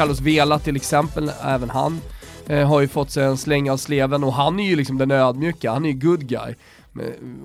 Carlos Vela till exempel, även han eh, har ju fått sig en släng av sleven och han är ju liksom den ödmjuka, han är ju good guy.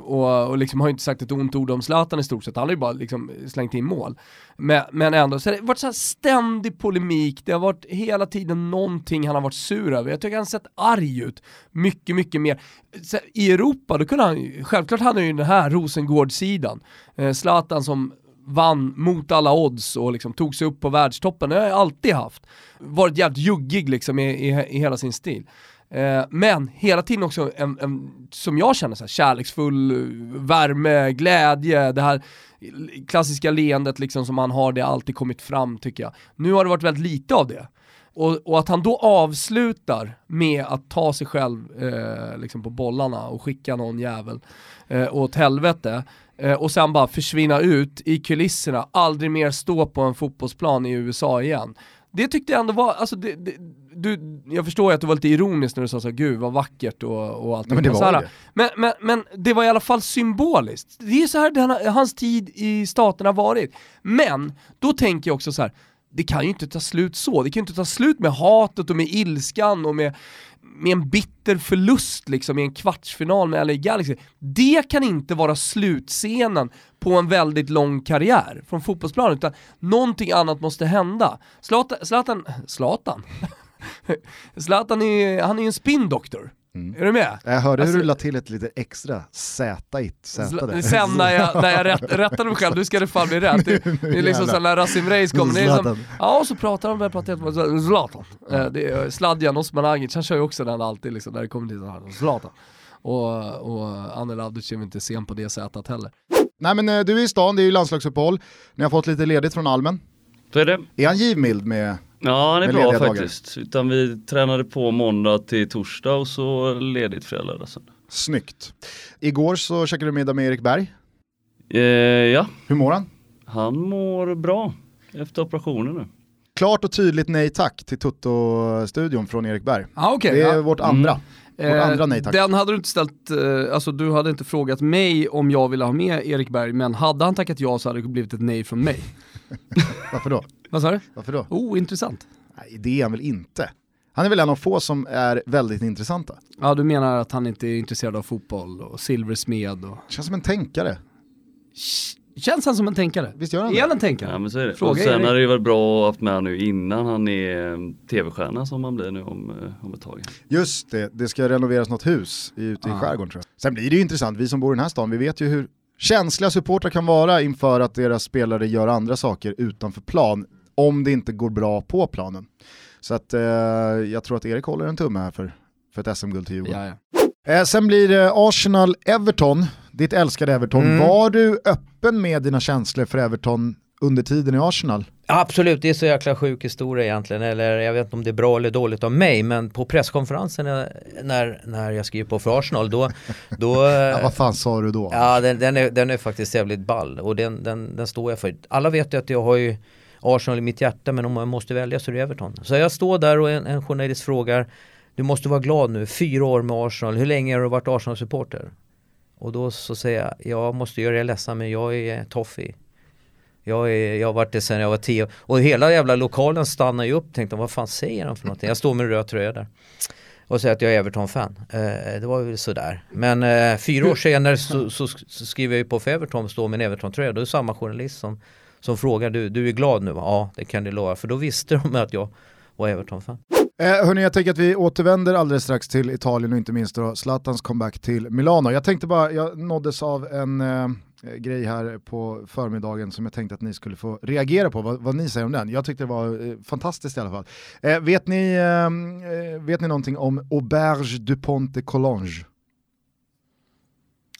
Och, och liksom har ju inte sagt ett ont ord om Zlatan i stort sett, han har ju bara liksom slängt in mål. Men, men ändå, så det har varit så ständig polemik, det har varit hela tiden någonting han har varit sur över. Jag tycker han har sett arg ut, mycket, mycket mer. Så, I Europa, då kunde han självklart hade han ju den här Rosengård-sidan. Eh, Zlatan som vann mot alla odds och liksom tog sig upp på världstoppen, det har jag alltid haft. Varit jävligt juggig liksom i, i, i hela sin stil. Eh, men hela tiden också en, en som jag känner, så här, kärleksfull värme, glädje, det här klassiska leendet liksom som han har, det har alltid kommit fram tycker jag. Nu har det varit väldigt lite av det. Och, och att han då avslutar med att ta sig själv eh, liksom på bollarna och skicka någon jävel eh, åt helvete och sen bara försvinna ut i kulisserna, aldrig mer stå på en fotbollsplan i USA igen. Det tyckte jag ändå var, alltså det, det, du, jag förstår ju att du var lite ironisk när du sa så gud vad vackert och, och allt Nej, men, det var det. Men, men, men det var i alla fall symboliskt. Det är så här den, hans tid i staterna varit. Men, då tänker jag också så här, det kan ju inte ta slut så, det kan ju inte ta slut med hatet och med ilskan och med med en bitter förlust liksom i en kvartsfinal med LA Galaxy. Det kan inte vara slutscenen på en väldigt lång karriär från fotbollsplanen, utan någonting annat måste hända. Zlatan, Zlatan, Zlatan? Zlatan är, han är ju en spindoktor. Mm. Är du med? Jag hörde alltså, hur du la till ett lite extra Z i Z. Sen när jag, när jag rätt, rättade mig själv, nu ska det fan bli rätt. Det, det är liksom så när Rasim Reis kommer, det är som, ja och så pratar de, pratar Zlatan. Mm. Det är Sladjan Osmanagic, han kör ju också den alltid liksom, när det kommer till sådär, Zlatan. Och, och Anel Avdic är inte sen på det sättet heller. Nej men eh, du är i stan, det är ju landslagsuppehåll, ni har fått lite ledigt från Almen. Så är det. Är han givmild med Ja, han är bra faktiskt. Utan vi tränade på måndag till torsdag och så ledigt fredag, lördag, söndag. Snyggt. Igår så käkade du middag med Erik Berg. Eh, ja. Hur mår han? Han mår bra efter operationen nu. Klart och tydligt nej tack till Toto-studion från Erik Berg. Ah, okay, det är ja. vårt andra. Mm. Vårt eh, andra nej tack. Den hade du inte ställt, eh, alltså du hade inte frågat mig om jag ville ha med Erik Berg, men hade han tackat ja så hade det blivit ett nej från mig. Varför då? Vad sa du? Varför då? Oh, intressant. Nej, det är han väl inte. Han är väl en av få som är väldigt intressanta. Ja, du menar att han inte är intresserad av fotboll och silversmed och... Känns som en tänkare. Känns han som en tänkare? Visst gör han det? Är han en tänkare? Ja men så är det. Fråga och sen har det ju varit bra att haft med nu innan han är tv-stjärna som han blir nu om, eh, om ett tag. Just det, det ska renoveras något hus ute i ah. skärgården tror jag. Sen blir det ju intressant, vi som bor i den här stan, vi vet ju hur känsliga supportrar kan vara inför att deras spelare gör andra saker utanför plan om det inte går bra på planen. Så att eh, jag tror att Erik håller en tumme här för, för ett SM-guld till Djurgården. Eh, sen blir det Arsenal-Everton, ditt älskade Everton. Mm. Var du öppen med dina känslor för Everton under tiden i Arsenal? Absolut, det är så jäkla sjuk historia egentligen. Eller jag vet inte om det är bra eller dåligt av mig, men på presskonferensen när, när jag skriver på för Arsenal, då... då ja, vad fan sa du då? Ja, den, den, är, den är faktiskt jävligt ball och den, den, den står jag för. Alla vet ju att jag har ju Arsenal i mitt hjärta, men om jag måste välja så är det Everton. Så jag står där och en, en journalist frågar, du måste vara glad nu, fyra år med Arsenal, hur länge har du varit Arsenal-supporter? Och då så säger jag, jag måste göra er ledsen men jag är toffee. Jag, är, jag har varit det sen jag var tio och hela jävla lokalen stannar ju upp tänkte vad fan säger han för någonting? Jag står med röd tröja där och säger att jag är Everton-fan. Eh, det var väl sådär. Men eh, fyra år senare så, så, så, skriver jag ju på för Everton står med en Everton-tröja. Då är det samma journalist som, som frågar du, du är glad nu? Ja, det kan du lova. För då visste de att jag var Everton-fan. Eh, hörni, jag tänker att vi återvänder alldeles strax till Italien och inte minst då Zlatans comeback till Milano. Jag tänkte bara, jag nåddes av en eh, grej här på förmiddagen som jag tänkte att ni skulle få reagera på, vad, vad ni säger om den. Jag tyckte det var eh, fantastiskt i alla fall. Eh, vet, ni, ehm, eh, vet ni någonting om Auberge du Ponte Collonge?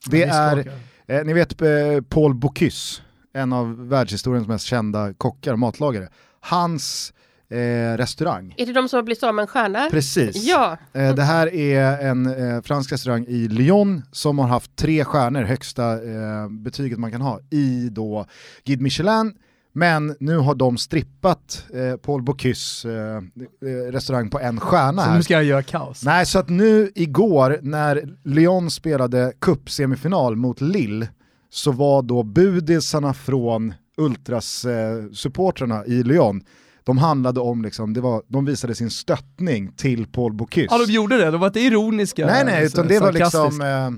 Det är, eh, ni vet eh, Paul Bocuse, en av världshistoriens mest kända kockar, matlagare. Hans eh, restaurang. Är det de som har blivit av med en stjärna? Precis. Ja. Eh, det här är en eh, fransk restaurang i Lyon som har haft tre stjärnor, högsta eh, betyget man kan ha, i då Guide Michelin. Men nu har de strippat eh, Paul Bocuse eh, eh, restaurang på en stjärna så här. nu ska jag göra kaos? Nej, så att nu igår när Lyon spelade cup-semifinal mot Lille så var då budisarna från Ultras-supportrarna i Lyon de handlade om, liksom, det var, de visade sin stöttning till Paul Bocuse. Ja de gjorde det, de var inte ironiska. Nej nej, utan det var liksom eh,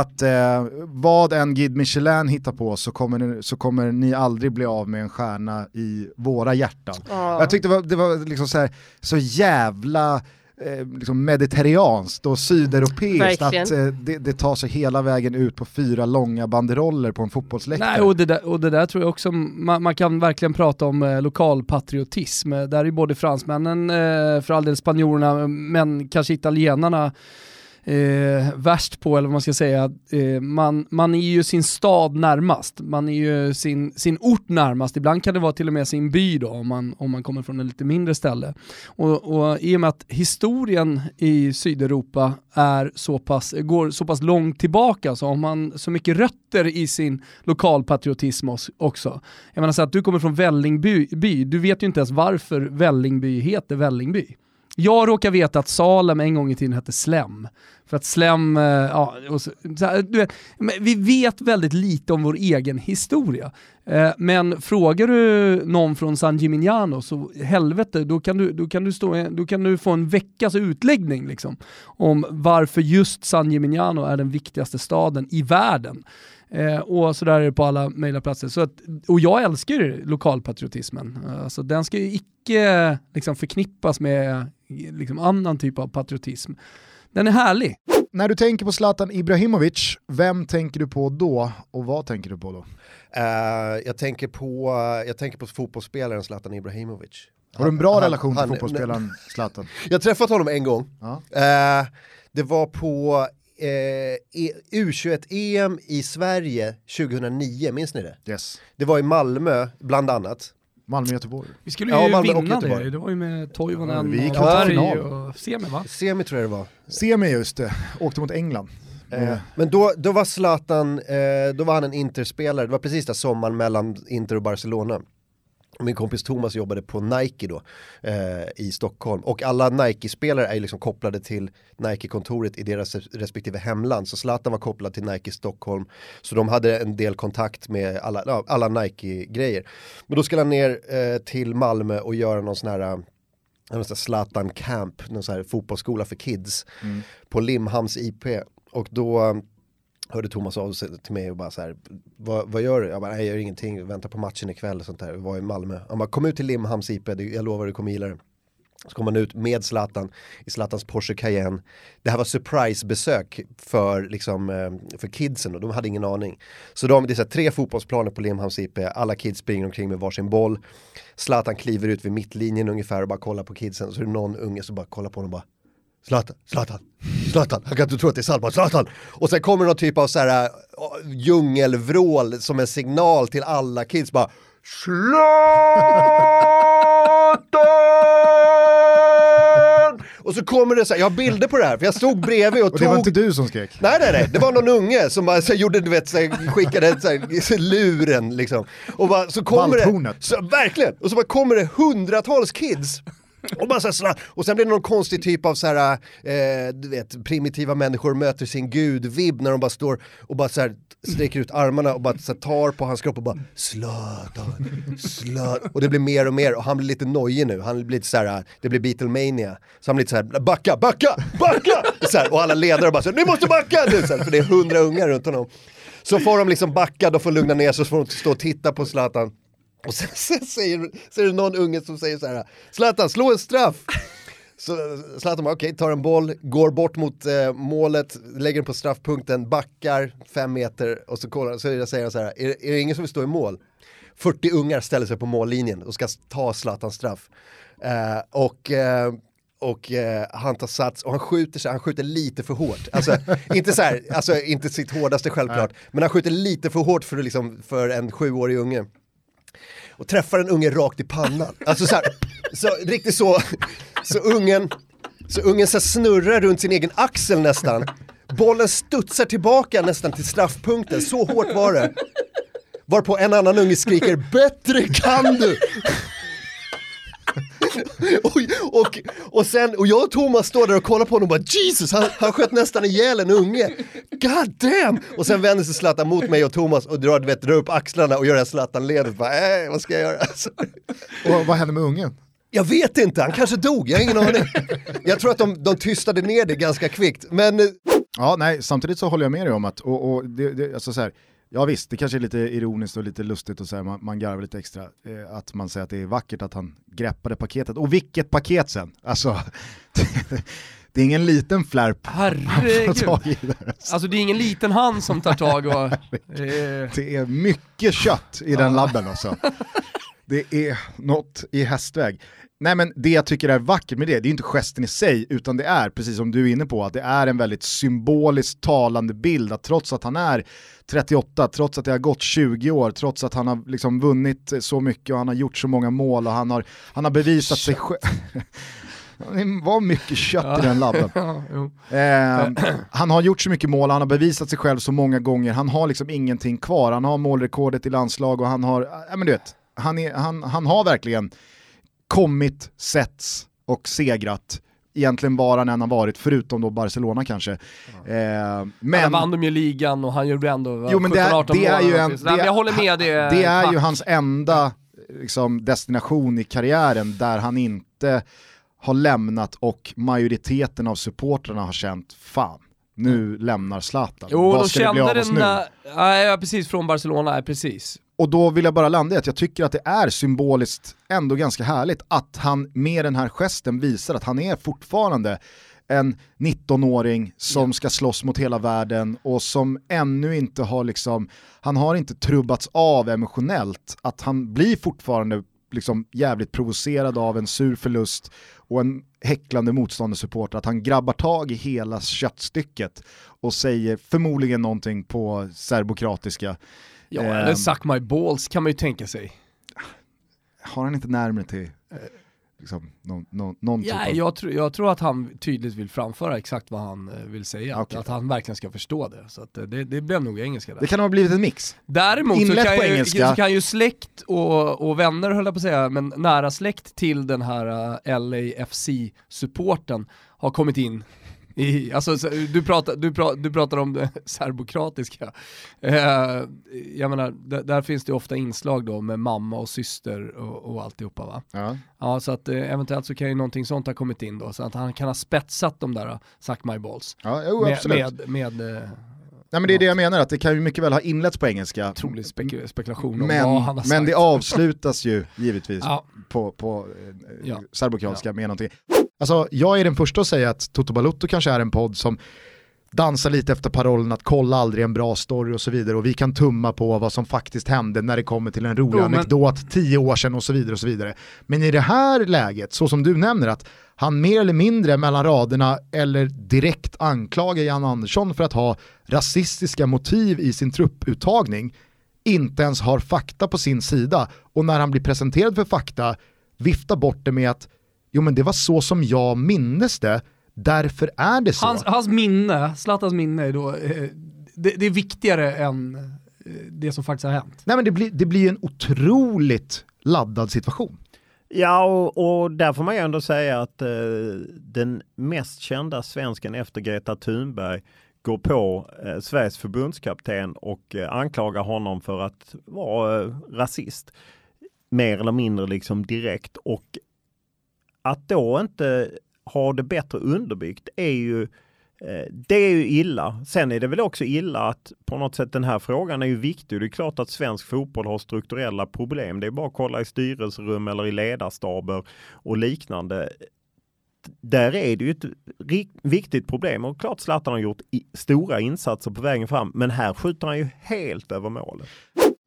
att eh, vad en Guide Michelin hittar på så kommer, ni, så kommer ni aldrig bli av med en stjärna i våra hjärtan. Jag tyckte det var, det var liksom så, här, så jävla eh, liksom mediterranskt och sydeuropeiskt Verkligen. att eh, det, det tar sig hela vägen ut på fyra långa banderoller på en fotbollsläktare. Nej, och det, där, och det där tror jag också, man, man kan verkligen prata om eh, lokalpatriotism. Eh, Där är ju både fransmännen, eh, för all del spanjorerna, men kanske italienarna eh, värst på, eller vad man ska säga. Eh, man, man är ju sin stad närmast, man är ju sin, sin ort närmast. Ibland kan det vara till och med sin by då, om man, om man kommer från ett lite mindre ställe. Och, och i och med att historien i Sydeuropa är så pass, går så pass långt tillbaka så har man så mycket rötter i sin lokalpatriotism också. Jag menar så att du kommer från Vällingby, by, du vet ju inte ens varför Vällingby heter Vällingby. Jag råkar veta att Salem en gång i tiden hette Slem. För att Slem, eh, ja, och så, så här, du vet, men vi vet väldigt lite om vår egen historia. Eh, men frågar du någon från San Gimignano så helvete, då kan du, då kan du, stå, då kan du få en veckas utläggning liksom, om varför just San Gimignano är den viktigaste staden i världen. Eh, och så där är det på alla möjliga platser. Så att, och jag älskar lokalpatriotismen. Alltså, den ska ju icke liksom, förknippas med liksom, annan typ av patriotism. Den är härlig. När du tänker på Zlatan Ibrahimovic, vem tänker du på då och vad tänker du på då? Eh, jag, tänker på, jag tänker på fotbollsspelaren Zlatan Ibrahimovic. Har du en bra Han- relation till han- fotbollsspelaren Zlatan? Jag har träffat honom en gång. Ja. Eh, det var på eh, E- U21-EM i Sverige 2009, minns ni det? Yes. Det var i Malmö, bland annat. Malmö-Göteborg. Vi skulle Ja, ju Malmö och vinna det, det var ju med Toivonen Ja, vi och Berg och Semi va? Semi tror jag det var. Semi just det, åkte mot England. Eh, men då, då var Zlatan, eh, då var han en Interspelare, det var precis där sommaren mellan Inter och Barcelona. Min kompis Thomas jobbade på Nike då eh, i Stockholm och alla Nike-spelare är liksom kopplade till Nike-kontoret i deras respektive hemland. Så Zlatan var kopplad till Nike Stockholm så de hade en del kontakt med alla, alla Nike-grejer. Men då skulle han ner eh, till Malmö och göra någon sån här eh, Zlatan Camp, någon sån här fotbollsskola för kids på Limhamns IP. Och då hörde Thomas av sig till mig och bara så här, vad, vad gör du? Jag bara, nej jag gör ingenting, väntar på matchen ikväll och sånt där. Vi var i Malmö. Han bara, kom ut till Limhamns IP, jag lovar du kommer gilla det. Så kom han ut med Zlatan i Zlatans Porsche Cayenne. Det här var surprisebesök för, liksom, eh, för kidsen och de hade ingen aning. Så de, det är så här, tre fotbollsplaner på Limhamns IP, alla kids springer omkring med varsin boll. Zlatan kliver ut vid mittlinjen ungefär och bara kollar på kidsen. Så är det någon unge som bara kollar på honom och bara Zlatan, Zlatan, Zlatan, han kan inte tro att det är Salman, Zlatan! Och sen kommer någon typ av så här äh, djungelvrål som en signal till alla kids bara Zlatan! Och så kommer det så här, jag har bilder på det här för jag stod bredvid och, och det var tog inte du som skrek? Nej nej nej, det var någon unge som bara så gjorde, du vet, så här, skickade så här, luren liksom. Och bara, så kommer det, Valthornet. så, verkligen, och så bara kommer det hundratals kids. Och, bara så här, och sen blir det någon konstig typ av så här, eh, du vet, primitiva människor möter sin gud-vibb när de bara står och bara så här, sträcker ut armarna och bara så här, tar på hans kropp och bara Zlatan, Zlatan. Och det blir mer och mer och han blir lite nojig nu, han blir lite så här, det blir Beatlemania. Så han blir lite så här, backa, backa, backa! Så här, och alla ledare bara så här, ni måste backa! Nu, så här, för det är hundra ungar runt honom. Så får de liksom backa, de får lugna ner sig, så får de stå och titta på Zlatan. Och sen, sen säger, så är det någon unge som säger så här, Zlatan slå en straff! Så Zlatan bara okej, tar en boll, går bort mot eh, målet, lägger den på straffpunkten, backar fem meter och så, kollar, så säger han så här, är, är det ingen som vill stå i mål? 40 ungar ställer sig på mållinjen och ska ta Zlatans straff. Eh, och eh, och eh, han tar sats och han skjuter sig, han skjuter lite för hårt. Alltså inte så här, alltså inte sitt hårdaste självklart, men han skjuter lite för hårt för, liksom, för en sjuårig unge och träffar en unge rakt i pannan. Alltså så, här, så riktigt så, så ungen, så ungen så snurrar runt sin egen axel nästan. Bollen studsar tillbaka nästan till straffpunkten, så hårt var det. Varpå en annan unge skriker “Bättre kan du!” Och, och, och, sen, och jag och Thomas står där och kollar på honom och bara Jesus, han, han sköt nästan ihjäl en unge. God damn! Och sen vänder sig Zlatan mot mig och Thomas och drar, vet, drar upp axlarna och gör det här Zlatan-ledet. Äh, vad ska jag göra? Alltså. Och vad hände med ungen? Jag vet inte, han kanske dog, jag har ingen aning. Jag tror att de, de tystade ner det ganska kvickt. Men... eh, Ja, nej, samtidigt så håller jag med dig om att, och, och det, det, alltså så här, ja visst, det kanske är lite ironiskt och lite lustigt och så här, man, man garvar lite extra, eh, att man säger att det är vackert att han greppade paketet. Och vilket paket sen! Alltså, det är ingen liten flärp Herregud. Alltså. Alltså det är ingen liten hand som tar tag och... Eh, Det är mycket kött i den labben alltså. Det är något i hästväg. Nej men det jag tycker är vackert med det, det är inte gesten i sig, utan det är, precis som du är inne på, att det är en väldigt symboliskt talande bild, att trots att han är 38, trots att det har gått 20 år, trots att han har liksom vunnit så mycket och han har gjort så många mål och han har, han har bevisat sig själv. Det var mycket kött i den labben. Eh, han har gjort så mycket mål, han har bevisat sig själv så många gånger, han har liksom ingenting kvar. Han har målrekordet i landslag och han har, ja men du vet, han, är, han, han har verkligen kommit, setts och segrat. Egentligen var han än har varit, förutom då Barcelona kanske. Eh, Men... Han vann de ju ligan och han gjorde ändå Jo, men det är- 17-18 det är ju en- det- jag håller med, det är, det är ju hans enda liksom, destination i karriären där han inte har lämnat och majoriteten av supportrarna har känt fan, nu lämnar Zlatan. Jo, Vad de ska det bli av oss nu? när- ja, precis från Barcelona, precis. Och då vill jag bara landa i att jag tycker att det är symboliskt ändå ganska härligt att han med den här gesten visar att han är fortfarande en 19-åring som ska slåss mot hela världen och som ännu inte har liksom, han har inte trubbats av emotionellt, att han blir fortfarande liksom jävligt provocerad av en sur förlust och en häcklande motståndarsupporter, att han grabbar tag i hela köttstycket och säger förmodligen någonting på serbokratiska Ja, Ehm. eller suck my balls kan man ju tänka sig. har han inte närmare till eh, liksom, någon, någon, någon Ja, typ av... jag, tror, jag tror att han tydligt vill framföra exakt vad han eh, vill säga, Okej. att, att han verkligen ska förstå det. Så att, eh, det, det blev nog engelska där. Det kan ha blivit en mix. Däremot så kan, på ju, engelska. så kan ju släkt och, och vänner höll jag på att säga, men nära släkt till den här uh, LAFC-supporten har kommit in i, alltså, så- du, pratar, du, pratar, du pratar om det serbokratiska. Eh, jag menar, där, finns det ofta inslag då med mamma och syster och, och alltihopa va. Ja. Ja, så att eh, eventuellt så kan ju någonting sånt ha kommit in då, så att han kan ha spetsat de där uh, suck my balls. Ja, jo, Med, absolut. med, med eh, Nej, men det är det jag menar, att det kan ju mycket väl ha inletts på engelska. otrolig spek- spekulation om Men, vad han har sagt. men det avslutas ju givetvis Ja. på, på eh, Ja. serbokroatiska med någonting. Alltså, jag är den första att säga att Toto Balutto kanske är en podd som dansar lite efter parollen att kolla aldrig en bra story och så vidare och vi kan tumma på vad som faktiskt hände när det kommer till en rolig Jo, men- anekdot tio år sedan och så vidare och så vidare. Men i det här läget, så som du nämner att han mer eller mindre mellan raderna eller direkt anklagar Jan Andersson för att ha rasistiska motiv i sin trupputtagning inte ens har fakta på sin sida och när han blir presenterad för fakta viftar bort det med att jo men det var så som jag minnes det, därför är det så. Hans, hans minne, Zlatans minne är då, eh, det, det är viktigare än eh, det som faktiskt har hänt. Nej men det blir, det blir en otroligt laddad situation. Ja, och, och där får man ju ändå säga att eh, den mest kända svensken efter Greta Thunberg går på eh, Sveriges förbundskapten och eh, anklagar honom för att vara eh, rasist. Mer eller mindre liksom direkt. Och att då inte ha det bättre underbyggt är ju eh, det är ju illa. Sen är det väl också illa att på något sätt den här frågan är ju viktig. Det är klart att svensk fotboll har strukturella problem. Det är bara att kolla i styrelserum eller i ledarstaber och liknande. Där är det ju ett viktigt problem och klart Zlatan har gjort stora insatser på vägen fram. Men här skjuter han ju helt över målet.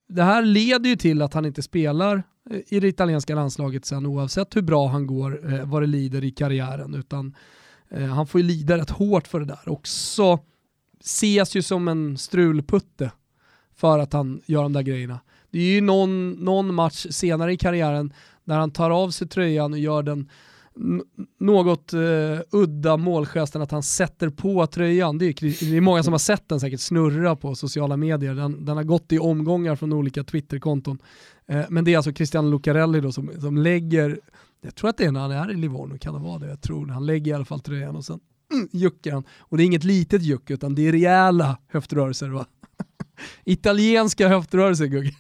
Det här leder ju till att han inte spelar i det italienska landslaget sen oavsett hur bra han går, eh, vad det lider i karriären, utan eh, han får ju lida rätt hårt för det där. Också ses ju som en strulputte för att han gör de där grejerna. Det är ju någon, någon match senare i karriären när han tar av sig tröjan och gör den något uh, udda målgesten att han sätter på tröjan. Det är, det är många som har sett den säkert snurra på sociala medier. Den, den har gått i omgångar från olika Twitterkonton. Uh, men det är alltså Christian Lucarelli då som, som lägger Jag tror att det är när han är i Livorno, kan det vara det? Jag tror. Han lägger i alla fall tröjan och sen mm, juckar han. Och det är inget litet juck utan det är rejäla höftrörelser va? Italienska höftrörelser Gugge.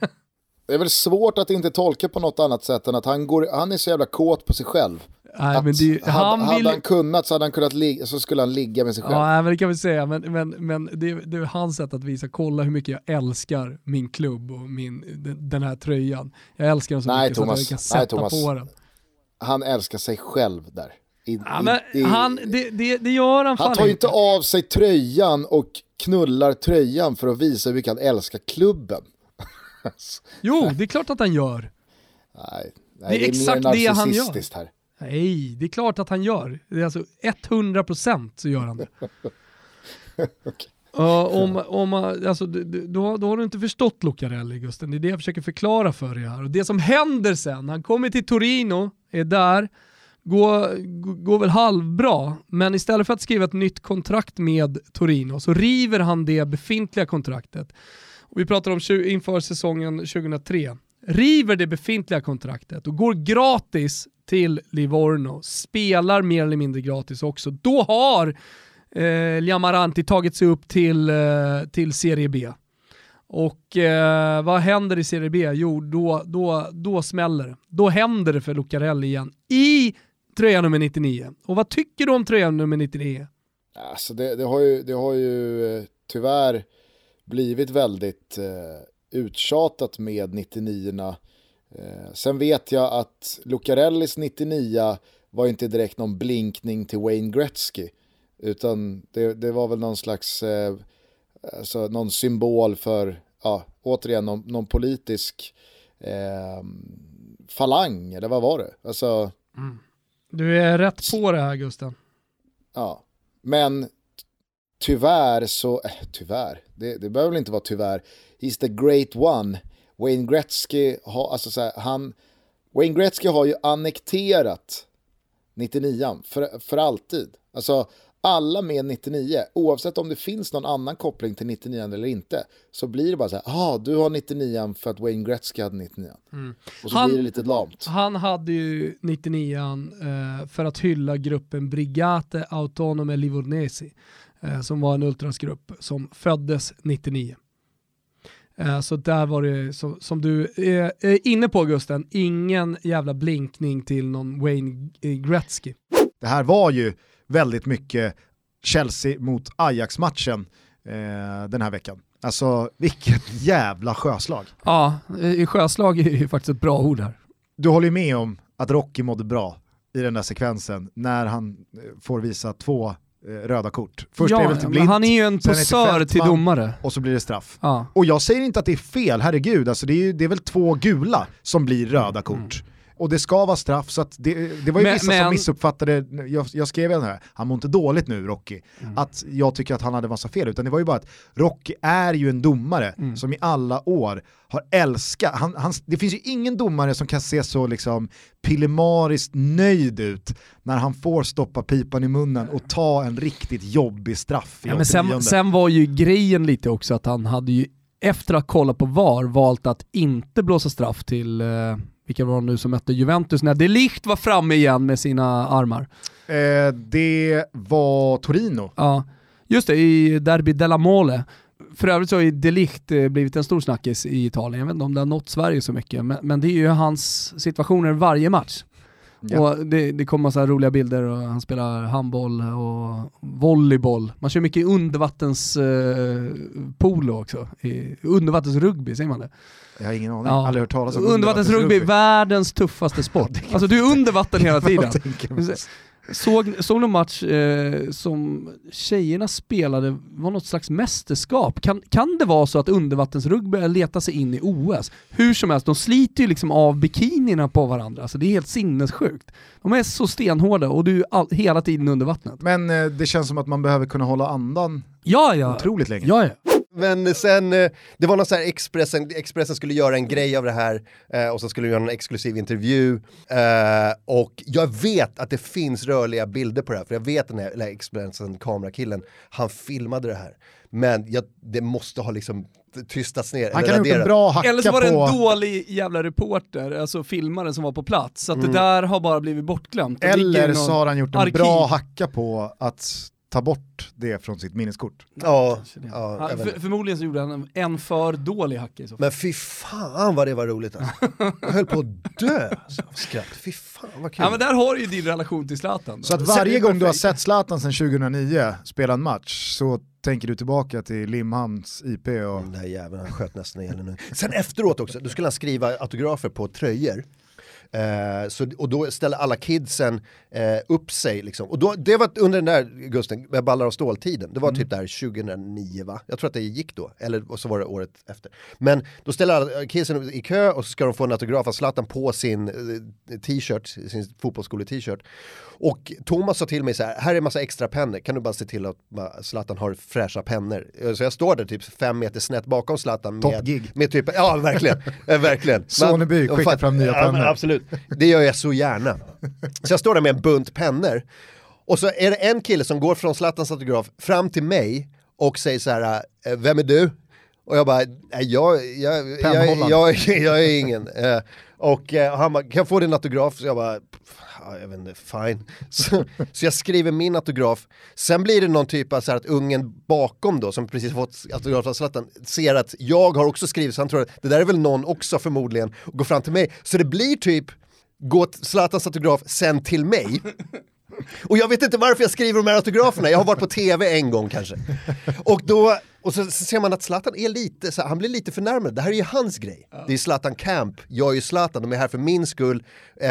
Det är väl svårt att inte tolka på något annat sätt än att han, går, han är så jävla kåt på sig själv. Nej, men det, hade, han hade vill... han kunnat så, hade han kunnat ligga, så skulle han ligga med sig själv. Ja, nej, men det kan vi säga, men, men, men det, det är hans sätt att visa, kolla hur mycket jag älskar min klubb och min, den, här tröjan. Jag älskar den så Nej, mycket Thomas. så att jag kan Nej, sätta Thomas. på den. Han älskar sig själv där. I, Ja, i- i- han, det, det, det gör han, han tar ju inte av sig tröjan och knullar tröjan för att visa hur mycket han älskar klubben. Jo, det är klart att han gör. Nej, Det är nej det är, exakt mer det han gör. här. Nej, det är klart att han gör. Det är alltså 100% så gör han det. Ja, om, om, man- alltså, då, då har du inte förstått Lucarelli Gusten, det är det jag försöker förklara för dig här. Och det som händer sen, han kommer till Torino, är där, går, går väl halvbra, men istället för att skriva ett nytt kontrakt med Torino så river han det befintliga kontraktet. Och vi pratar om inför säsongen 2003. River det befintliga kontraktet och går gratis till Livorno, spelar mer eller mindre gratis också. Då har eh, Liamaranti tagit sig upp till, eh, till Serie B. Och eh, vad händer i Serie B? Jo, då, då, då smäller det. Då händer det för Lucarelli igen i tröja nummer 99. Och vad tycker du om tröja nummer 99? Alltså det, det, har ju, det har ju eh, tyvärr blivit väldigt eh, uttjatat med 99 eh, Sen vet jag att Lucarellis 99 var inte direkt någon blinkning till Wayne Gretzky. Utan det, det var väl någon slags, eh, alltså någon symbol för, ja, återigen någon, någon politisk eh, falang, eller vad var det? Alltså, Du är rätt på det här Gusten. Ja, men tyvärr så, äh, tyvärr, det, det behöver väl inte vara tyvärr. He's the great one. Wayne Gretzky har, alltså så här, han, Wayne Gretzky har ju annekterat 99 för, för alltid. Alltså alla med 99, oavsett om det finns någon annan koppling till 99 eller inte, så blir det bara så här, ah, du har 99 för att Wayne Gretzky hade 99. Och så Han- blir det lite lamt. Han hade ju 99 eh, för att hylla gruppen Brigate Autonome Livornesi som var en ultrasgrupp som föddes 99. Eh, så där var det, som du är, inne på Gusten, ingen jävla blinkning till någon Wayne eh, Gretzky. Det här var ju väldigt mycket Chelsea mot Ajax-matchen eh, den här veckan. Alltså vilket jävla sjöslag. Ja, eh, sjöslag är ju faktiskt ett bra ord här. Du håller ju med om att Rocky mådde bra i den där sekvensen när han eh, får visa två eh, röda kort. Först är det väl till men Blint han är ju en till posör till domare. och så blir det straff. Ja. Och jag säger inte att det är fel, herregud, alltså det, är ju, det är väl två gula som blir röda kort. Och det ska vara straff, så att det, det var ju Men- vissa men- som missuppfattade, jag, jag skrev ju den här, han mår inte dåligt nu Rocky, Mm. att jag tycker att han hade massa fel, utan det var ju bara att Rocky är ju en domare Mm. som i alla år har älskat, han, han, det finns ju ingen domare som kan se så liksom pillemariskt nöjd ut när han får stoppa pipan i munnen och ta en riktigt jobbig straff i Ja, men sen, 89. sen var ju grejen lite också att han hade ju efter att kolla på VAR valt att inte blåsa straff till, eh, vilka var det nu som mötte Juventus när De Ligt var framme igen med sina armar. Eh, det var Torino. Ja, just det, i Derby della Mole. För övrigt så har ju De Ligt eh, blivit en stor snackis i Italien, jag vet inte om det har nått Sverige så mycket, men, men det är ju hans situationer varje match. Ja. Och det, det kommer massa roliga bilder och han spelar handboll och volleyboll. Man kör mycket undervattens eh, också. I, undervattensrugby, säger man det? Jag har ingen aning, Ja. aldrig hört talas om Undervattensrugby, världens tuffaste sport. Alltså du är under vatten hela tiden. Såg, såg någon match eh, som tjejerna spelade, var något slags mästerskap. Kan, kan det vara så att undervattensrugby letar sig in i OS? Hur som helst, de sliter ju liksom av bikinierna på varandra, alltså det är helt sinnessjukt. De är så stenhårda och du är all, hela tiden under vattnet. Men eh, det känns som att man behöver kunna hålla andan Ja, ja. otroligt länge. Ja, ja. Men sen, eh, det var någon så här Expressen, Expressen skulle göra en grej av det här eh, och så skulle de göra en exklusiv intervju. Eh, och jag vet att det finns rörliga bilder på det här, för jag vet den här Expressen kamerakillen, han filmade det här. Men jag, det måste ha liksom tystats ner. Han eller kan ha gjort en bra hacka Eller så var det en på... dålig jävla reporter, alltså filmaren som var på plats. Så att Mm. det där har bara blivit bortglömt. Eller någon så har han gjort en arkiv. bra hacka på att ta bort det från sitt minneskort. Ja, ja, för, förmodligen så gjorde han en, för dålig hacka i så fall. Men fy fan vad det var roligt alltså. Jag höll på att dö alltså, av skratt. Fy fan vad kul. Ja men där har du ju din relation till Zlatan. då. Så att varje gång du har sett Zlatan sedan 2009 spela en match så tänker du tillbaka till Limhamns IP och... Den där jäveln, han sköt nästan ihjäl nu. Sen efteråt också, då skulle han skriva autografer på tröjor. Eh, så, och då ställer alla kidsen eh, upp sig liksom. Och då, det var under den där Gusten, med ballar och ståltiden, det var typ där 2009 va? Jag tror att det gick då, eller så var det året efter. Men då ställer alla kidsen i kö och så ska de få en autograf av Zlatan på sin eh, t-shirt, sin fotbollsskole-t-shirt. Och Thomas sa till mig så här, här är en massa extra pennor, kan du bara se till att bara, Zlatan har fräscha pennor? Eh, Så jag står där typ fem meter snett bakom Zlatan med, med typ, ja verkligen, eh, verkligen. Soneby, Men- skicka fram nya ja, men pennor. Absolut, det gör jag så gärna. Så jag står där med en bunt pennor och så är det en kille som går från Zlatans autograf fram till mig och säger så här, eh, vem är du? Och jag bara, jag, jag, jag, jag, är ingen. Eh, Och eh, han bara, kan jag få din autograf? Så jag bara, jag vet inte, fine. Så, så jag skriver min autograf. Sen blir det någon typ av så här att ungen bakom då, som precis fått autograf av Zlatan, ser att jag har också skrivit, så han tror att det där är väl någon också förmodligen, och går fram till mig. Så det blir typ, gå Zlatans autograf sen till mig. Och jag vet inte varför jag skriver de här autograferna, jag har varit på tv en gång kanske. Och då, och så, så ser man att Zlatan är lite, så, han blir lite förnärmad, det här är ju hans grej. Det är Zlatan Camp, jag är ju Zlatan, de är här för min skull, eh,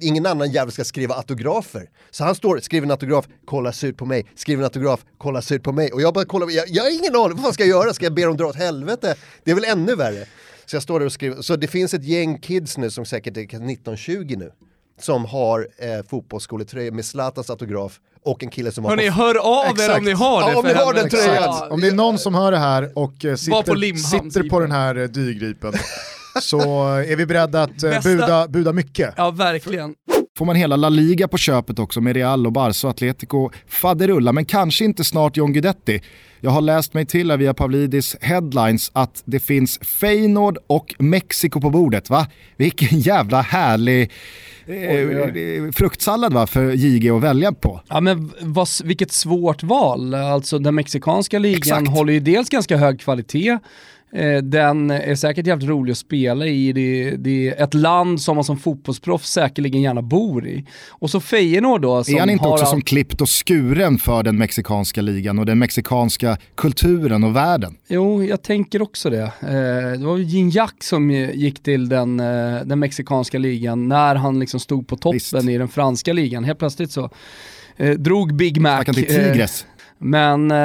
ingen annan jävel ska skriva autografer. Så han står, skriver en autograf, kollar surt på mig, skriver en autograf, kollar surt på mig. Och jag bara kollar, jag, jag har ingen aning, vad fan ska jag göra? Ska jag be dem dra åt helvete? Det är väl ännu värre. Så jag står där och skriver, så det finns ett gäng kids nu som säkert är 19-20 nu som har eh, fotbollsskoletröjor med Zlatans autograf och en kille som har Hörni, på- hör av er om ni har det. Ja, om ni har den tröjan. Ja, Om det är någon som hör det här och eh, Var på sitter, Limhamns sitter på den här eh, dyrgripen så är vi beredda att eh, Bästa- buda, buda mycket. Ja, verkligen. Får man hela La Liga på köpet också med Real och Barca och Atletico faderulla, men kanske inte snart John Guidetti. Jag har läst mig till via Pavlidis headlines att det finns Feyenoord och Mexiko på bordet. Va? Vilken jävla härlig eh, fruktsallad va, för JG att välja på. Ja men vad, vilket svårt val. Alltså den mexikanska ligan Exakt. håller ju dels ganska hög kvalitet, eh, den är säkert jävligt rolig att spela i, det, det är ett land som man som fotbollsproffs säkerligen gärna bor i. Och så Feyenoord då som är han inte också all- som klippt och skuren för den mexikanska ligan och den mexikanska kulturen och världen? Jo, jag tänker också det. Eh, det var ju Gignac som eh, gick till den, eh, den mexikanska ligan när han liksom stod på toppen Visst. i den franska ligan. Helt plötsligt så eh, drog Big Mac. Kan till eh, Tigres. Men eh,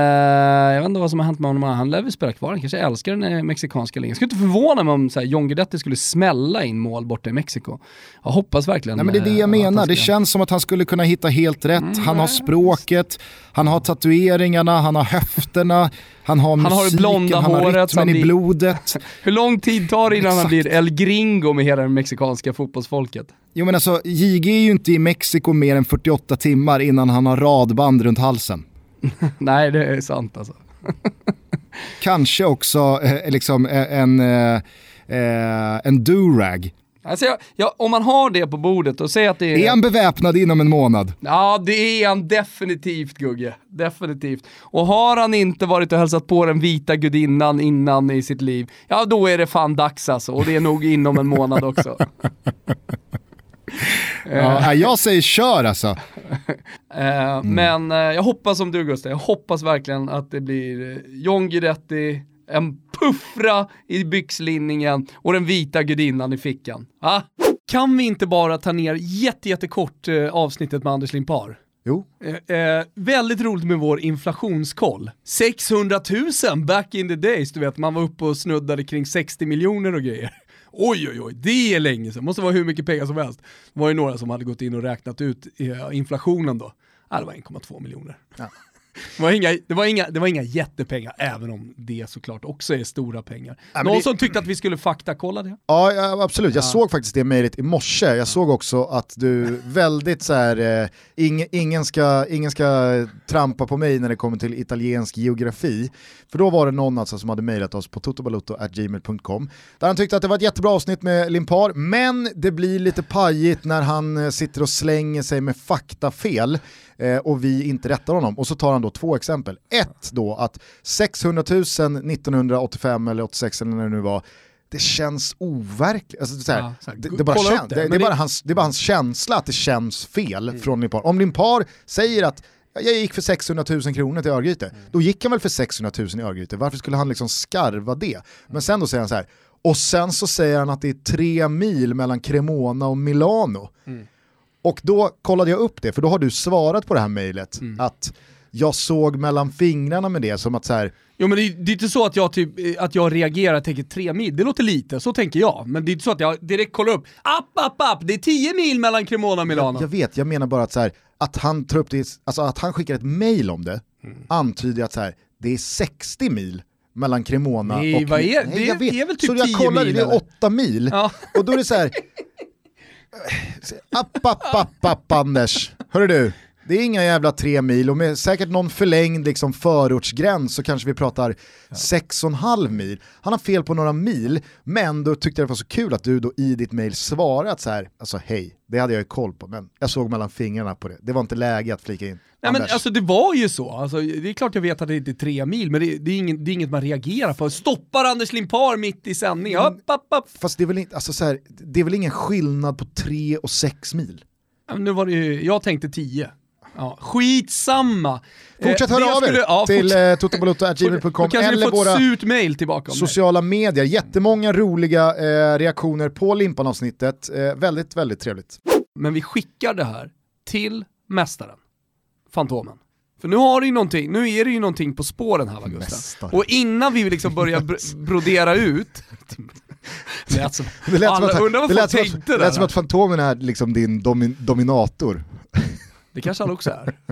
jag vet inte vad som har hänt med honom, han lär väl spela kvar, han kanske älskar den eh, mexikanska ligan. Jag skulle inte förvåna mig om så här, John Guidetti skulle smälla in mål borta i Mexiko. Jag hoppas verkligen Nej men det är det eh, jag att menar, han det ska- känns som att han skulle kunna hitta helt rätt. Mm, han har språket, han har tatueringarna, han har höfterna, han har har det musiken, blonda han har håret, rytmen han i blir- blodet. Hur lång tid tar det innan han blir El Gringo med hela det mexikanska fotbollsfolket? Jo men alltså, JG är ju inte i Mexiko mer än 48 timmar innan han har radband runt halsen. Nej det är sant alltså. Kanske också eh, liksom eh, en, eh, eh, en durag. Alltså jag, jag, om man har det på bordet och säger att det är... Är han beväpnad inom en månad? Ja, det är han definitivt Gugge. Definitivt. Och har han inte varit och hälsat på den vita gudinnan innan i sitt liv, ja då är det fan dags alltså. Och det är nog inom en månad också. Ja, nej, jag säger kör alltså. Eh, Men eh, jag hoppas som du Gustav, jag hoppas verkligen att det blir eh, John Guidetti, en puffra i byxlinningen och den vita gudinnan i fickan. Ah? Kan vi inte bara ta ner jätte, jättekort eh, avsnittet med Anders Limpar? Jo, Eh, eh, väldigt roligt med vår inflationskoll. 600 000 back in the days, du vet man var uppe och snuddade kring 60 miljoner och grejer. Oj oj oj, det är länge sedan, måste vara hur mycket pengar som helst. Det var ju några som hade gått in och räknat ut eh, inflationen då. Det var 1,2 miljoner. Det var, inga, det, var inga, det var inga jättepengar, även om det såklart också är stora pengar. men Någon det- som tyckte att vi skulle faktakolla det? Ja, ja absolut. Jag såg faktiskt det mejlet i morse. Jag såg också att du väldigt så här, eh, ing, ingen, ska, ingen ska trampa på mig när det kommer till italiensk geografi. För då var det någon alltså som hade mejlat oss på totobalutto.gmail.com där han tyckte att det var ett jättebra avsnitt med Limpar, men det blir lite pajigt när han eh, sitter och slänger sig med faktafel eh, och vi inte rättar honom. Och så tar han då två exempel. Ett då att 600 000 1985 eller 86 eller när det nu var, det känns overkligt. Alltså, så här, Ja, så här, det, det, bara kolla upp kän- det, det, det, är bara hans, det är bara hans känsla att det känns fel från Limpar. Om Limpar säger att jag gick för 600 000 kronor till Örgryte, då gick han väl för 600 000 i Örgryte. Varför skulle han liksom skarva det? Men sen då säger han så här, och sen så säger han att det är tre mil mellan Cremona och Milano. Och då kollade jag upp det, för då har du svarat på det här mejlet att jag såg mellan fingrarna med det som att så här, Jo men det, är- det är inte så att jag, typ, eh, att jag reagerar och tänker tre mil, det låter lite, så tänker jag. Men det är inte så att jag direkt kollar upp, app, app, app, det är 10 mil mellan Cremona och Milano. Jag vet, jag menar bara att, så här, att han tar upp det, alltså att han skickar ett mail om det antyder att så här, det är 60 mil mellan Cremona Nej, och... vad är- det jag vet. är väl typ Så jag 10 kollade, mil, det är? 8 mil. Ja. Och då är det så här... App, app, app, app Anders. Hörru du, det är inga jävla tre mil och med säkert någon förlängd liksom förortsgräns så kanske vi pratar sex och en halv mil. Han har fel på några mil, men då tyckte jag det var så kul att du då i ditt mail svarat så här, alltså hej, det hade jag ju koll på, men jag såg mellan fingrarna på det. Det var inte läge att flika in. Nej men alltså det var ju så, alltså, det är klart jag vet att det inte är tre mil, men det, det, är, ingen, det är inget man reagerar på. Stoppar Anders Limpar mitt i sändning, Mm. upp, upp, upp. Fast det är, väl inte, alltså så här, det är väl ingen skillnad på tre och sex mil? Ja, Nu var det ju, jag tänkte 10. Ja, skitsamma. Fortsätt Eh, höra av er ja, till eh, totobalotto.gmail.com eller våra surt mail tillbaka sociala medier. Jättemånga roliga eh, reaktioner på Limpan-avsnittet. Eh, väldigt, väldigt trevligt. Men vi skickar det här till mästaren, Fantomen. För nu har det ju någonting, nu är det ju någonting på spåren här va Gustav? Och innan vi liksom börjar br- brodera ut, det lät som, Det lät, som alla att, undrar vad det lät, som att, det lät som att Fantomen är liksom din domin, dominator. Det kanske han också är.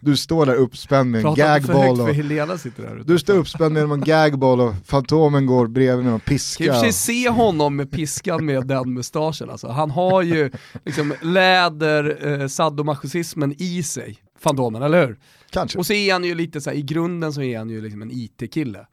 Du står där uppspänd med en för gagball för och, Helena sitter där du står uppspänd med en gagball och Fantomen går bredvid med en Kan och piska. för sig se honom med piskan med den mustaschen alltså. Han har ju liksom läder, eh, sadomasochismen i sig, Fantomen, eller hur? Kanske. Och så är han ju lite så här, i grunden så är han ju liksom en IT-kille.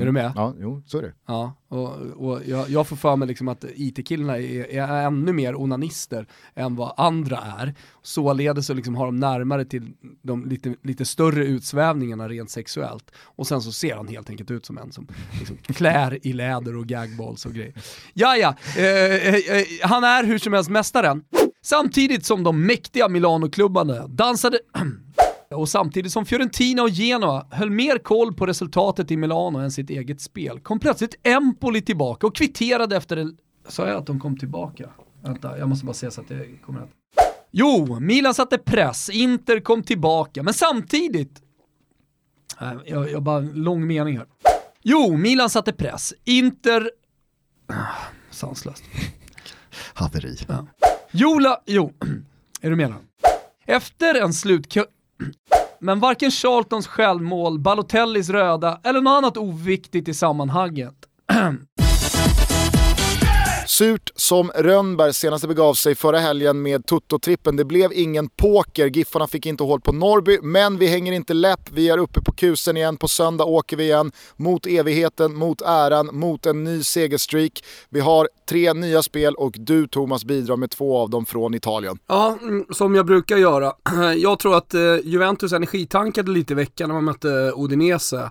Är du med? Mm. Ja, jo, så är det. Ja, och, och jag, jag får för mig liksom att IT-killarna är, är ännu mer onanister än vad andra är. Således så liksom har de närmare till de lite, lite större utsvävningarna rent sexuellt. Och sen så ser han helt enkelt ut som en som liksom klär i läder och gagballs och grejer. Ja, ja, eh, eh, eh, han är hur som helst mästaren. Samtidigt som de mäktiga Milano-klubbarna dansade och samtidigt som Fiorentina och Genoa höll mer koll på resultatet i Milano än sitt eget spel kom plötsligt Empoli tillbaka och kvitterade efter en... Sa jag att de kom tillbaka? Vänta, jag måste bara se så att det kommer rätt. Jo, Milan satte press, Inter kom tillbaka, men samtidigt... Jag, jag bara lång mening här. Jo, Milan satte press, Inter... Ah, Sanslöst. Haveri. Jola, jo, är du med nu? Efter en slutkö... Men varken Charltons självmål, Balotellis röda eller något annat oviktigt i sammanhanget. Surt som Rönnberg senast det begav sig förra helgen med Toto-trippen. Det blev ingen poker, Giffarna fick inte hål på Norrby, men vi hänger inte läpp. Vi är uppe på kusen igen, på söndag åker vi igen. Mot evigheten, mot äran, mot en ny segerstreak. Vi har tre nya spel och du Thomas bidrar med två av dem från Italien. Ja, mm, som jag brukar göra. Jag tror att eh, Juventus energitankade lite i veckan när man mötte Odinese. Udinese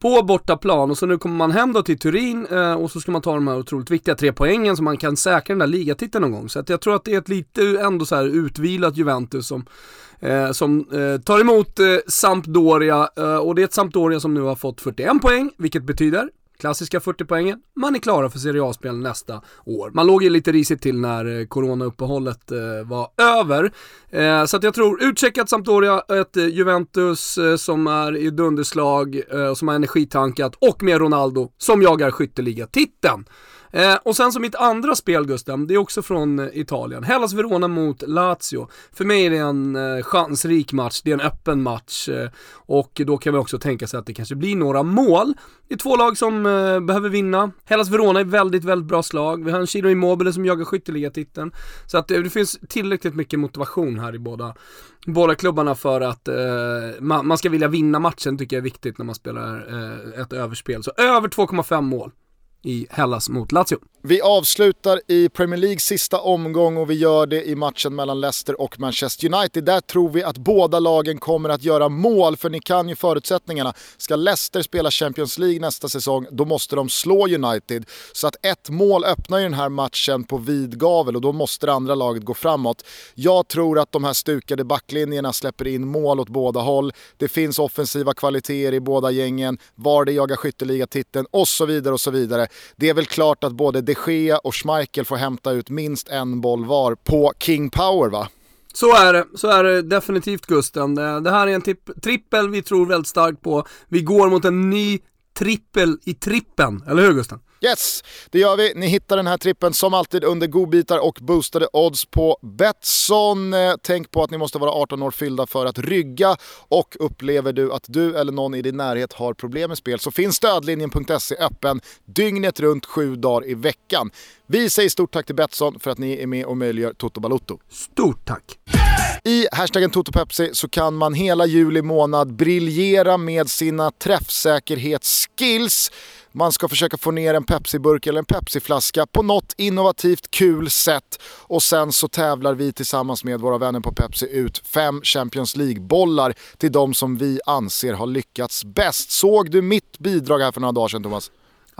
på bortaplan och så nu kommer man hem då till Turin eh, och så ska man ta de här otroligt viktiga tre poängen så man kan säkra den där ligatiteln någon gång. Så att jag tror att det är ett lite ändå så här utvilat Juventus som Eh, som eh, tar emot eh, Sampdoria eh, och det är ett Sampdoria som nu har fått 41 poäng, vilket betyder klassiska 40 poängen. Man är klara för Serie A-spel nästa år. Man låg ju lite risigt till när eh, corona-uppehållet eh, var över. Eh, så att jag tror utcheckat Sampdoria, ett eh, Juventus eh, som är i dunderslag, eh, som har energitankat och med Ronaldo som jagar skytteligatiteln. Eh, och sen så mitt andra spel Gusten, det är också från eh, Italien. Hellas Verona mot Lazio. För mig är det en eh, chansrik match, det är en öppen match. Eh, och då kan vi också tänka sig att det kanske blir några mål. Det är två lag som eh, behöver vinna. Hellas Verona är väldigt, väldigt bra slag. Vi har en Chiro Immobile som jagar skytteligatiteln. Så att eh, det finns tillräckligt mycket motivation här i båda, båda klubbarna för att eh, man, man ska vilja vinna matchen tycker jag är viktigt när man spelar eh, ett överspel. Så över 2,5 mål i Hellas mot Lazio. Vi avslutar i Premier Leagues sista omgång och vi gör det i matchen mellan Leicester och Manchester United. Där tror vi att båda lagen kommer att göra mål, för ni kan ju förutsättningarna. Ska Leicester spela Champions League nästa säsong, då måste de slå United. Så att ett mål öppnar ju den här matchen på vid gavel och då måste det andra laget gå framåt. Jag tror att de här stukade backlinjerna släpper in mål åt båda håll. Det finns offensiva kvaliteter i båda gängen, var det jagar skytteligatiteln och så vidare och så vidare. Det är väl klart att både de Gea och Schmeichel får hämta ut minst en boll var på King Power va? Så är det, så är det definitivt Gusten. Det, här är en tipp, trippel vi tror väldigt starkt på. Vi går mot en ny trippel i trippen, eller hur Gusten? Yes, det gör vi. Ni hittar den här trippen som alltid under godbitar och boostade odds på Betsson. Eh, tänk på att ni måste vara 18 år fyllda för att rygga och upplever du att du eller någon i din närhet har problem med spel så finns stödlinjen.se öppen dygnet runt sju dagar i veckan. Vi säger stort tack till Betsson för att ni är med och möjliggör Toto Balotto. Stort tack! I hashtaggen TotoPepsi så kan man hela juli månad briljera med sina träffsäkerhetsskills. Man ska försöka få ner en Pepsi-burk eller en Pepsi-flaska på något innovativt kul sätt och sen så tävlar vi tillsammans med våra vänner på Pepsi ut fem Champions League-bollar till de som vi anser har lyckats bäst. Såg du mitt bidrag här för några dagar sedan Thomas?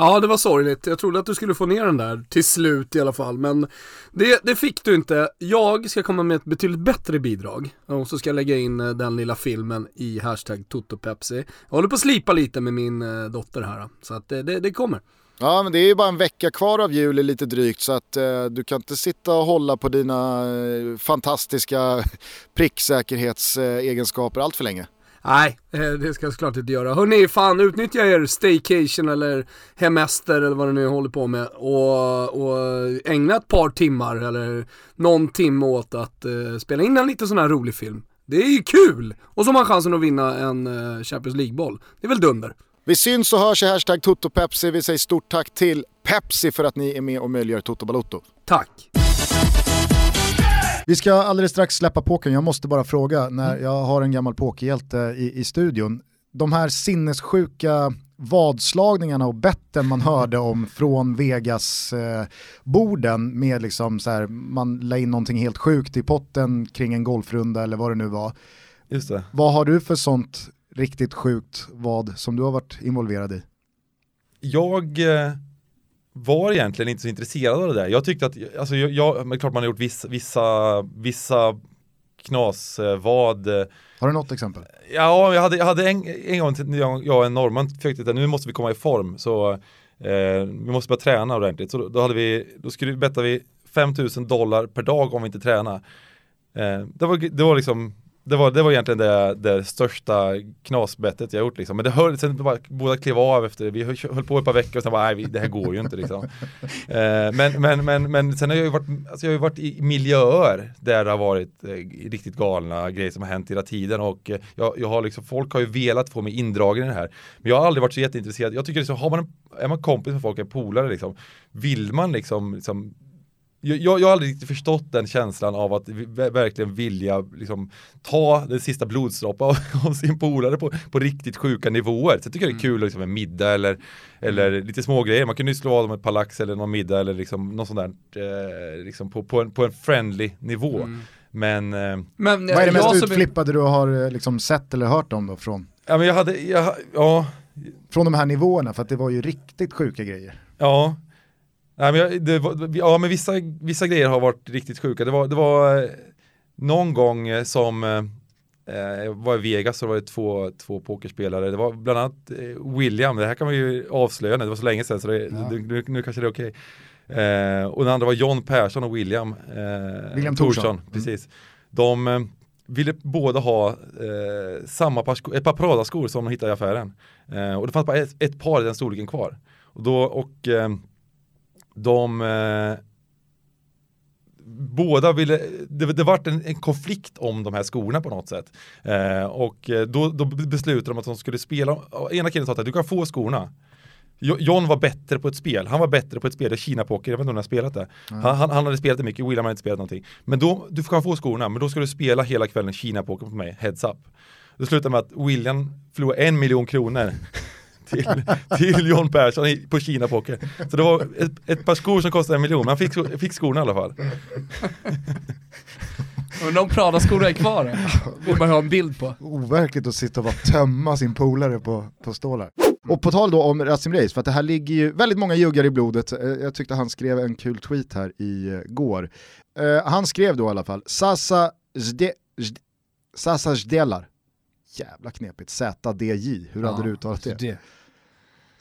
Ja, det var sorgligt. Jag trodde att du skulle få ner den där till slut i alla fall, men det, det fick du inte. Jag ska komma med ett betydligt bättre bidrag och så ska jag lägga in eh, den lilla filmen i hashtag TotoPepsi. Jag håller på att slipa lite med min eh, dotter här, så att det, det, det kommer. Ja, men det är ju bara en vecka kvar av juli lite drygt så att eh, du kan inte sitta och hålla på dina eh, fantastiska pricksäkerhetsegenskaper allt för länge. Nej, eh, det ska jag såklart inte göra. Hörni, fan utnyttja er staycation eller hemester eller vad det nu håller på med och, och ägna ett par timmar eller någon timme åt att uh, spela in en lite sån här rolig film. Det är ju kul! Och så har man chansen att vinna en uh, Champions League-boll. Det är väl dunder? Vi syns och hörs i hashtag TotoPepsi. Vi säger stort tack till Pepsi för att ni är med och möjliggör Toto Balotto. Tack! Vi ska alldeles strax släppa pokern. Jag måste bara fråga, när jag har en gammal pokerhjälte i, i studion, de här sinnessjuka vadslagningarna och betten man hörde om från Vegas-borden med liksom så här, man la in någonting helt sjukt i potten kring en golfrunda eller vad det nu var. Just det. Vad har du för sånt riktigt sjukt vad som du har varit involverad i? Jag eh, var egentligen inte så intresserad av det där. Jag tyckte att, alltså jag, jag men klart man har gjort vissa, vissa, vissa knasvad. Har du något exempel? Ja, jag hade, jag hade en, en gång, jag, jag och en norrman försökte att nu måste vi komma i form så eh, vi måste börja träna ordentligt. Så då, då hade vi, då skulle, bettade vi 5000 dollar per dag om vi inte tränar. Eh, det, var, det var liksom det var, det var egentligen det, det största knasbettet jag gjort liksom. Men det höll, sen bara båda klev av efter, vi höll på ett par veckor och sen bara, nej det här går ju inte liksom. eh, men, men, men, men sen har jag ju varit, alltså jag har varit i miljöer där det har varit eh, riktigt galna grejer som har hänt hela tiden och eh, jag, jag har liksom, folk har ju velat få mig indragen i det här. Men jag har aldrig varit så jätteintresserad. Jag tycker liksom, har man en, är man kompis med folk, en polare liksom, vill man liksom, liksom jag, jag, har aldrig riktigt förstått den känslan av att verkligen vilja liksom, ta den sista blodsdroppen av, av, sin polare på, på riktigt sjuka nivåer. Så jag tycker det är mm. kul liksom, en middag eller, eller mm. lite små grejer. Man kan ju slå av dem ett par lax eller någon middag eller liksom, något sånt där eh, liksom på, på, en, på en friendly nivå. Mm. Men, eh, men Vad är det mest utflippade du har eh, liksom, sett eller hört om då från? Ja, men jag hade, jag, ja. Från de här nivåerna, för att det var ju riktigt sjuka grejer. Ja, Nej, men jag, det var, ja, men vissa, vissa grejer har varit riktigt sjuka. Det var, det var eh, någon gång eh, som eh, jag var i Vegas så var det två, två pokerspelare. Det var bland annat eh, William, det här kan man ju avslöja nu, det var så länge sedan så det, ja. nu, nu, kanske det är okej. Okay. Eh, och den andra var John Persson och William, eh, William Torsson. Mm. Precis. De eh, ville båda ha samma par ett par Prada-skor som de hittade i affären. och det fanns bara ett, ett par i den storleken kvar. Och, då, och de eh, båda ville, det, det vart en, en konflikt om de här skorna på något sätt. Eh, och eh, då, då beslutade de att de skulle spela, ena killen sa att du kan få skorna. Jo- John var bättre på ett spel, han var bättre på ett spel, Kina Poker, jag vet inte om han har spelat det. Han, han, han hade spelat det mycket, William hade inte spelat någonting. Men då, du kan få skorna, men då ska du spela hela kvällen Kina Poker på mig, heads up. Det slutade med att William förlorade en miljon kronor till, till John Persson i- på Kina Poker. Så det var ett, ett par skor som kostade en miljon, men han fick, fick skorna i alla fall. Undrar om Prada-skorna är kvar? Vill man ha en bild på. Overkligt att sitta och bara tömma sin polare på, på stålar. Och på tal då om Rasim Reis, för att det här ligger ju väldigt många juggar i blodet. Eh, Jag tyckte han skrev en kul tweet här i eh, går. Eh, han skrev då i alla fall, Sasa Zde, Zde, Sasa Zdelar. Jävla knepigt, ZDJ, hur hade Ja, du uttalat det? det.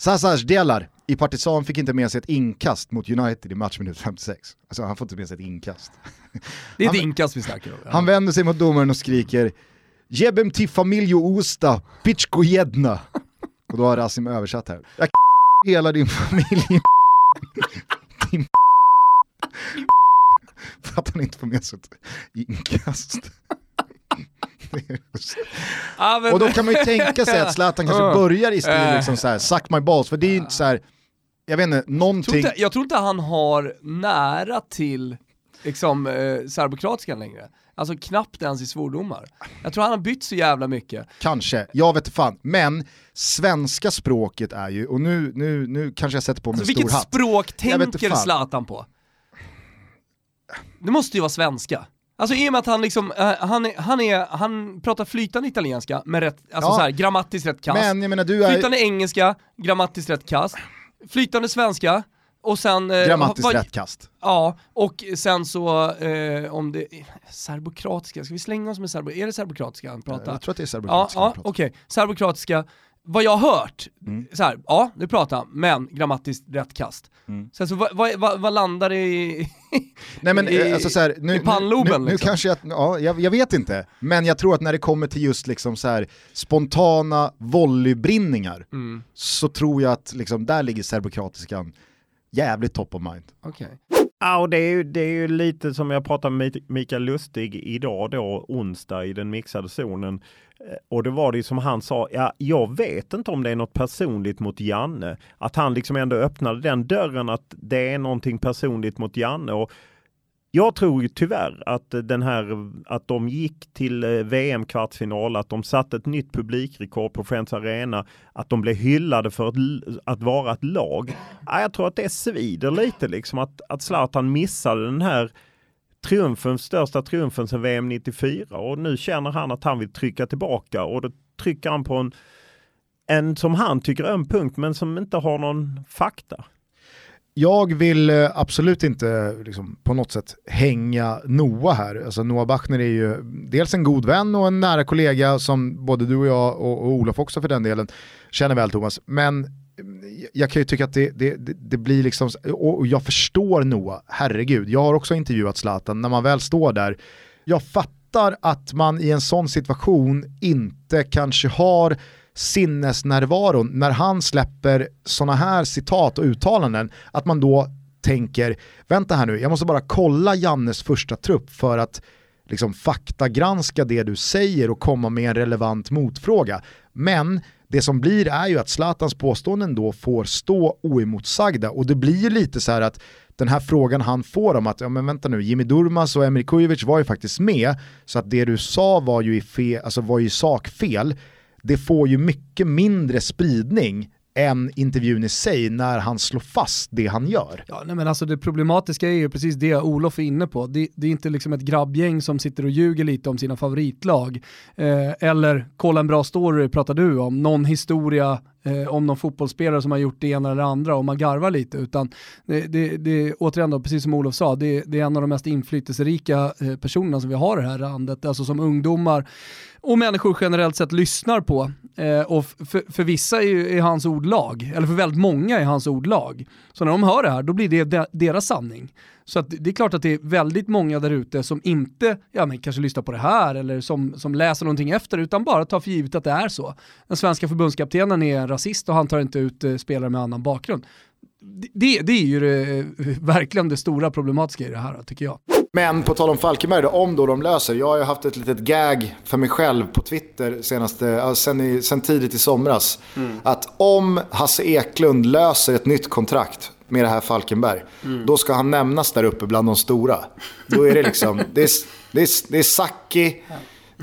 Sasa Zdelar i Partizan fick inte med sig ett inkast mot United i matchminut 56. Alltså han får inte med sig ett inkast. Det är ett inkast vi snackar om. Han vänder sig mot domaren och skriker Jebem till familjo Osta, pichko jedna. Och då har Rasim översatt här. Jag hela din familj. Din För att han inte får med sig ett inkast. Ja, men- Och då kan man ju tänka sig att Zlatan kanske Ja. börjar i stil Äh. liksom så här, suck my balls, för det är ju inte så här, jag vet inte, Jag tror, någonting... inte, jag tror inte han har nära till liksom, eh, serbokroatiskan längre. Alltså knappt ens i svordomar. Jag tror han har bytt så jävla mycket. Kanske, jag vet fan. Men svenska språket är ju, och nu, nu, nu kanske jag sätter på mig Alltså, en stor vilket hatt. språk vet inte tänker. Zlatan på? Det måste ju vara svenska. Alltså i och med att han liksom, eh, han, är, han, är, han pratar flytande italienska med rätt, alltså Ja. så här, grammatiskt rätt kast. Men jag menar du är Flytande engelska, grammatiskt rätt kast. Flytande svenska, och sen... eh, grammatiskt vad- rätt kast. Ja, och sen så eh, om det... Serbokratiska, ska vi slänga oss med serbo... Är det serbokratiska han pratar? Jag tror att det är Ja, serbokroatiska ja pratar. okej. Serbokratiska, vad jag har hört, Mm. så här, ja, nu pratar han, men grammatiskt rätt kast. Mm. Sen så vad, vad, vad, vad landar i? Nej men i- eh, alltså så här, nu, i pannloben, nu, nu, nu liksom. kanske jag, ja, jag, jag vet inte, men jag tror att när det kommer till just liksom så här spontana volleybrinningar Mm. så tror jag att liksom, där ligger serbokratiskan jävligt top of mind. Okej. Ja, och det är, ju, det är ju lite som jag pratade med Mikael Lustig idag då, onsdag i den mixade zonen. Eh, och det var det ju som han sa, ja, jag vet inte om det är något personligt mot Janne. Att han liksom ändå öppnade den dörren att det är någonting personligt mot Janne. Och jag tror ju tyvärr att den här, att de gick till eh, VM-kvartsfinal, att de satte ett nytt publikrekord på Friends Arena, att de blev hyllade för att, att vara ett lag. Jag tror att det svider lite liksom att, att Zlatan missade den här triumfen, största triumfen sedan VM 94 och nu känner han att han vill trycka tillbaka och då trycker han på en, en som han tycker öm punkt men som inte har någon fakta. Jag vill eh, absolut inte liksom, på något sätt hänga Noah här. Alltså, Noah Bachner är ju dels en god vän och en nära kollega som både du och jag och, och Olof också för den delen känner väl Thomas. Men eh, jag kan ju tycka att det, det, det, det blir liksom, och jag förstår Noah, herregud. Jag har också intervjuat Zlatan, när man väl står där, jag fattar att man i en sån situation inte kanske har sinnesnärvaron när han släpper sådana här citat och uttalanden, att man då tänker, vänta här nu, jag måste bara kolla Jannes första trupp för att liksom faktagranska det du säger och komma med en relevant motfråga. Men det som blir är ju att Zlatans påståenden då får stå oemotsagda och det blir ju lite så här att den här frågan han får om att, ja men vänta nu, Jimmy Durmaz och Emir Kujovic var ju faktiskt med, så att det du sa var ju i, fe, alltså var ju i sak fel. Det får ju mycket mindre spridning än intervjun i sig när han slår fast det han gör. Ja, nej men alltså det problematiska är ju precis det Olof är inne på. Det, det är inte liksom ett grabbgäng som sitter och ljuger lite om sina favoritlag. Eh, eller kolla en bra story pratar du om, någon historia eh, om någon fotbollsspelare som har gjort det ena eller det andra och man garvar lite. Utan det, det, det återigen då, precis som Olof sa, det, det är en av de mest inflytelserika eh, personerna som vi har i det här landet. Alltså som ungdomar och människor generellt sett lyssnar på. Eh, och för, för vissa är, ju, är hans ord lag, eller för väldigt många är hans ord lag. Så när de hör det här, då blir det de, deras sanning. Så att det är klart att det är väldigt många där ute som inte ja, men kanske lyssnar på det här eller som, som läser någonting efter, utan bara tar för givet att det är så. Den svenska förbundskaptenen är en rasist och han tar inte ut eh, spelare med annan bakgrund. det, det är ju det, verkligen det stora problematiska i det här tycker jag. Men på tal om Falkenberg, då, om då de löser. Jag har ju haft ett litet gag för mig själv på Twitter senaste, sen, i, sen tidigt i somras. Att om Hasse Eklund löser ett nytt kontrakt med det här Falkenberg, då ska han nämnas där uppe bland de stora. Då är det liksom, det är, det är, det är Sacchi,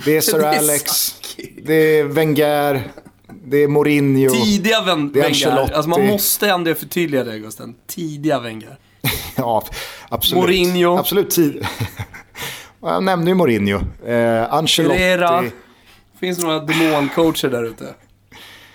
det är Sir Alex, det är Wenger, det är Mourinho. Tidiga Wen- Det är Wenger. Alltså man måste ändå förtydliga det Gusten. Tidiga Wenger. Ja, absolut. Mourinho. Absolut tid. Jag nämnde ju Mourinho. Eh, Ancelotti. Herrera. Finns det några demoncoacher där ute?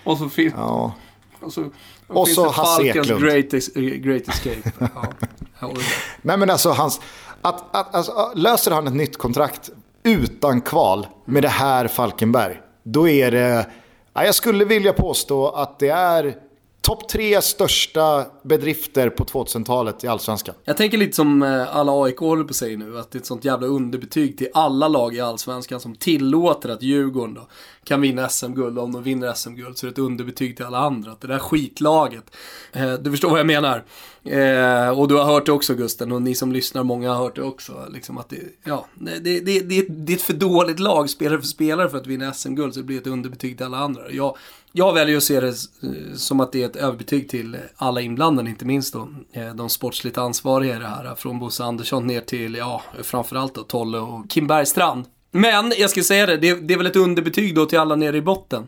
Och så, fin- Ja. och så, Och så Hasse Falkens Eklund. great, eh, great Escape. Ja. Nej men alltså, hans, att, att, alltså, löser han ett nytt kontrakt utan kval med det här Falkenberg, då är det, ja, jag skulle vilja påstå att det är topp tre största bedrifter på 2000-talet i Allsvenskan. Jag tänker lite som eh, alla AIK håller på sig nu, att det är ett sånt jävla underbetyg till alla lag i Allsvenskan som tillåter att Djurgården då kan vinna SM-guld. Om de vinner SM-guld så är det ett underbetyg till alla andra. Att det där skitlaget, eh, du förstår vad jag menar. Eh, och du har hört det också Gusten, och ni som lyssnar, många har hört det också. Liksom att det, ja, det, det, det, det, är ett för dåligt lag, spelare för spelare, för att vinna SM-guld, så det blir ett underbetyg till alla andra. Jag, jag väljer att se det eh, som att det är ett överbetyg till eh, alla inblandade, inte minst då eh, de sportsligt ansvariga i det här. Från Bosse Andersson ner till, ja, framförallt då Tolle och Kim Bergstrand. Men, jag ska säga det, det, det är väl ett underbetyg då till alla nere i botten.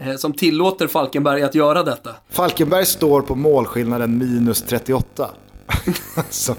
eh, Som tillåter Falkenberg att göra detta. Falkenberg står på målskillnaden minus 38. alltså,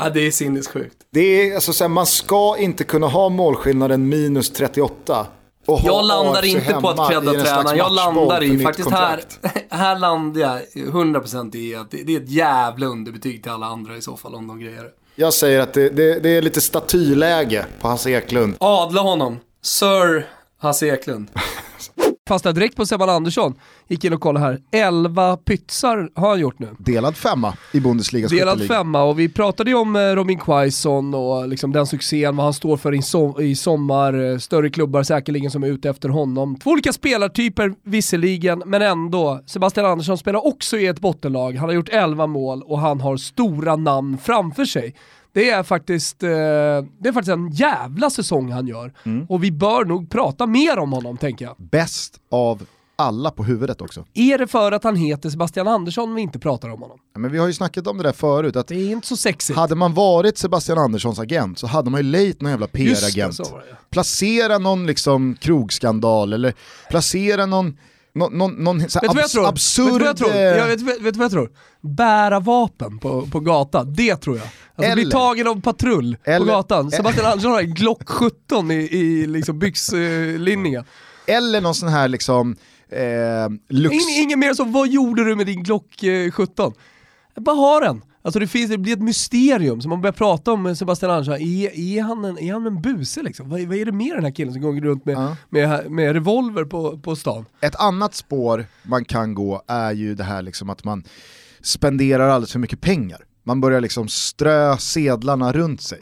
Ja, det är sinnessjukt. det är, alltså, så här, man ska inte kunna ha målskillnaden minus 38. Och ha Jag landar AFC inte på att credda tränaren. Jag landar i, faktiskt här, här landar jag 100% i att det, det är ett jävla underbetyg till alla andra i så fall om de grejer. Jag säger att det, det, det är lite statyläge på Hasse Eklund. Adla honom. Sir Hasse Eklund. Fastnade direkt på Sebban Andersson, gick in och kollade här. 11 pytsar har han gjort nu. Delad femma i Bundesligas Delad femma och vi pratade ju om eh, Robin Quaison och liksom den succén, vad han står för i, som, i sommar, eh, större klubbar säkerligen som är ute efter honom. Två olika spelartyper visserligen, men ändå. Sebastian Andersson spelar också i ett bottenlag, han har gjort 11 mål och han har stora namn framför sig. Det är faktiskt, eh, det är faktiskt en jävla säsong han gör. Och vi bör nog prata mer om honom tänker jag. Bäst av alla på huvudet också. Är det för att han heter Sebastian Andersson vi inte pratar om honom? Ja, Men vi har ju snackat om det där förut, att Det är inte så sexigt. hade man varit Sebastian Anderssons agent så hade man ju lejt någon jävla PR-agent. Placera någon liksom krogskandal eller placera någon, någon, någon, någon Vet jag abs- tror? absurd... Vet du vad jag tror? eh, Jag vet, vet, vet vad jag tror? Bära vapen på, på gatan, det tror jag. Alltså bli Eller- tagen av patrull på Eller- gatan. Sebastian Andersson har en Glock 17 i, i liksom byxlinningen. Eller någon sån här liksom... Eh, lux... In, ingen mer som, vad gjorde du med din Glock eh, 17? Jag bara har den. Alltså det, finns, det blir ett mysterium, så man börjar prata om Sebastian Andersson, är, är, han en, är han en buse liksom? Vad, vad är det med den här killen som går runt med, Ja. med, med revolver på, på stan? Ett annat spår man kan gå är ju det här liksom att man spenderar alldeles för mycket pengar. Man börjar liksom strö sedlarna runt sig.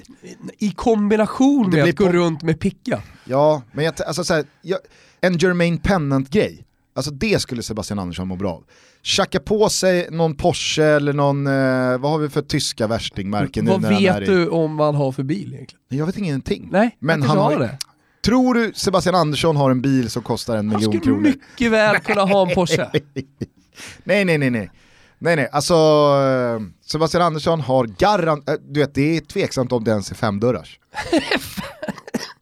I kombination med att gå runt med picka. Ja, men jag, alltså så här, jag, en Jermaine Pennant-grej, alltså det skulle Sebastian Andersson må bra av. Tjacka på sig någon Porsche eller någon, eh, vad har vi för tyska värstingmärken nu Vad när han är vet i... du om vad han har för bil egentligen? Jag vet ingenting. Nej, Men han har- det. Tror du Sebastian Andersson har en bil som kostar en Han miljon skulle kronor? mycket väl kunna ha en Porsche. Nej, nej, nej, nej. Nej, nej, alltså eh, Sebastian Andersson har garant... eh, Du vet, det är tveksamt om det ens är femdörrars.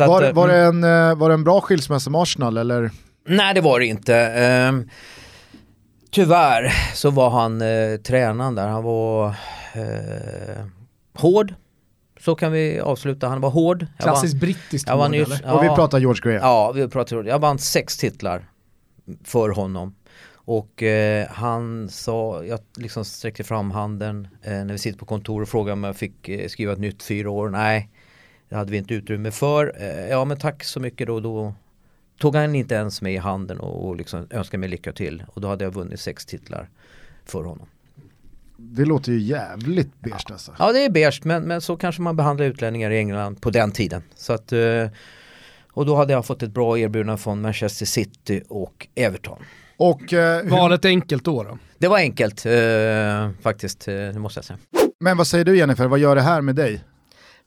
Så att, Var, eh, var, det en, eh, var det en bra skilsmässa med Arsenal eller? Nej det var det inte. Ehm, tyvärr så var han eh, tränaren där, han var eh, hård. Så kan vi avsluta, han var hård. Jag Klassiskt vann- brittiskt jag vann ord, nyss, eller? Och vi ja, pratar George Graham. Ja, vi pratar Jag vann sex titlar för honom. Och eh, han sa, jag liksom sträckte fram handen eh, när vi sitter på kontor och frågade om jag fick eh, skriva ett nytt fyra år. Nej, det hade vi inte utrymme för. Eh, ja men tack så mycket då. Då tog han inte ens med i handen och, och liksom önskade mig lycka till. Och då hade jag vunnit sex titlar för honom. Det låter ju jävligt beige alltså. Ja det är beige men, men så kanske man behandlar utlänningar i England på den tiden. Så att eh, Och då hade jag fått ett bra erbjudande från Manchester City och Everton. Och, eh, hur, Valet enkelt då då? Det var enkelt eh, faktiskt, eh, det måste jag säga. men vad säger du Jennifer, vad gör det här med dig?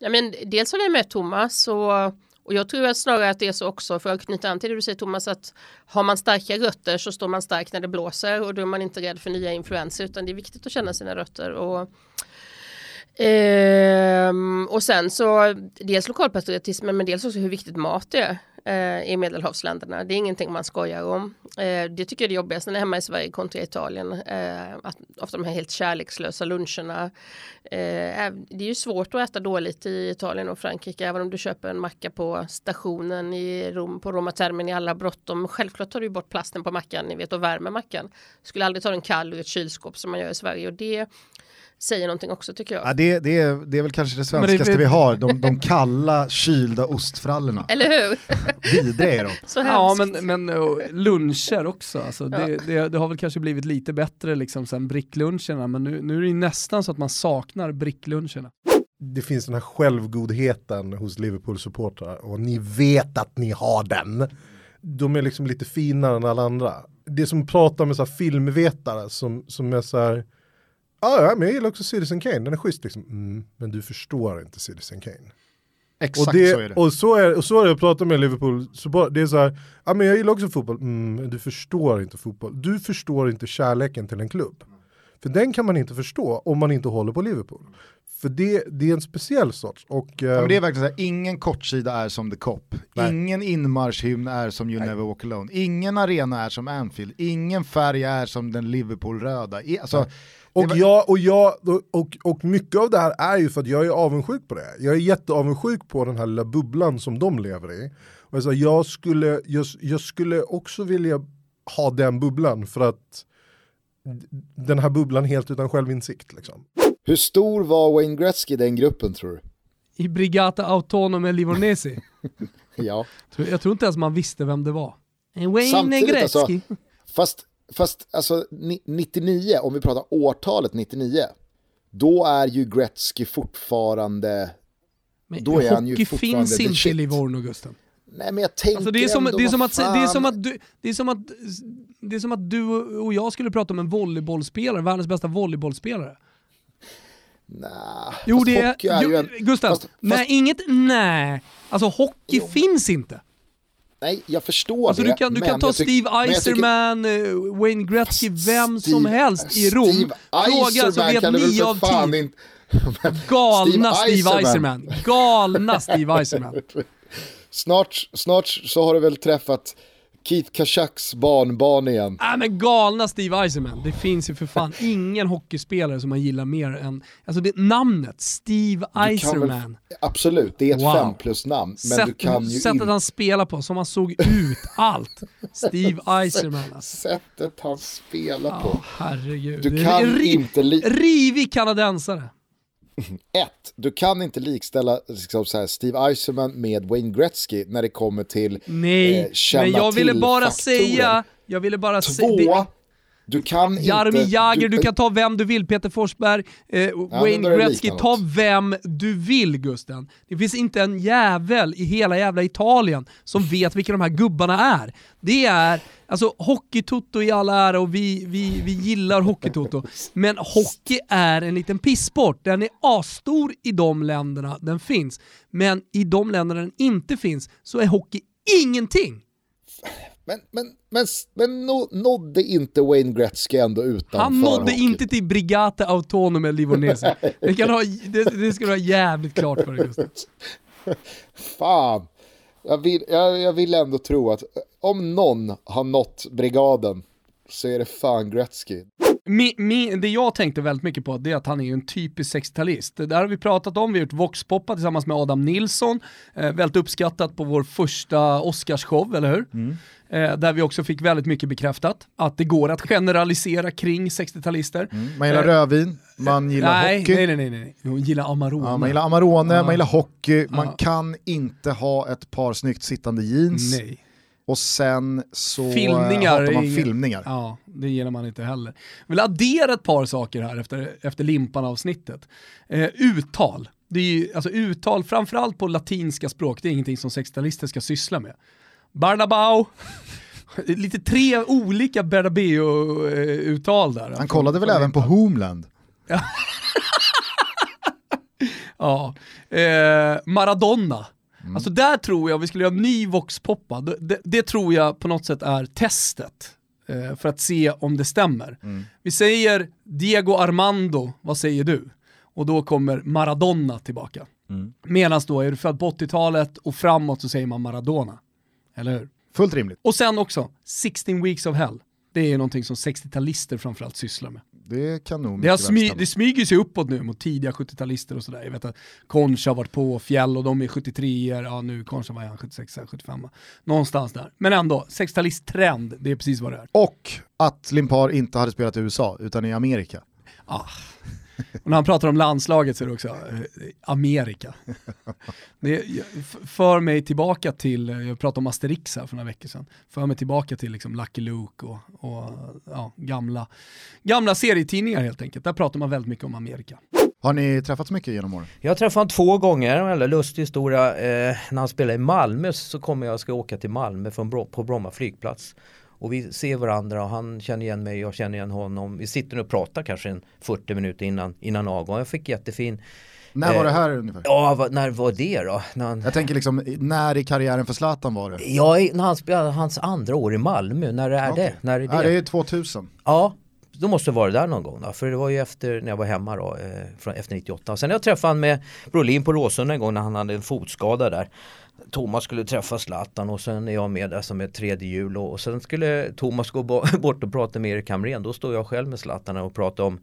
Ja, men dels håller jag med Thomas och, och jag tror att snarare att det är så också för att knyta an till det du säger Thomas att har man starka rötter så står man stark när det blåser och då är man inte rädd för nya influenser utan det är viktigt att känna sina rötter och Ehm, och sen så dels lokalpatriotismen men dels också hur viktigt mat är eh, i medelhavsländerna. Det är ingenting man skojar om. Eh, det tycker jag är jobbigast. när jag är hemma i Sverige kontra Italien. Eh, att ofta de här helt kärlekslösa luncherna. Eh, det är ju svårt att äta dåligt i Italien och Frankrike även om du köper en macka på stationen i Rom, på Roma termen i alla bråttom. Självklart tar du bort plasten på mackan ni vet, och värmer mackan. Skulle aldrig ta den kall ur ett kylskåp som man gör i Sverige och det säger någonting också tycker jag. Ja, det, det, är, det är väl kanske det Men det- svenskaste vi har, de, de kalla kylda ostfrallorna. Eller hur? Vidriga är de. Så Ja men, men och luncher också, alltså, det, det, det har väl kanske blivit lite bättre liksom sen brickluncherna men nu, nu är det ju nästan så att man saknar brickluncherna. det finns den här självgodheten hos Liverpool-supportrar och ni vet att ni har den. De är liksom lite finare än alla andra. Det är som att prata med så här filmvetare som, som är så här, "Ah, ja men jag gillar också Citizen Kane, den är schysst liksom. Mm, men du förstår inte Citizen Kane. Exakt och, det, så är det. Och så är, och så är det att prata med Liverpool, så det är så här, ja men jag gillar också fotboll, mm, men du förstår inte fotboll. Du förstår inte kärleken till en klubb. För den kan man inte förstå om man inte håller på Liverpool. För det, det är en speciell sorts. Och, Ja, men det är eh, verkligen så här, ingen kortsida är som The Cop. Nej. Ingen inmarschhymn är som You Never Walk Alone. Ingen arena är som Anfield. Ingen färg är som den Liverpool-röda. Alltså, Och, var- jag, och, jag, och, och mycket av det här är ju för att jag är avundsjuk på det. Jag är jätteavundsjuk på den här lilla bubblan som de lever i. Och jag, sa, jag, skulle, jag, jag skulle också vilja ha den bubblan för att den här bubblan helt utan självinsikt. Liksom. Hur stor var Wayne Gretzky i den gruppen tror du? I Brigata Autonome Livornesi, Ja. Jag tror inte ens man visste vem det var. Wayne Samtidigt Gretzky. alltså, fast, fast alltså ni- 99, om vi pratar årtalet 99, då är ju Gretzky fortfarande, Men då är han ju fortfarande finns inte i. Livorno Gusten. nej men jag tänker Alltså det är som, ändå, det är som att, se- det är som fan. att du, det är som att, det är som att du och jag skulle prata om en volleybollspelare, världens bästa volleybollspelare. Nah, Jo fast det är, är ju en, Gustav, fast- nej fast- inget nej. Alltså hockey Jo. finns inte. Nej jag förstår Alltså det. du kan, du kan ta Steve jag tycker- Eiserman, eh, Wayne Gretzky, vem som Steve- helst i Rom. Steve Fråga så Eiserman vet nio för av tio. inte- Galna Steve Steve Eiserman. Galna Steve Eiserman. Snart, snart så har du väl träffat Keith Kachaks barnbarn igen. Nej men galna Steve Eiserman. Det finns ju för fan ingen hockeyspelare som man gillar mer än, alltså det namnet, Steve Eiserman. Absolut, det är ett Wow. fem plus namn. Men Sätt, du kan ju sättet han spelar på, som han såg ut, allt. Steve Eiserman alltså. Sättet han spelar på. herregud. Du kan Ri- inte li- Rivig kanadensare. Ett, du kan inte likställa liksom så här, Steve Eiserman med Wayne Gretzky när det kommer till Nej, eh, känna men jag ville bara faktorer. säga, jag ville bara säga, Två, du kan Jaromir inte... Jagr, du kan ta vem du vill, Peter Forsberg, eh, Wayne Gretzky, ta vem du vill Gusten. Det finns inte en jävel i hela jävla Italien som vet vilka de här gubbarna är. Det är, alltså hockeytoto i all ära och vi, vi, vi gillar hockeytoto, men hockey är en liten pissport. Den är asstor i de länderna den finns, men i de länderna den inte finns så är hockey ingenting. Men, men, men, men nå- nådde inte Wayne Gretzky ändå utanför Han nådde hockeyn? inte till Brigata Autonome Livornese. Det, kan ha, det, det ska du ha jävligt klart för dig Gustav. Fan. Jag vill, jag, jag vill ändå tro att om någon har nått brigaden så är det fan Gretzky. Mi, mi, det jag tänkte väldigt mycket på det är att han är en typisk 60-talist. Det där har vi pratat om, vi har gjort Voxpoppa tillsammans med Adam Nilsson, eh, väldigt uppskattat på vår första Oscarsshow, eller hur? Eh, där vi också fick väldigt mycket bekräftat att det går att generalisera kring 60-talister. Man gillar Eh, rödvin, man gillar nej, hockey. nej, nej, nej, nej. Hon gillar Amarone. Ja, man gillar Amarone, Ja. man gillar hockey, man kan inte ha ett par snyggt sittande jeans. Nej. Och sen så eh, Filmningar hatar man ingen- filmningar. Ja, det gillar man inte heller. Jag vill addera ett par saker här efter, efter limpan-avsnittet. Eh, uttal. Det är ju, alltså uttal, framförallt på latinska språk, det är ingenting som 60-talister ska syssla med. Barnabao, lite tre olika Bernabeu-uttal där. Han kollade väl även på Homeland? Ja, eh, Maradona. Alltså där tror jag, om vi skulle göra en ny voxpoppa, det, det, tror jag på något sätt är testet. Eh, för att se om det stämmer. Vi säger Diego Armando, vad säger du? Och då kommer Maradona tillbaka. Medan då är du född på 80-talet och framåt så säger man Maradona. Eller hur? Fullt rimligt. Och sen också, 16 weeks of hell. Det är någonting som 60-talister framförallt sysslar med. Det kan nog Det, smy, det smyger sig uppåt nu mot tidiga 70-talister och sådär. Jag vet att Concha har varit på, Fjäll och de är 73 er ja nu Concha var han 76 75 Någonstans där. Men ändå, 60-talist-trend, det är precis vad det är. Och att Limpar inte hade spelat i USA, utan i Amerika. Ah. Och när han pratar om landslaget så är det också eh, Amerika. Det för mig tillbaka till, eh, jag pratade om Asterix här för några veckor sedan, för mig tillbaka till liksom Lucky Luke och, och ja, gamla, gamla serietidningar helt enkelt. Där pratar man väldigt mycket om Amerika. Har ni träffats mycket genom åren? Jag träffade honom två gånger, en väldigt lustig historia. Eh, när han spelade i Malmö så kommer jag och ska åka till Malmö från Bro- på Bromma flygplats. Och vi ser varandra och han känner igen mig, jag känner igen honom. Vi sitter och pratar kanske en 40 minuter innan, innan avgång. Jag fick jättefin... När var det eh, här ungefär? Ja, när var det då? När han, Jag tänker liksom, när i karriären för Zlatan var det? ja, när han spelade hans andra år i Malmö, när är Okej. det? När är det? Ja, det är 2000. Ja, då måste det vara där någon gång då. För det var ju efter när jag var hemma då, eh, från, efter 98. Sen jag träffade han med Brolin på Råsunda en gång när han hade en fotskada där. Thomas skulle träffa Zlatan och sen är jag med där som ett tredje hjul och, och sen skulle Thomas gå bort och prata med Erik Hamrén. Då står jag själv med Zlatan och pratar om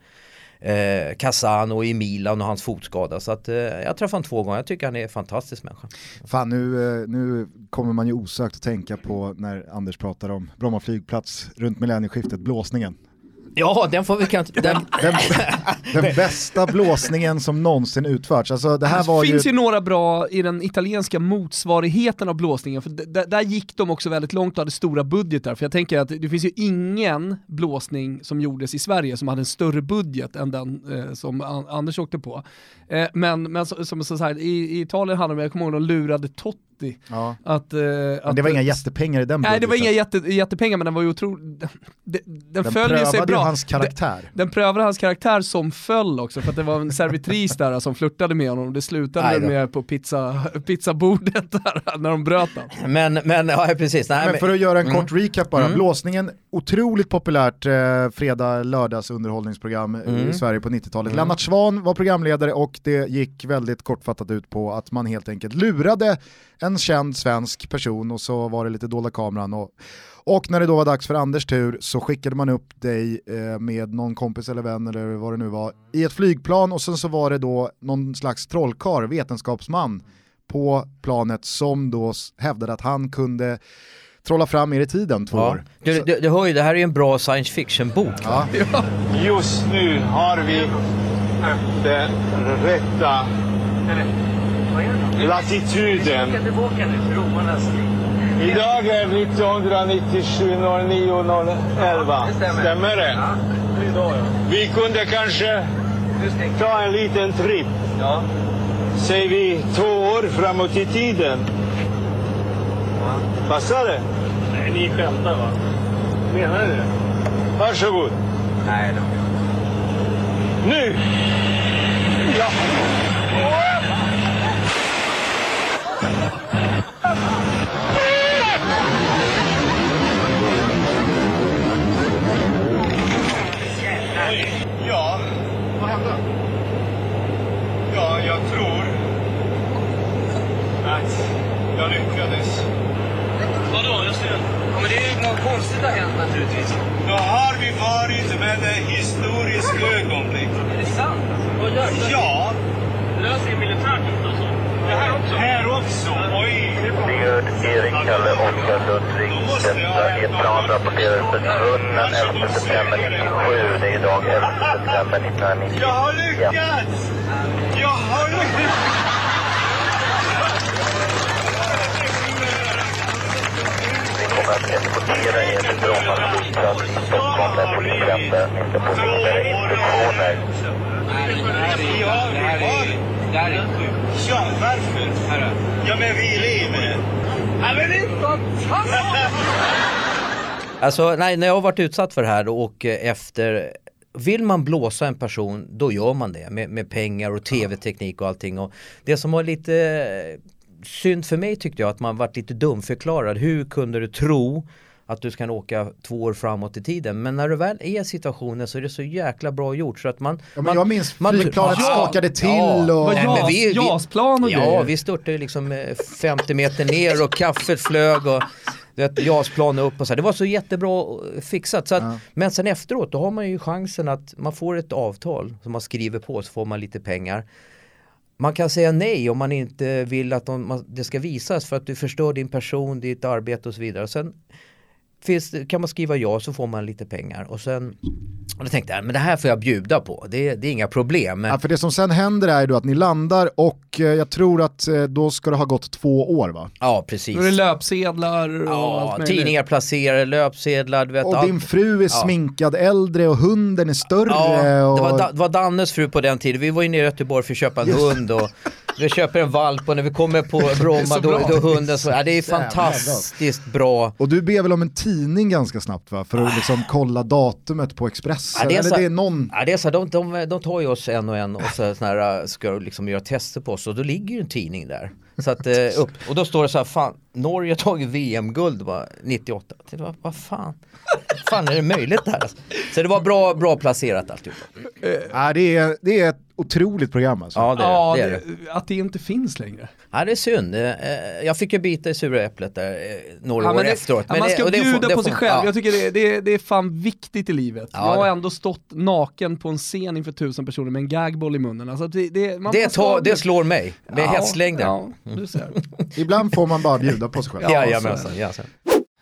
eh, Casano i Milan och hans fotskada. Så att eh, jag träffade honom två gånger. Jag tycker han är en fantastisk människa. Fan nu, eh, nu kommer man ju osökt att tänka på när Anders pratar om Bromma flygplats runt millennieskiftet, blåsningen. Ja, den får vi kan den, Den, den bästa blåsningen som någonsin utförts. Alltså det här var det finns ju... ju några bra i den italienska motsvarigheten av blåsningen, för där gick de också väldigt långt och hade stora budgetar. För jag tänker att det finns ju ingen blåsning som gjordes i Sverige som hade en större budget än den eh, som An- Anders åkte på. Eh, men men så, som så här, i, i Italien handlade det om, jag kommer ihåg de lurade Totti. Ja. Att, eh, Men att, det var inga jättepengar i den Nej det var inga jätte, jättepengar men den var ju otroligt, den, den, Den följer sig bra. hans karaktär. Den, den prövade hans karaktär som föll också för att det var en servitris där som flörtade med honom det slutade med på pizza, pizzabordet där när de bröt den. men, men ja precis. Nej, Men för att göra en Mm. kort recap bara, Mm. blåsningen, otroligt populärt eh, fredag lördags underhållningsprogram eh, Mm. i Sverige på 90-talet. Mm. Lennart Svan var programledare och det gick väldigt kortfattat ut på att man helt enkelt lurade en känd svensk person och så var det lite dolda kameran och och när det då var dags för Anders tur så skickade man upp dig eh, med någon kompis eller vän eller vad det nu var i ett flygplan och sen så var det då någon slags trollkarl, vetenskapsman på planet som då hävdade att han kunde trolla fram er i tiden två Ja. år. Du, du, du hör ju, det här är ju en bra science fiction-bok. Ja. Just nu har vi den rätta latituden. Idag är 1997 09 11. Stämmer det? Vi kunde kanske ta en liten tripp. Säger vi två år framåt i tiden. Passar det? Nej, ni skämtar va? Menar ni det? Varsågod. Nej då. Nu! Ja. Ja, vad hände? Ja, jag tror att jag lyckades. Vadå? Ja, men det är något konstigt har hänt naturligtvis. Då har vi varit med ett historiskt ögonblick. Är det sant? Vad gör? Ja. Löser militärt alltså? Det här också? Här också? Oj! Björn, Erik, Kalle, Oskar, Ludvig, Detta är plan rapporterar försvunnen 11 september 97. Det är idag 11 september 1990. Jag har lyckats! Jag har lyckats! Vi kommer att eskortera er till Bromma flygplats i Stockholm där polisen väntar. Ni ska få vidare instruktioner. Vi har, vi har Det här är sjukt. Ja, varför? Herre. Ja, men vi lever. Ja, men det är fantastiskt! Alltså, nej, när jag har varit utsatt för det här och eh, efter vill man blåsa en person, då gör man det med, med pengar och tv-teknik och allting. Och det som var lite eh, synd för mig tyckte jag att man varit lite dumförklarad. Hur kunde du tro att du ska åka två år framåt i tiden. Men när du väl är i situationen så är det så jäkla bra gjort så att man... Ja, men man jag minns flygplanet skakade till och- Vad Nej, men jas- jasplan och Ja, grejer. vi störtade liksom eh, 50 meter ner och kaffet flög och jasplan upp och så. här. Det var så jättebra eh, fixat. Så att, Men sen efteråt då har man ju chansen att man får ett avtal som man skriver på så får man lite pengar. Man kan säga nej om man inte vill att de, man, det ska visas för att du förstör din person, ditt arbete och så vidare. Sen finns, kan man skriva ja så får man lite pengar och sen och då tänkte jag, men det här får jag bjuda på, det, det är inga problem. Ja, för det som sen händer är ju då att ni landar och eh, jag tror att eh, då ska det ha gått två år va? Ja, precis. Då är det löpsedlar och Ja, allt tidningar placerade, löpsedlar, du vet. Och allt. din fru är sminkad äldre och hunden är större. Ja, och... det var, det var Dannes fru på den tiden. Vi var ju nere i Göteborg för att köpa en hund och vi köper en valp och när vi kommer på Bromma då, då hunden så, ja, det är Jävla fantastiskt bra. Och du ber väl om en tidning ganska snabbt va? För att liksom kolla datumet på Expressen? Ja, det är Eller så- det är någon... Ja, det är så, de, de, de tar ju oss en och en och så, sån här, ska liksom göra tester på oss och då ligger ju en tidning där. Så att, eh, upp. Och då står det så här, fan, Norge har tagit VM-guld va, 98. Jag tänkte, Vad, fan, fan är det möjligt det här? Så det var bra, bra placerat alltihop. Ja, det, är, det är ett otroligt program alltså. Ja, det, Ja, det är det, det. att det inte finns längre. Ja det är synd. Eh, Jag fick ju bita i sura äpplet där eh, några Ja, år men det, efteråt. ja, man ska det bjuda det på sig själv. ja. Jag tycker det, det, det är fan viktigt i livet. Ja, jag har ändå stått naken på en scen inför tusen personer med en gagboll i munnen. Alltså det, det, man, Det, man tar, det slår mig med Ja, hästlängder. Ja, du ser. Ibland får man bara bjuda på sig själv. Ja, jajamensan, jajamensan.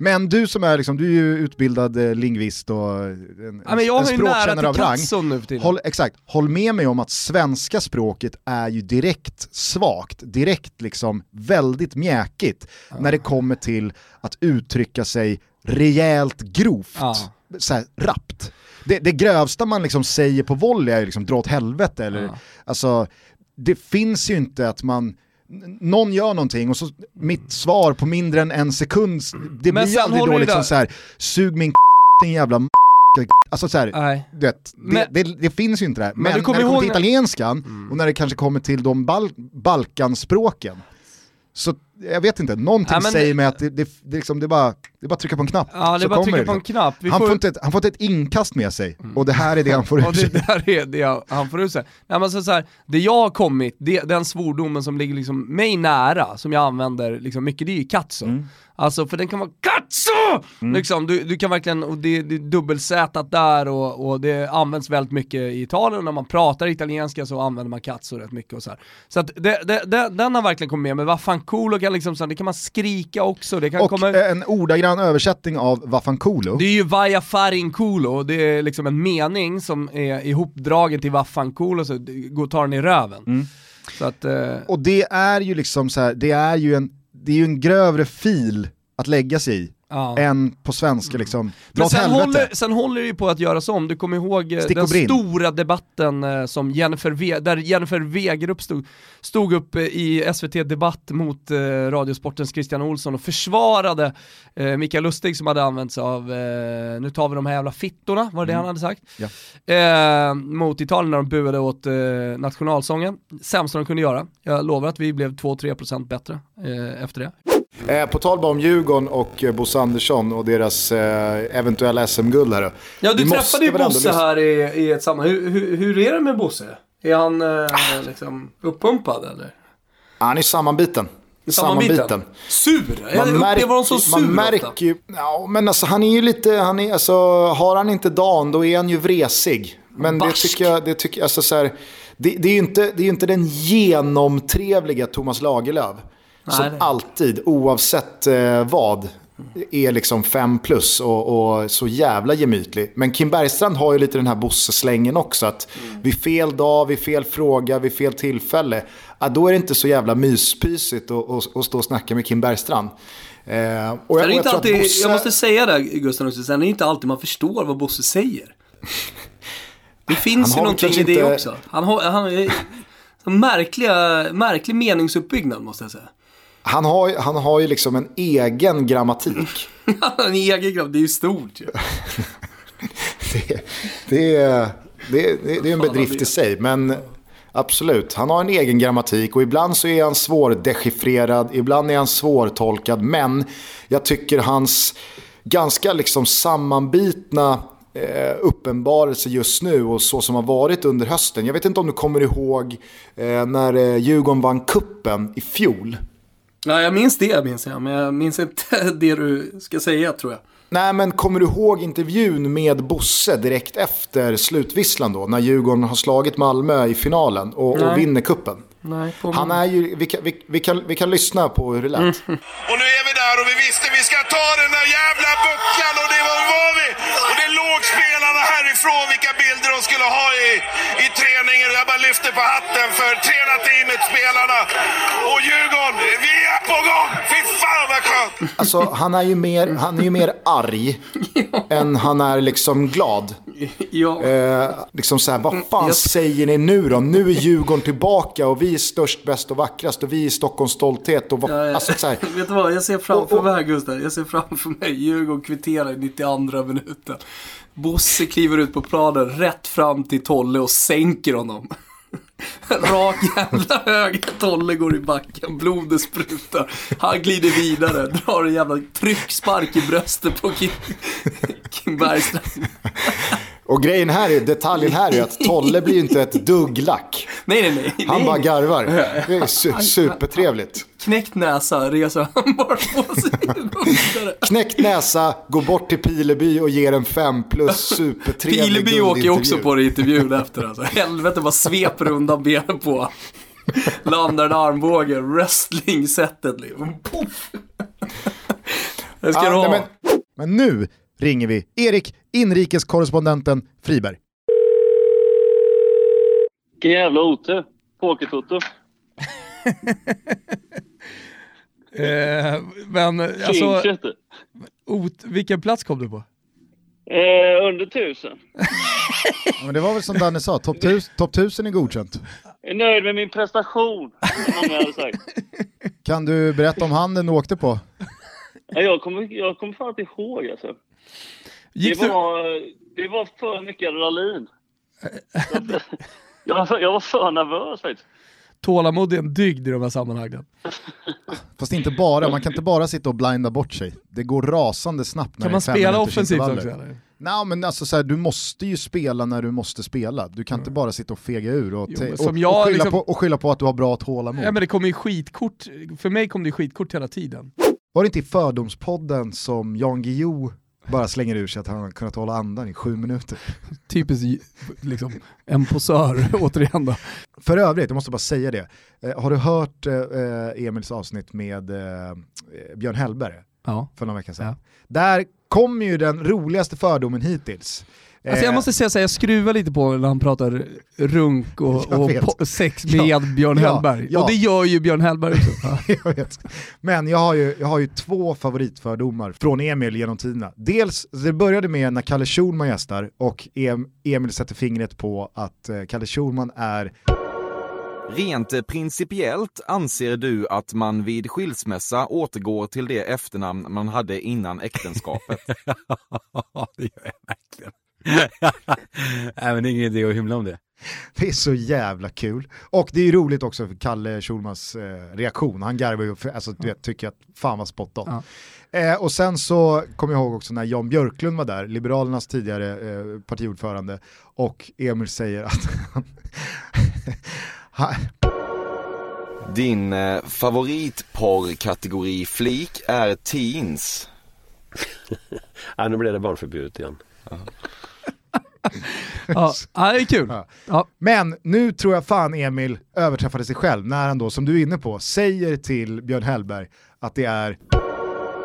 Men du som är liksom, du är ju utbildad eh, lingvist och en, Ja, men jag en har ju nära språkkännare till av rang. Katson nu för tiden. Håll, exakt, håll med mig om att svenska språket är ju direkt svagt, direkt liksom väldigt mjäkigt när det kommer till att uttrycka sig rejält grovt, Ja. så här, rappt. Det, det grövsta man liksom säger på volley är ju liksom dra åt helvete eller, Ja. alltså det finns ju inte att man någon gör någonting och så mitt svar på mindre än en sekund, det Men blir aldrig då det liksom där- så här, sug min din jävla Alltså så här, Nej. du vet, det, Men- det, det finns ju inte där. Men Men, du kommer när det kommer ihåg till när- Mm. italienskan och när det kanske kommer till de bal Balkanspråken, så jag vet inte, någonting Ja, men- säger mig att det, det, det, liksom, det, är bara, det är bara att trycka på en knapp. Ja, det är bara trycka på en liksom. knapp. Vi Han får- får inte ett, han får ett inkast med sig och det här är det han får ut. det där är det han får ut sig. Nej, men så, så här, det jag har kommit, det, den svordomen som ligger liksom mig nära, som jag använder liksom mycket, det är ju katso. Mm. Alltså för den kan vara katso! Liksom, du, du kan verkligen, och det, det är dubbelsätat där och, och det används väldigt mycket i Italien, och när man pratar italienska så använder man katso rätt mycket och så här. Så att det, det, den har verkligen kommit med, men vad fan cool kan liksom, så här, det kan man skrika också, det kan Och komma... en ordagrann översättning av Vaffankolo. Det är ju Vaja Farinkulo, det är liksom en mening som är ihopdragen till Vaffankulo, så går tar den i röven. Mm. Att, eh, Och det är ju liksom så här, det är ju en, det är ju en grövre fil att lägga sig i ja. än på svenska liksom. Dra Men sen håller, sen håller det ju på att göras om, du kommer ihåg eh, Stick den stora debatten eh, som Jennifer v där Jennifer Wegerup stod, stod upp eh, i SVT Debatt mot eh, Radiosportens Christian Olsson och försvarade eh, Mikael Lustig som hade använt sig av, eh, nu tar vi de här jävla fittorna, var det det han hade sagt? Ja. Eh, mot Italien när de buade åt eh, nationalsången. Sämsta de kunde göra. Jag lovar att vi blev 2-3% bättre efter det. Eh, på tal om Djurgården och eh, Bosse Andersson och deras eh, eventuella SM-guld här. Ja du Vi träffade ju Bosse här i, i ett sammanhang. Hur, hur, hur är det med Bosse? Är han eh, liksom uppumpad eller? Han är sammanbiten. Sammanbiten? Sur? Jag upplever honom som sur man märker ju, ja, men alltså han är ju lite, han är, alltså, har han inte dagen då är han ju vresig. Men det Barsk. tycker jag, det tycker, alltså så här, det, det är ju inte, det är inte den genomtrevliga Thomas Lagerlöf. Som Nej, alltid, oavsett eh, vad, är liksom fem plus och, och så jävla gemytlig. Men Kim Bergstrand har ju lite den här Bosse-slängen också. Att Mm. vid fel dag, vid fel fråga, vid fel tillfälle. Ja, då är det inte så jävla myspysigt att, stå och snacka med Kim Bergstrand. Eh, och det inte alltid, Bosse- jag måste säga det Gustav också, sen är det inte alltid man förstår vad Bosse säger. Det finns ju någonting i det inte- också. Han har, han är, Märkliga, märklig meningsuppbyggnad måste jag säga. Han har, han har ju liksom en egen grammatik. en egen grabb, det är ju stort ju. det, det, är, det, det, det är en bedrift i sig, men absolut. Han har en egen grammatik och ibland så är han svårdechiffrerad, ibland är han svårtolkad, men jag tycker hans ganska liksom sammanbitna eh, uppenbarelse just nu och så som har varit under hösten. Jag vet inte om du kommer ihåg eh, när eh, Djurgården vann kuppen i fjol. Ja, jag minns det minns jag, men jag minns inte det du ska säga tror jag. Nej, men kommer du ihåg intervjun med Bosse direkt efter slutvisslan då? När Djurgården har slagit Malmö i finalen och, och vinner kuppen. Nej, Han är ju, vi kan, vi, vi, kan, vi kan lyssna på hur det lät. Och nu är vi där och vi visste vi ska ta den där jävla bucklan och det var, var vi. Och det låg spelarna härifrån vilka bilder de skulle ha i, i träningen. Jag bara lyfter på hatten för tränarteamet, spelarna. Och Djurgården, vi är på gång! Fy fan vad skönt! Alltså, han är ju mer, han är ju mer arg än han är liksom glad. Eh, liksom så här, vad fan säger ni nu då? Nu är Djurgården tillbaka och vi är störst, bäst och vackrast och vi är Stockholms stolthet. Och vad, alltså, så här, Vet du vad, jag ser framför mig här Gustav, jag ser framför mig Djurgården kvitterar i 92 minuten. Bosse kliver ut på planen rätt fram till Tolle och sänker honom. Rak jävla höger, Tolle går i backen, blodet sprutar. Han glider vidare, drar en jävla tryckspark i bröstet på Kim, Kim Bergström. Och grejen här är, detaljen här är att Tolle blir ju inte ett dugg lack. Nej, nej, nej. Han nej. bara garvar. Det är su- supertrevligt. Knäckt näsa reser han bara på sig. Knäckt näsa, går bort till Pileby och ger en fem plus supertrevlig Pileby åker ju också på det i intervjun efter alltså. Helvete vad sveper undan benen på. Landar en armbåge, wrestling-sättet liksom. Poff! Det ska Ja, du ha. nej, men, men nu ringer vi Erik, inrikeskorrespondenten Friberg. Vilken jävla otur. Pokertoto. Eh, men alltså, ot, vilken plats kom du på? Eh, under tusen. Ja, men det var väl som Danne sa, topp tus, top 1000 är godkänt. Jag är nöjd med min prestation. Som många hade sagt. Kan du berätta om handen du åkte på? Ja, jag kommer, jag kommer fan inte ihåg alltså. Gick det, du- var, det var för mycket adrenalin. jag, var- jag var för nervös faktiskt. Tålamod är en dygd i de här sammanhangen. Fast inte bara, man kan inte bara sitta och blinda bort sig. Det går rasande snabbt när Kan det är man spela offensivt också eller? Nej men alltså så här, du måste ju spela när du måste spela. Du kan inte bara sitta och fega ur och, Jo, och, som och, jag skylla liksom- på, och skylla på att du har bra tålamod. Ja men det kommer ju skitkort, för mig kom det ju skitkort hela tiden. Var det inte i Fördomspodden som Jan Guillou bara slänger ur sig att han har kunnat hålla andan i sju minuter? Typiskt liksom, en posör återigen då. För övrigt, jag måste bara säga det. Eh, har du hört eh, Emils avsnitt med eh, Björn Hellberg Ja. för några veckor sedan? Ja. Där kommer ju den roligaste fördomen hittills. Alltså jag Eh, måste säga så här, jag skruvar lite på när han pratar runk och, och sex med Ja, Björn ja, Hellberg. ja. Och det gör ju Björn Hellberg också. Ja. jag vet. Men jag har, ju, jag har ju två favoritfördomar från Emil genom tiderna. Dels, det började med när Kalle Schulman gästar och em, Emil sätter fingret på att eh, Kalle Schulman är Rent eh, principiellt anser du att man vid skilsmässa återgår till det efternamn man hade innan äktenskapet? det gör jag verkligen. Nej men det är ingen idé att hymla om det. Det är så jävla kul. Och det är ju roligt också för Kalle Schulmans eh, reaktion. Han garvar ju, för, alltså, du vet, tycker att fan vad spot on. Eh, och sen så kommer jag ihåg också när Jan Björklund var där, Liberalernas tidigare eh, partiordförande, och Emil säger att han, Din eh, favoritporrkategori flik är teens. ja, nu blev det barnförbjudet igen. Ja, ja, det är kul. Ja. Men nu tror jag fan Emil överträffade sig själv när han då, som du är inne på, säger till Björn Hellberg att det är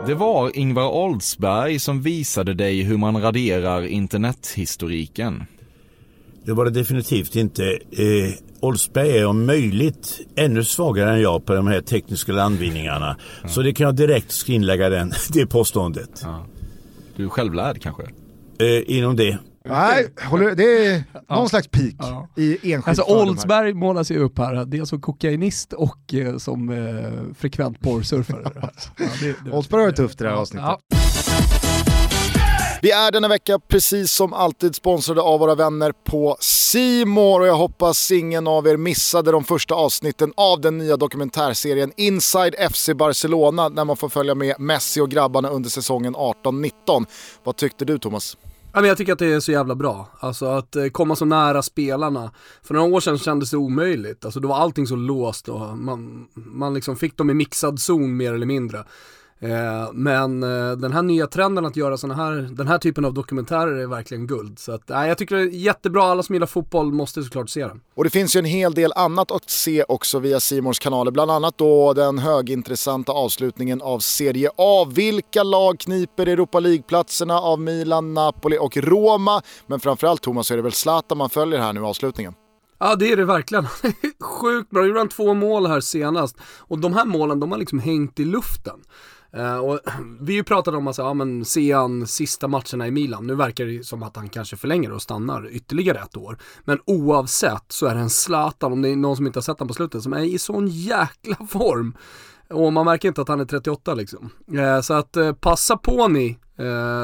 Det var Ingvar Oldsberg som visade dig hur man raderar internethistoriken. Det var det definitivt inte. Eh, Oldsberg är om möjligt ännu svagare än jag på de här tekniska landvinningarna. Så det kan jag direkt skrinlägga den, det påståendet. Du är självlärd kanske? Eh, inom det. Nej, håller, det är någon slags peak Ja. i enskilt Alltså. Oldsberg målas ju upp här, dels som kokainist och eh, som eh, frekvent porrsurfare. ja, det, det, Oldsberg har det tufft i det här Ja, avsnittet. ja. Vi är denna vecka precis som alltid sponsrade av våra vänner på Simor och jag hoppas ingen av er missade de första avsnitten av den nya dokumentärserien Inside FC Barcelona när man får följa med Messi och grabbarna under säsongen 18-19. Vad tyckte du Thomas? Ja, men jag tycker att det är så jävla bra. Alltså att eh, komma så nära spelarna. För några år sedan kändes det omöjligt. Alltså då var allting så låst och man, man liksom fick dem i mixad zon mer eller mindre. Eh, men eh, den här nya trenden att göra såna här, den här typen av dokumentärer är verkligen guld. Så att, nej, jag tycker det är jättebra, alla som gillar fotboll måste såklart se den. Och det finns ju en hel del annat att se också via Simors kanaler, bland annat då den högintressanta avslutningen av Serie A. Vilka lag kniper Europa League-platserna av Milan, Napoli och Roma? Men framförallt Thomas så är det väl Zlatan man följer här nu i avslutningen. Ja det är det verkligen. Sjukt bra, gjorde han två mål här senast. Och de här målen de har liksom hängt i luften. Uh, och vi pratade ju om att ja, men se han sista matcherna i Milan. Nu verkar det som att han kanske förlänger och stannar ytterligare ett år. Men oavsett så är det en Zlatan, om det är någon som inte har sett honom på slutet, som är i sån jäkla form. Och man märker inte att han är 38 liksom. Uh, så att uh, passa på ni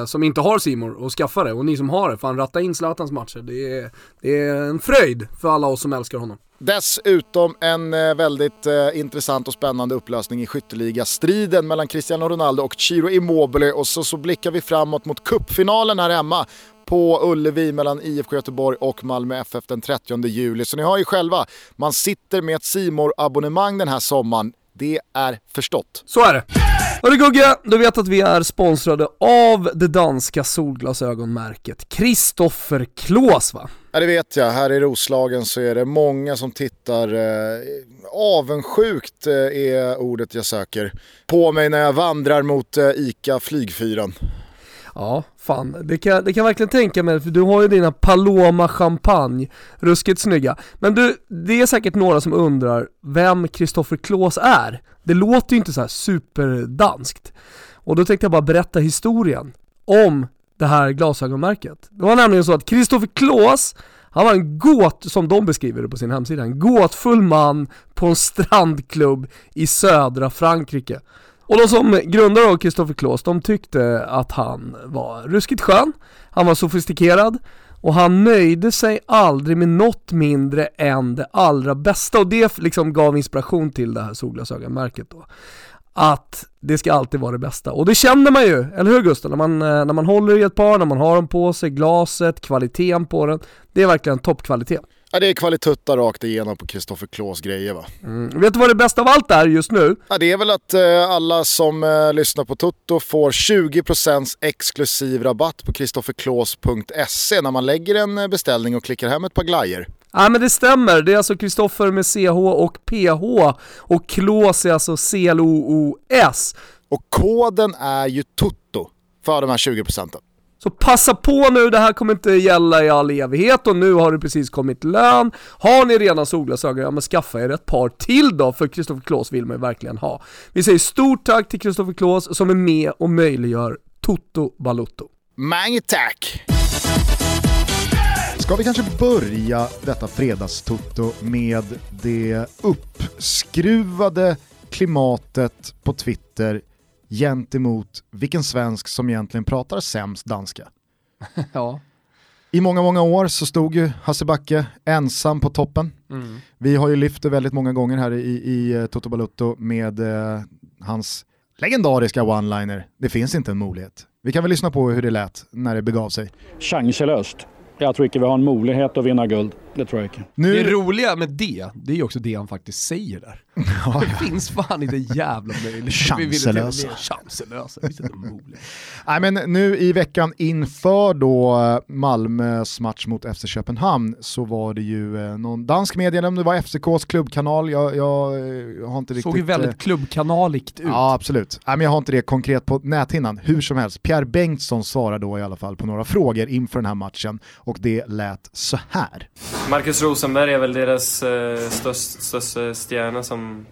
som inte har Simor och skaffa det. Och ni som har det, fan ratta in Zlatans matcher. Det är, det är en fröjd för alla oss som älskar honom. Dessutom en eh, väldigt eh, intressant och spännande upplösning i skytteliga-striden mellan Cristiano Ronaldo och Ciro Immobile och så, så blickar vi framåt mot cupfinalen här hemma på Ullevi mellan IFK Göteborg och Malmö FF den 30 juli. Så ni har ju själva, man sitter med ett simor abonnemang den här sommaren. Det är förstått. Så är det. Hörru Gugge, du vet att vi är sponsrade av det danska solglasögonmärket Kristoffer Klås va? Ja det vet jag, här i Roslagen så är det många som tittar, eh, avundsjukt eh, är ordet jag söker, på mig när jag vandrar mot eh, ICA Flygfyren. Ja, fan. Det kan, det kan jag verkligen tänka mig, för du har ju dina Paloma Champagne, ruskigt snygga. Men du, det är säkert några som undrar vem Kristoffer Klås är. Det låter ju inte så här superdanskt. Och då tänkte jag bara berätta historien om det här glasögonmärket. Det var nämligen så att Kristoffer Klås, han var en gåt, som de beskriver det på sin hemsida, en gåtfull man på en strandklubb i södra Frankrike. Och de som grundade av Kristoffer Klås, de tyckte att han var ruskigt skön, han var sofistikerad och han nöjde sig aldrig med något mindre än det allra bästa och det liksom gav inspiration till det här solglasögonmärket då. Att det ska alltid vara det bästa. Och det känner man ju, eller hur Gustav? När man, eh, när man håller i ett par, när man har dem på sig, glaset, kvaliteten på den. Det är verkligen toppkvalitet. Ja, det är kvalitutta rakt igenom på Kristoffer Klås grejer va. Mm. Vet du vad det bästa av allt är just nu? Ja, det är väl att eh, alla som eh, lyssnar på Toto får 20% exklusiv rabatt på kristofferklås.se när man lägger en eh, beställning och klickar hem ett par glajer. Ja men det stämmer, det är alltså Kristoffer med CH och PH och Klås är alltså C-L-O-O-S. Och koden är ju TOTO för de här 20%. Så passa på nu, det här kommer inte gälla i all evighet och nu har det precis kommit lön. Har ni redan solglasögon, ja men skaffa er ett par till då, för Kristoffer Klås vill man ju verkligen ha. Vi säger stort tack till Kristoffer Klås som är med och möjliggör Toto Balutto. Mange tack! Ska vi kanske börja detta fredagstutto med det uppskruvade klimatet på Twitter gentemot vilken svensk som egentligen pratar sämst danska? ja. I många, många år så stod ju Hasse Backe ensam på toppen. Mm. Vi har ju lyft det väldigt många gånger här i, i eh, Toto Balutto med eh, hans legendariska one-liner. Det finns inte en möjlighet. Vi kan väl lyssna på hur det lät när det begav sig. Chanslöst. Jag tror inte vi har en möjlighet att vinna guld. Det tror jag inte. Nu... Det roliga med det, det är ju också det han faktiskt säger där. det finns fan inte jävla möjligt. Chanslösa. Chanslösa. Visst är det möjligt. Nej, men nu i veckan inför då Malmös match mot FC Köpenhamn så var det ju eh, någon dansk media, om det var FCKs klubbkanal, jag, jag, eh, har inte riktigt... Såg ju väldigt eh, klubbkanaligt ut. Ja, absolut. Nej, men jag har inte det konkret på näthinnan. Hur som helst, Pierre Bengtsson svarar då i alla fall på några frågor inför den här matchen och det lät så här. Marcus Rosenberg är väl deras eh, störst, största stjärna som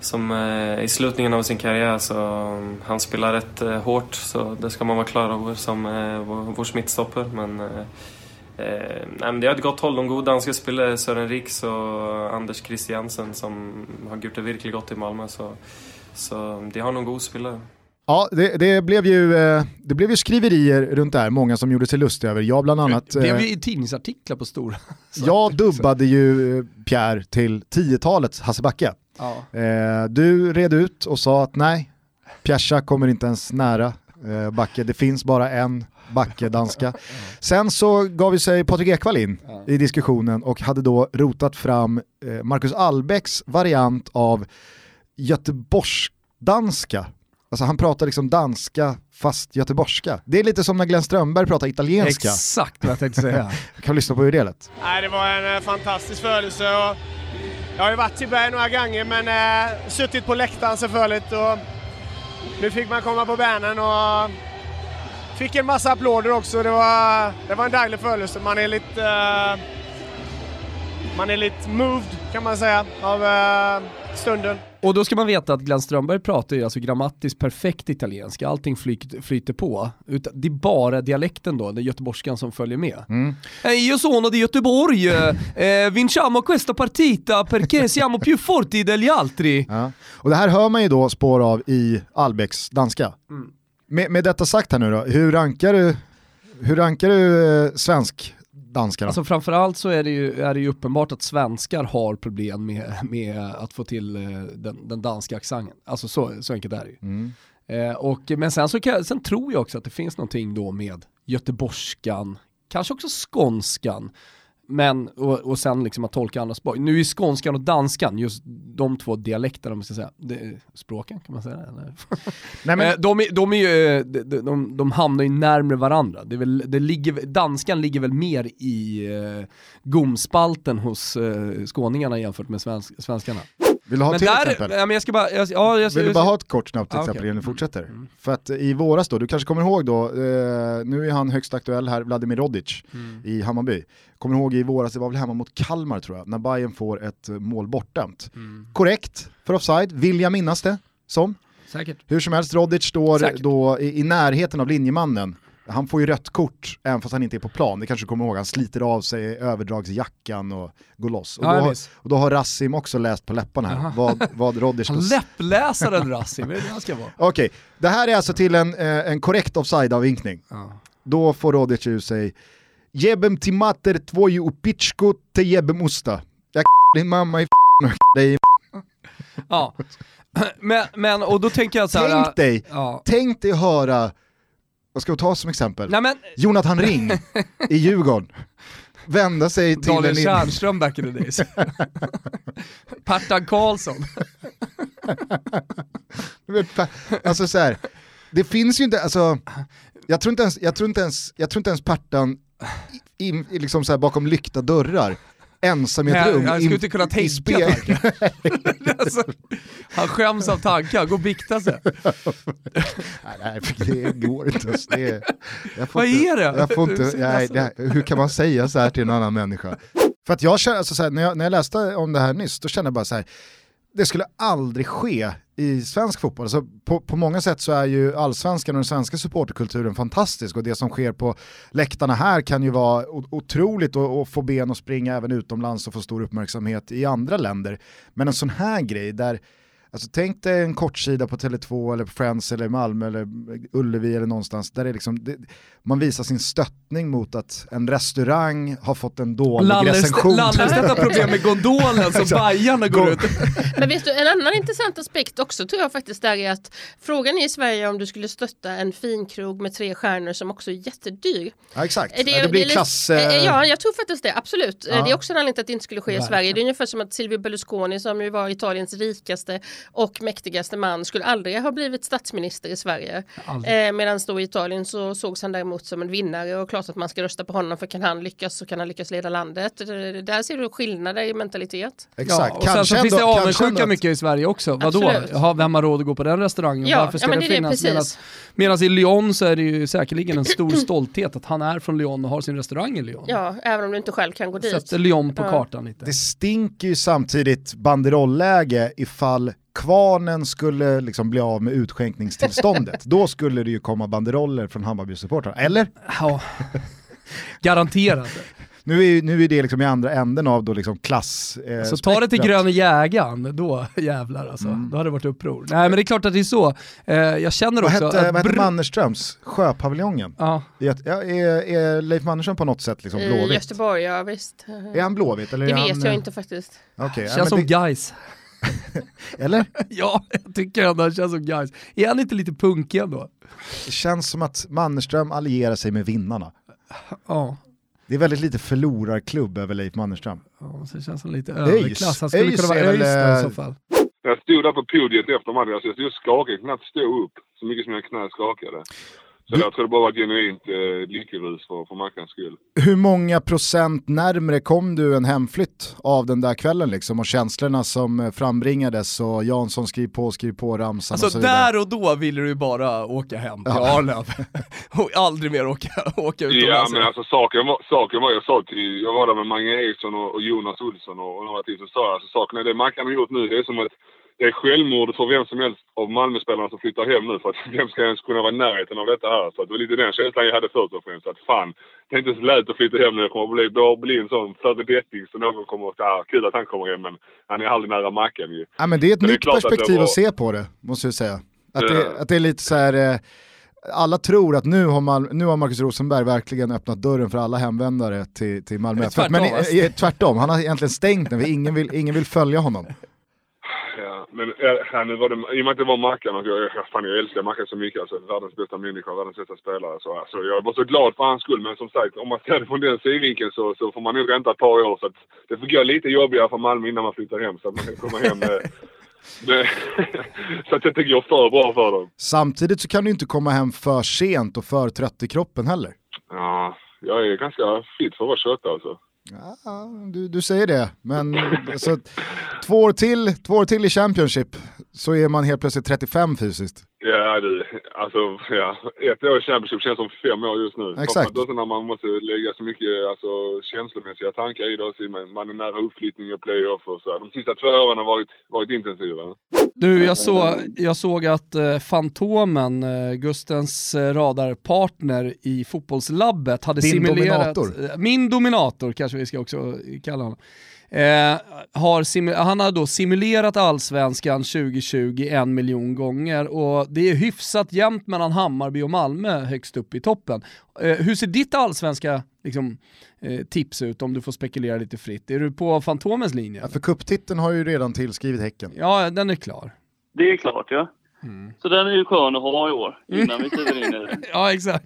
som eh, i slutningen av sin karriär så um, han spelar rätt eh, hårt så det ska man vara klar över som eh, vår, vår smittstopper. Men, eh, eh, nej, men det är ett gott håll. De goda danska spelare Sören Riks och Anders Christiansen som har gjort det verkligen gott i Malmö. Så, så de har någon god spelare. Ja, det, det, blev ju, eh, det blev ju skriverier runt det här, många som gjorde sig lustiga över. Jag bland annat... Det blev eh, ju tidningsartiklar på stora. Jag dubbade ju eh, Pierre till 10-talets Hasse Backe. Ja. Eh, du red ut och sa att nej, Pjärsa kommer inte ens nära eh, Backe, det finns bara en Backe danska. Sen så gav ju sig Patrik Ekwall in i diskussionen och hade då rotat fram eh, Marcus Albecks variant av Göteborgsdanska. Alltså han pratar liksom danska fast göteborgska. Det är lite som när Glenn Strömberg pratar italienska. Exakt vad jag tänkte säga. kan vi lyssna på hur det lät. Nej, det var en eh, fantastisk födelse och jag har ju varit i Berg några gånger men eh, suttit på läktaren selvfølgelig och nu fick man komma på bänen och fick en massa applåder också. Det var, det var en dejlig födelse. Man är lite... Eh, man är lite moved kan man säga av eh, stunden. Och då ska man veta att Glenn Strömberg pratar ju alltså grammatiskt perfekt italienska, allting flyter, flyter på. Utan det är bara dialekten då, den göteborgskan som följer med. Mm. Eh, Io sono di Göteborg, eh, vinciamo questa partita perché siamo più forti degli altri. Ja. Och det här hör man ju då spår av i Albecks danska. Mm. Med, med detta sagt här nu då, hur rankar du, hur rankar du eh, svensk danska då? Alltså framförallt så är det, ju, är det ju uppenbart att svenskar har problem med, med att få till eh, den, den danska accenten. Alltså så, så enkelt är det ju. Mm. Eh, och, men sen, så kan, sen tror jag också att det finns någonting då med göteborgskan, kanske också skånskan, men, och, och sen liksom att tolka andra språk. Nu är skånskan och danskan, just de två dialekterna, om man ska säga, det, språken kan man säga? Eller? Nej, men- Eh, de, är- de, är ju, eh, de, de, de hamnar ju närmare varandra. Det är väl, det ligger, danskan ligger väl mer i eh, gomspalten hos eh, skåningarna jämfört med svensk, svenskarna. Vill du ha Men till där- exempel? Ja, men jag ska bara, jag, ja, jag, Vill du bara ha ett kort snabbt Ja, exempel okej. innan du fortsätter? För att i våras då, du kanske kommer ihåg då, eh, nu är han högst aktuell här, Vladimir Rodic Mm. i Hammarby. Kommer ihåg i våras, det var väl hemma mot Kalmar tror jag, när Bayern får ett eh, mål bortdömt. Mm. Korrekt för offside, vill jag minnas det som. Säkert. Hur som helst, Rodic står Säkert. då i, i närheten av linjemannen. Han får ju rött kort även fast han inte är på plan, det kanske du kommer ihåg. Han sliter av sig överdragsjackan och går loss. Och, Ja, då, minns. och då har Rassim också läst på läpparna här, vad, vad Rodic Han läppläsaren Rassim, är det det han ska vara? Okej, det här är alltså till en, eh, en korrekt offside-avvinkning. Då får Rodic ur sig Jebem timater tvoju upichko te jebem usta. Jag din mamma i dig Ja. Men, men, och då tänker jag så här. Tänk dig, Ja. tänk dig höra, vad ska vi ta som exempel? Nej, men- Jonathan Ring i Djurgården. Vända sig till Daniel en... Tjärnström back in the days. Partan Karlsson. Alltså så här, det finns ju inte, alltså, jag tror inte ens, jag tror inte ens, jag tror inte ens Pertan i, i, i liksom så här bakom lyckta dörrar, ensam i ett rum. jag skulle inte kunna spegel. alltså, han skäms av tankar, gå och bikta sig. nej, nej, det går inte. Det Vad inte, är det? Jag får inte, nej, det, hur kan man säga så här till en annan människa? För att jag känner, alltså så här, när, jag, när jag läste om det här nyss, då kände jag bara så här, det skulle aldrig ske i svensk fotboll. Alltså på, på många sätt så är ju allsvenskan och den svenska supporterkulturen fantastisk och det som sker på läktarna här kan ju vara otroligt och, och få ben att springa även utomlands och få stor uppmärksamhet i andra länder. Men en sån här grej där Alltså tänk dig en kortsida på Tele2 eller på Friends eller Malmö eller Ullevi eller någonstans där det liksom, det, man visar sin stöttning mot att en restaurang har fått en dålig recension. Lallerstedt har problem med gondolen som. Bajarna går ut. Men vet du, en annan intressant aspekt också tror jag faktiskt där är att frågan är i Sverige om du skulle stötta en finkrog med tre stjärnor som också är jättedyr. Ja exakt, Är det, blir klass... eh, eh, Ja, jag tror faktiskt det, absolut. Eh, Ja. Det är också en anledning till att det inte skulle ske i. Sverige. Det är ungefär som att Silvio Berlusconi som ju var Italiens rikaste och mäktigaste man skulle aldrig ha blivit statsminister i Sverige. Eh, Medan då i Italien så sågs han däremot som en vinnare och klart att man ska rösta på honom för kan han lyckas så kan han lyckas leda landet. Eh, Där ser du skillnader i mentalitet. Exakt, Ja, och sen kanske så finns det avundsjuka mycket i Sverige också. Vadå? Jaha, vem har råd att gå på den restaurangen? Ja, Varför ska ja, det det, finnas? Medan i Lyon så är det ju säkerligen en stor stolthet att han är från Lyon och har sin restaurang i Lyon. Ja, även om du inte själv kan gå dit. Sätter Lyon på Ja. kartan lite. Det stinker ju samtidigt banderolläge ifall Kvarnen skulle liksom bli av med utskänkningstillståndet, då skulle det ju komma banderoller från Hammarby-supportrar, eller? Ja, garanterat. Nu är, nu är det liksom i andra änden av då liksom klass... Eh, Så ta det till gröna jägaren, då jävlar alltså. Då hade det varit uppror. Nej men det är klart att det är så. Eh, jag känner Vad också hette, att vad hette Mannerströms? Sjöpaviljongen? Ja. Är, ja, är, är Leif Mannerström på något sätt liksom I blåvitt? Göteborg, ja visst. Är han blåvitt? Eller det är vet han, jag eh, inte faktiskt. Ja, Känns men som det- guys. Eller? ja, jag tycker ändå han känns som guys. Är han inte lite punkig ändå? Det känns som att Mannerström allierar sig med vinnarna. Ja. Det är väldigt lite förlorarklubb över Leif Mannerström. Ja, så det känns som lite överklass. Han skulle ÖIS kunna vara är väl, i eh, så fall. Jag stod där på podiet efter matchen, alltså jag stod och skakade, knappt stå upp. Så mycket som mina knän skakade. Så jag tror det bara var genuint eh, lyckorus för, för Mackans skull. Hur många procent närmre kom du en hemflytt av den där kvällen liksom och känslorna som eh, frambringades och Jansson skriv på, skriv på ramsan och så Alltså vidare? där och då ville du ju bara åka hem till Ja. Arlöv och aldrig mer åka, åka Ja utomlands. men alltså saken var, saken var jag sa till, jag var där med Mange Eriksson och, och Jonas Olsson och, och några till så sa jag alltså saken är det Mackan har gjort nu det är som att det är självmord för vem som helst av Malmöspelarna som flyttar hem nu för att vem ska ens kunna vara i närheten av detta här? Så att det var lite den känslan jag hade först och främst att fan, det är inte så lätt att flytta hem nu. Jag kommer att bli, bara bli en sån föredetting så någon kommer att säga kul att han kommer hem men han är aldrig nära Mackan ju. Ja, men det är ett är nytt att det perspektiv att, var- se på det, måste jag säga. Att, det, Ja. att det är lite så här, eh, alla tror att nu har, Mal- nu har Marcus Rosenberg verkligen öppnat dörren för alla hemvändare till, till Malmö Men FF. Men tvärtom, eh, tvärtom, han har egentligen stängt den, för ingen vill, ingen vill följa honom. Ja, men äh, här nu var det, i och med att det var Mackan och jag, jag, fan, jag älskar Mackan så mycket. Alltså, världens bästa människa, världens bästa spelare. Så, alltså, jag var så glad för hans skull. Men som sagt, om man ser det från den synvinkeln så, så får man nog vänta ett par år. Så att det får gå lite jobbigare för Malmö innan man flyttar hem. Så att man kan komma hem med, med, Så att det inte går för bra för dem. Samtidigt så kan du inte komma hem för sent och för trött i kroppen heller. Ja, jag är ganska fit för att vara 28 alltså. Ja, du, du säger det, men alltså, två, år till, två år till i Championship så är man helt plötsligt 35 fysiskt. Ja du, alltså ja. Ett år i Championship känns som fem år just nu. Exakt. Också när man måste lägga så mycket alltså, känslomässiga tankar i det. Så man, man är nära uppflyttning och playoff och så. De sista två åren har varit, varit intensiva. Du, jag, så, jag såg att eh, Fantomen, eh, Gustens eh, radarpartner i fotbollslabbet, hade Din simulerat... dominator. Min dominator kanske vi ska också kalla honom. Eh, har han har då simulerat allsvenskan 2020 en miljon gånger och det är hyfsat jämnt mellan Hammarby och Malmö högst upp i toppen. Eh, hur ser ditt allsvenska liksom, eh, tips ut om du får spekulera lite fritt? Är du på Fantomens linje? Ja, för kupptiteln har ju redan tillskrivit Häcken. Ja, den är klar. Det är klart ja. Så den är ju skön att ha i år innan vi kliver in i det. Ja exakt,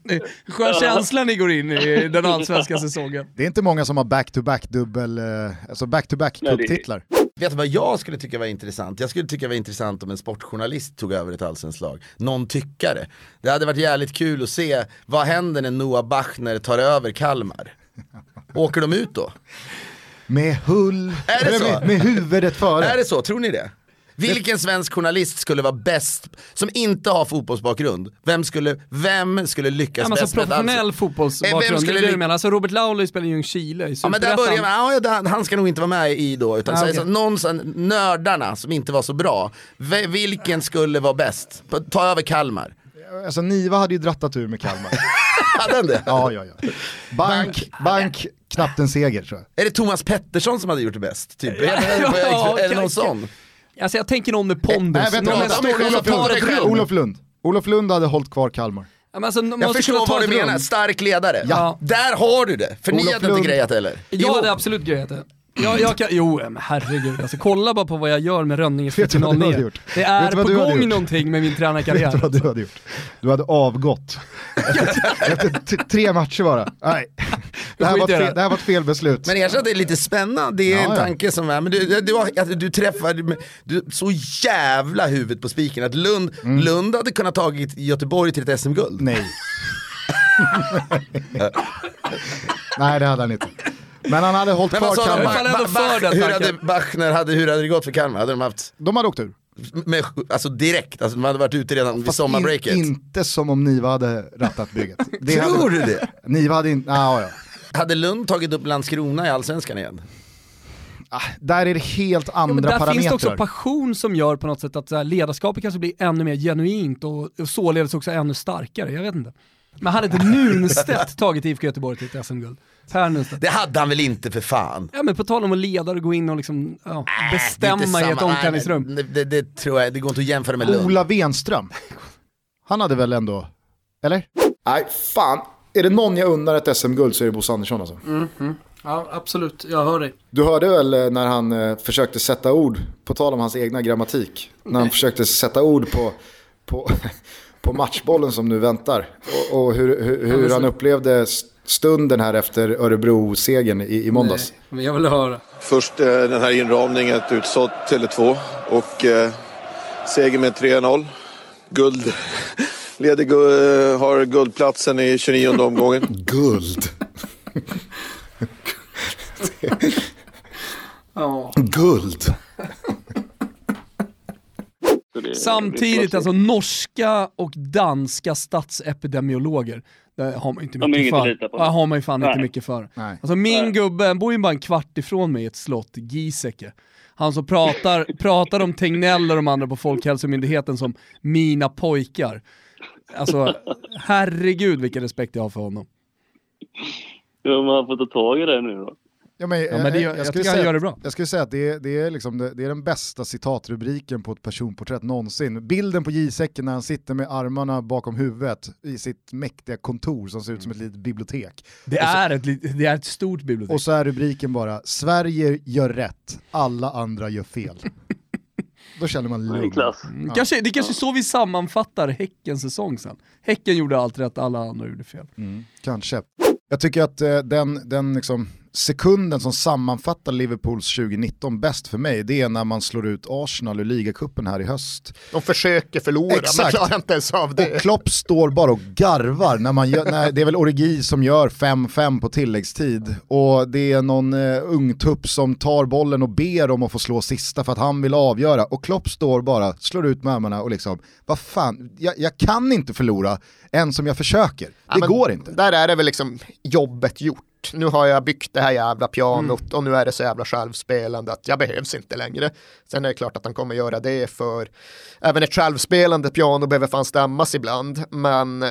skön känsla ni går in i den allsvenska säsongen. Det är inte många som har back-to-back dubbel, eh, alltså back-to-back Nej, det är- kupptitlar. Vet du vad jag skulle tycka var intressant? Jag skulle tycka var intressant om en sportjournalist tog över ett allsvenskt lag. Någon tyckare. Det hade varit jävligt kul att se, vad händer när Noah Bachner tar över Kalmar? Åker de ut då? Med hull, Är det så? Med, med huvudet före. Är det så? Tror ni det? Vilken svensk journalist skulle vara bäst, som inte har fotbollsbakgrund? Vem skulle, vem skulle lyckas Ja, men bäst alltså med professionell Eh, fotbollsbakgrund, vem det skulle är det du menar. Alltså Robert Lauley spelar i Ljungskile i Ja men där börjar man, ja, han ska nog inte vara med i då, utan Ah, okej. så, någon sån, nördarna som inte var så bra, vilken skulle vara bäst? Ta över Kalmar. Alltså Niva hade ju drattat ur med Kalmar. Hade han det? Ja, ja, ja. Bank, bank, knappt en seger tror jag. Är det Thomas Pettersson som hade gjort det bäst? Typ? Ja, det, ja, är det någon kan- sån? Alltså jag tänker någon med pondus. Nej, vänta, vänta, stor- Olof, Lund. Olof Lund. Hade hållit kvar Kalmar. Ja, men alltså, Jag förstår ta vad du menar, stark ledare. Ja. Där har du det, för ni Olof hade Lund. inte grejat det eller? Jag hade absolut grejat det. Jag, jag kan, jo men herregud, alltså, kolla bara på vad jag gör med Rönninge Vet du vad du hade 49. gjort? Det är på gång någonting med min tränarkarriär. Vet du vad du hade gjort? Du hade avgått. Efter, tre matcher bara. Nej. Det här, var fel, det här var ett felbeslut. Men erkänn att det är lite spännande, det är Ja, en ja. tanke som är, men du, du, du, har- att du träffar, du, så jävla huvudet på spiken att Lund, Lund hade kunnat tagit Göteborg till ett SM-guld. Nej. Nej det hade han inte. Men han hade hållit Men kvar vad sa de? Kalmar. Ba- Ba- Bach, hur hade Bachner, hade, hur hade det gått för Kalmar? Hade de haft... De hade åkt ur. Med, alltså direkt, alltså de hade varit ute redan vid Fast sommarbreaket. In, inte som om Niva hade rattat bygget. Tror hade, du det? Niva hade inte, ah, ja. Hade Lund tagit upp Landskrona i Allsvenskan igen? där är det helt Ja, andra där parametrar. finns det också passion som gör på något sätt att här, ledarskapet kanske blir ännu mer genuint och, och således också ännu starkare. Jag vet inte. Men hade inte Nunstedt tagit IFK Göteborg till ett SM-guld? Det hade han väl inte för fan? Ja men på tal om att leda och gå in och liksom, ja, är bestämma i ett omklädningsrum. nej, Det, det, tror jag, det går inte att jämföra med Lund. Ola Wenström. Han hade väl ändå, eller? Nej, fan. Är det någon jag unnar ett SM-guld så är det Bosse Andersson alltså. Mm, mm. Ja absolut, jag hör dig. Du hörde väl eh, när han eh, försökte sätta ord, på tal om hans egna grammatik, när han försökte sätta ord på, på, på matchbollen som nu väntar. Och, och hur, hur, hur han upplevde stunden här efter Örebro-segern i, i måndags. Men jag vill höra. Först eh, den här inramningen, ett utsålt Tele2 och eh, seger med 3-0. Guld. Leder, gu- eh, har guldplatsen i 29 omgången. Guld. Ja. Guld. Samtidigt alltså norska och danska statsepidemiologer, där har man inte mycket för. lita på. Där har man ju fan inte Nej. mycket för. Nej. Alltså min Nej. gubbe, han bor ju bara en kvart ifrån mig i ett slott, Giesecke. Han som pratar, pratar om Tegnell och de andra på Folkhälsomyndigheten som mina pojkar. Alltså herregud vilken respekt jag har för honom. Ja, men han får ta tag i det nu då. Ja, men, Ja, men det gör- jag skulle tycker han säga, gör det bra. Jag skulle säga att det är, det, är liksom, det, det är den bästa citatrubriken på ett personporträtt någonsin. Bilden på J-säcken när han sitter med armarna bakom huvudet i sitt mäktiga kontor som ser ut som ett litet bibliotek. Det så- är, ett, det är ett stort bibliotek. Och så är rubriken bara, Sverige gör rätt, alla andra gör fel. Då känner man lugn. Mm, Kanske, det är kanske är så vi sammanfattar Häckens säsong sen. Häcken gjorde allt rätt, alla andra gjorde fel. Mm, kanske. Jag tycker att eh, den, den liksom sekunden som sammanfattar Liverpools 2019 bäst för mig, det är när man slår ut Arsenal ur ligacupen här i höst. De försöker förlora men klarar inte ens av det. Och Klopp står bara och garvar när man gör, när, det är väl Origi som gör 5-5 på tilläggstid och det är någon uh, ungtupp som tar bollen och ber om att få slå sista för att han vill avgöra och Klopp står bara, slår ut med armarna och liksom, vad fan, jag, jag kan inte förlora än som jag försöker. Ja, Det men går inte. Där är det väl liksom jobbet gjort. Nu har jag byggt det här jävla pianot Mm. och nu är det så jävla självspelande att jag behövs inte längre. Sen är det klart att han kommer göra det för även ett självspelande piano behöver fan stämmas ibland. Men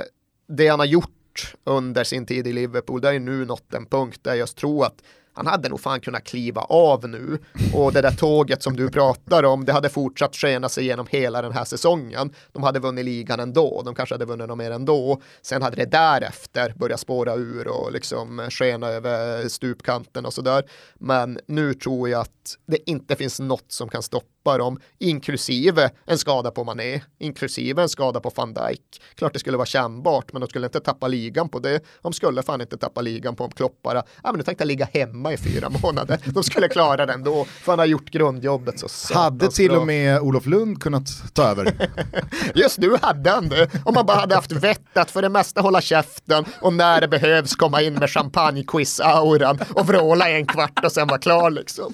det han har gjort under sin tid i Liverpool, det är nu nått en punkt där jag tror att han hade nog fan kunnat kliva av nu och det där tåget som du pratar om, det hade fortsatt skena sig genom hela den här säsongen. De hade vunnit ligan ändå, de kanske hade vunnit något mer ändå. Sen hade det därefter börjat spåra ur och liksom skena över stupkanten och sådär. Men nu tror jag att det inte finns något som kan stoppa dem, inklusive en skada på Mané, inklusive en skada på van Dijk. Klart det skulle vara kännbart, men de skulle inte tappa ligan på det. De skulle fan inte tappa ligan på om Klopp bara, ja men nu tänkte jag ligga hemma i fyra månader. De skulle klara det ändå, för han har gjort grundjobbet så Hade till och med Olof Lund kunnat ta över. Just nu hade han det. Om man bara hade haft vett att för det mesta hålla käften och när det behövs komma in med champagnequiz-auran och vråla i en kvart och sen vara klar liksom.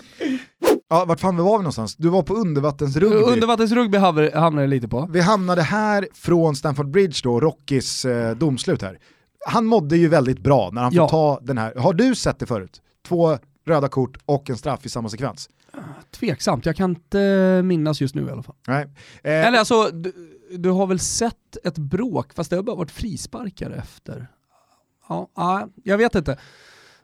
Ja, vart fan var vi någonstans? Du var på undervattensrugby. Undervattensrugby hamnade jag lite på. Vi hamnade här från Stamford Bridge då, Rockys eh, domslut här. Han mådde ju väldigt bra när han Ja. får ta den här, har du sett det förut? Två röda kort och en straff i samma sekvens. Tveksamt, jag kan inte minnas just nu i alla fall. Nej. Eh, Eller alltså, du, du har väl sett ett bråk, fast det har bara varit frisparkar efter. Ja, ja, jag vet inte.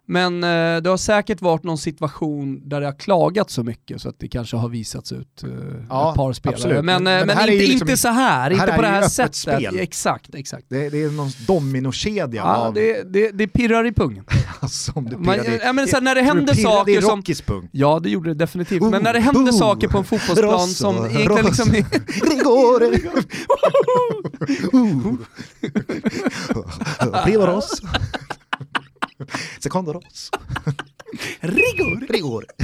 Men eh, det har säkert varit någon situation där det har klagat så mycket så att det kanske har visats ut eh, Ja, ett par spelare. absolut. Men, Men- eh, men men, inte, liksom- inte så här, inte här på det här sättet. spel. Exakt, exakt. det, det är någon dominokedja Ja, av... det, det, det pirrar i pungen. som det Man, i- ja, men sen när det händer saker som... Pung? Ja, det gjorde det definitivt. Oh, men när det händer oh, saker på en fotbollsplan Rosso, som egentligen Rosso. liksom... Rigore! Prima Ross. Secondo Ross. Rigor! Rigor.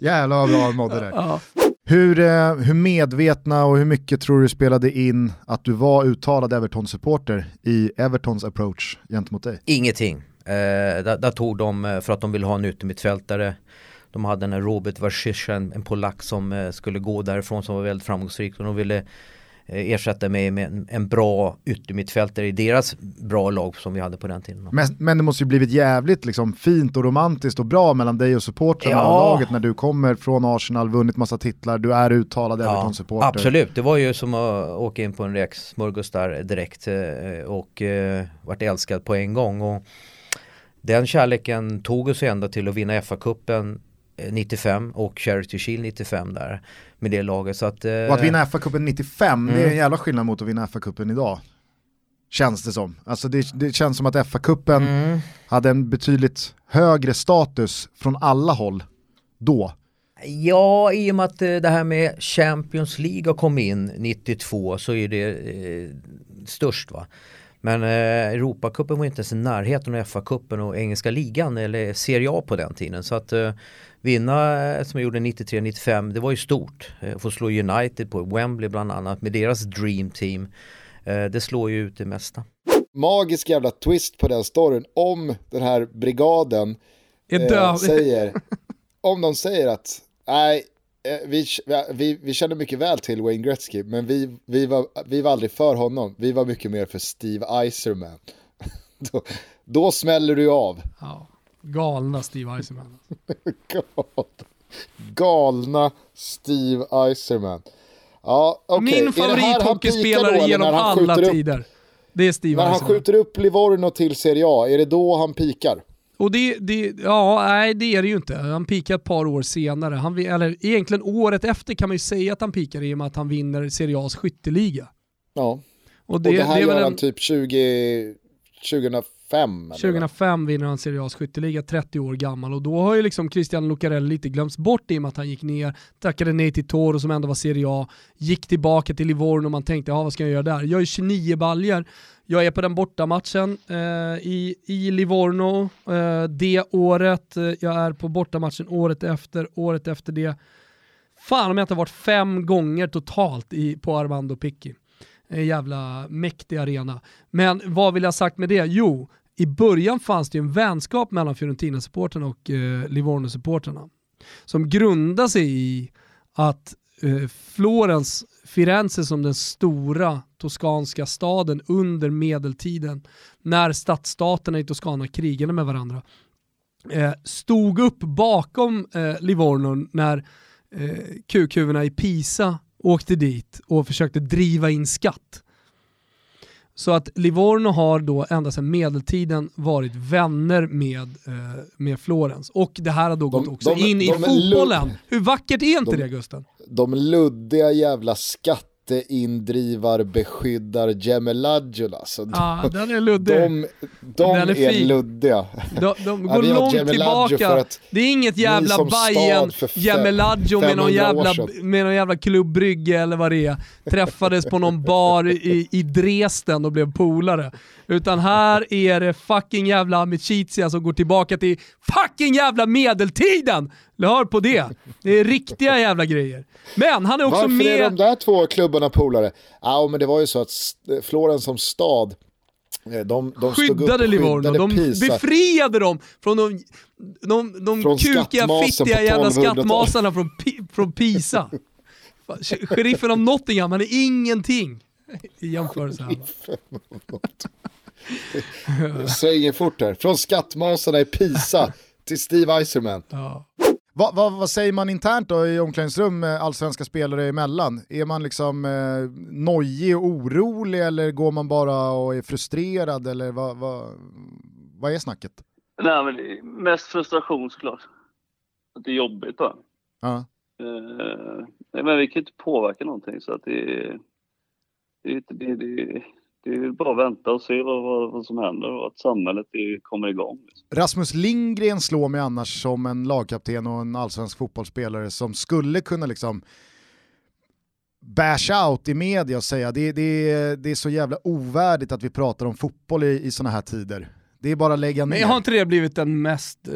Jävlar vad bra han mådde där. Ja. Hur, eh, hur medvetna och hur mycket tror du spelade in att du var uttalad Everton-supporter i Evertons approach gentemot dig? Ingenting. Eh, där, där tog de, eh, för att de ville ha en yttermittfältare, de hade en Robert Warszyszka, en, en polack som eh, skulle gå därifrån som var väldigt framgångsrik och de ville ersätta mig med en, bra yttermittfältare i deras bra lag som vi hade på den tiden. Men, men det måste ju blivit jävligt liksom, fint och romantiskt och bra mellan dig och supportrarna Ja. och laget när du kommer från Arsenal, vunnit massa titlar, du är uttalad Everton-supporter. Absolut, det var ju som att åka in på en räksmörgås där direkt eh, och eh, vart älskad på en gång. Och den kärleken tog oss ända till att vinna FA-cupen eh, 95 och Charity Shield 95 där med det laget. Så att, eh, Och att vinna FA-cupen 95, det är Mm. en jävla skillnad mot att vinna FA-cupen idag. Känns det som. Alltså det, det känns som att FA-cupen Mm. hade en betydligt högre status från alla håll då. Ja, i och med att eh, det här med Champions League har kommit in 92 så är det eh, störst va. Men eh, Europacupen var inte ens i närheten av FA-cupen och engelska ligan eller Serie A på den tiden. Så att eh, vinna eh, som jag gjorde 93-95 det var ju stort. Eh, få slå United på Wembley bland annat med deras Dream Team. Eh, det slår ju ut det mesta. magisk jävla twist på den storyn om den här brigaden eh, säger, om de säger att nej, vi, vi, vi känner mycket väl till Wayne Gretzky, men vi, vi, var, vi var aldrig för honom, vi var mycket mer för Steve Eiserman. då, då smäller du av. Ja, galna Steve Eisenman. Gal- Galna Steve Eiserman. Ja, okej. Min favorithockeyspelare genom alla upp- tider. Det är Steve När han skjuter upp Livorno till Serie A, är det då han pikar? Och det, det, ja, nej det är det ju inte. Han pikar ett par år senare. Han, eller egentligen året efter kan man ju säga att han pikar i och med att han vinner Serie A's skytteliga. Ja. Och Och det, det, här det gör han en, typ 20, 2005? eller? 2005 vinner han Serie A's skytteliga, 30 år gammal och då har ju liksom Christian Lucarelli lite glömts bort i och med att han gick ner, tackade nej till Toro som ändå var Serie A, gick tillbaka till Livorno och man tänkte, ja vad ska jag göra där? Jag är 29 baljer, jag är på den bortamatchen eh, i, i Livorno eh, det året, jag är på bortamatchen året efter, året efter det. Fan om jag inte har varit fem gånger totalt i, på Armando Picchi. En jävla mäktig arena. Men vad vill jag ha sagt med det? Jo, i början fanns det ju en vänskap mellan Fiorentina-supporterna och eh, Livorno-supporterna. Som grundar sig i att eh, Florens, Firenze som den stora toskanska staden under medeltiden, när stadsstaterna i Toscana krigade med varandra, eh, stod upp bakom eh, Livorno när eh, kukhuvudena i Pisa åkte dit och försökte driva in skatt. Så att Livorno har då ända sedan medeltiden varit vänner med, eh, med Florens. Och det här har då gått också de- in i de är fotbollen. Hur vackert är inte de- det Gusten? De luddiga jävla skatteindrivar beskyddar Gemeladjol alltså. De, Ja, den är luddig. De, de Den är är, fin. luddiga. De, de Ja, går har långt tillbaka. Det är inget jävla Bajen Gemeladjo med någon 500 jävla, med någon jävla klubbrygge eller vad det är. Träffades på någon bar i, i Dresden och blev polare. Utan här är det fucking jävla Amicizia som går tillbaka till fucking jävla medeltiden! Hör på det. Det är riktiga jävla grejer. Men han är också Varför med... är de där två klubbarna polare? Ja, men det var ju så att Florens som stad, eh, de, de upp skyddade och Livorno, de Pisa. befriade dem från de, de, de Från kukiga, fittiga jävla 1200-talet. skattmasarna från, från Pisa. Sheriffen av Nottingham, han är ingenting i jämförelse här. svänger fort här. Från skattmasarna i Pisa till Steve Eiserman. Vad, vad, vad säger man internt då i omklädningsrum allsvenska spelare emellan? Är man liksom eh, nojig och orolig eller går man bara och är frustrerad eller vad, vad, vad är snacket? Nej men mest frustration såklart. Att det är jobbigt bara. Ja. Eh, men vi kan inte påverka någonting så att det är... Det, det, det, det är bara att vänta och se vad, vad, vad som händer och att samhället är, kommer igång. Liksom. Rasmus Lindgren slår mig annars som en lagkapten och en allsvensk fotbollsspelare som skulle kunna liksom bash out i media och säga det, det, det är så jävla ovärdigt att vi pratar om fotboll i, i sådana här tider. Det är bara att lägga ner. Men har inte det blivit den mest eh,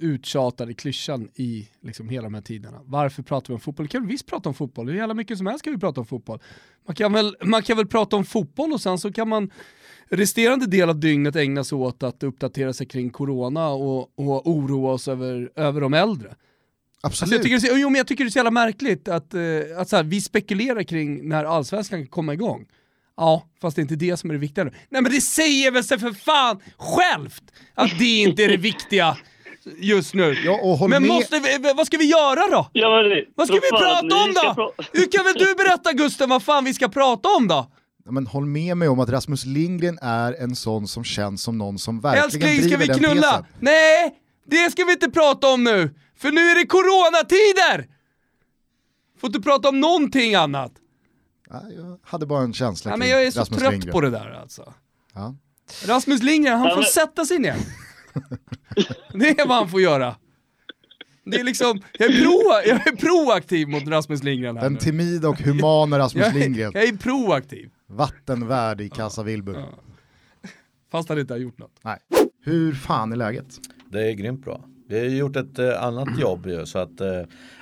uttjatade klyschan i liksom, hela de här tiderna? Varför pratar vi om fotboll? Vi kan visst prata om fotboll, hur jävla mycket som helst kan vi prata om fotboll. Man kan, väl, man kan väl prata om fotboll och sen så kan man resterande del av dygnet ägna sig åt att uppdatera sig kring corona och, och oroa oss över, över de äldre. Alltså jag, tycker det, jo, men jag tycker det är så jävla märkligt att, eh, att så här, vi spekulerar kring när allsvenskan kan komma igång. Ja, fast det är inte det som är det viktiga nu. Nej men det säger väl sig för fan självt att det inte är det viktiga just nu. men med- måste vi, vad ska vi göra då? Ja, men det, Vad ska vi prata om ska då? pra- Hur kan väl du berätta Gusten vad fan vi ska prata om då? Ja, Men håll med mig om att Rasmus Lindgren är en sån som känns som någon som verkligen Älskling, ska driver vi den knulla? tesen. Nej, det ska vi inte prata om nu! För nu är det coronatider! Får inte prata om någonting annat. Jag hade bara en känsla Ja, men jag är så Rasmus trött Lindgren. på det där alltså. Ja. Rasmus Lindgren, han Ja, får sätta sig ner. Det är vad han får göra. Det är liksom, jag är, pro, jag är proaktiv mot Rasmus Lindgren här Den nu. timida och humana Rasmus jag, är- Lindgren. Jag är proaktiv, Vattenvärd i Casa Wilbur. fast han inte har gjort något. Nej. Hur fan är läget? Det är grymt bra. Vi har gjort ett eh, annat jobb ju så att eh,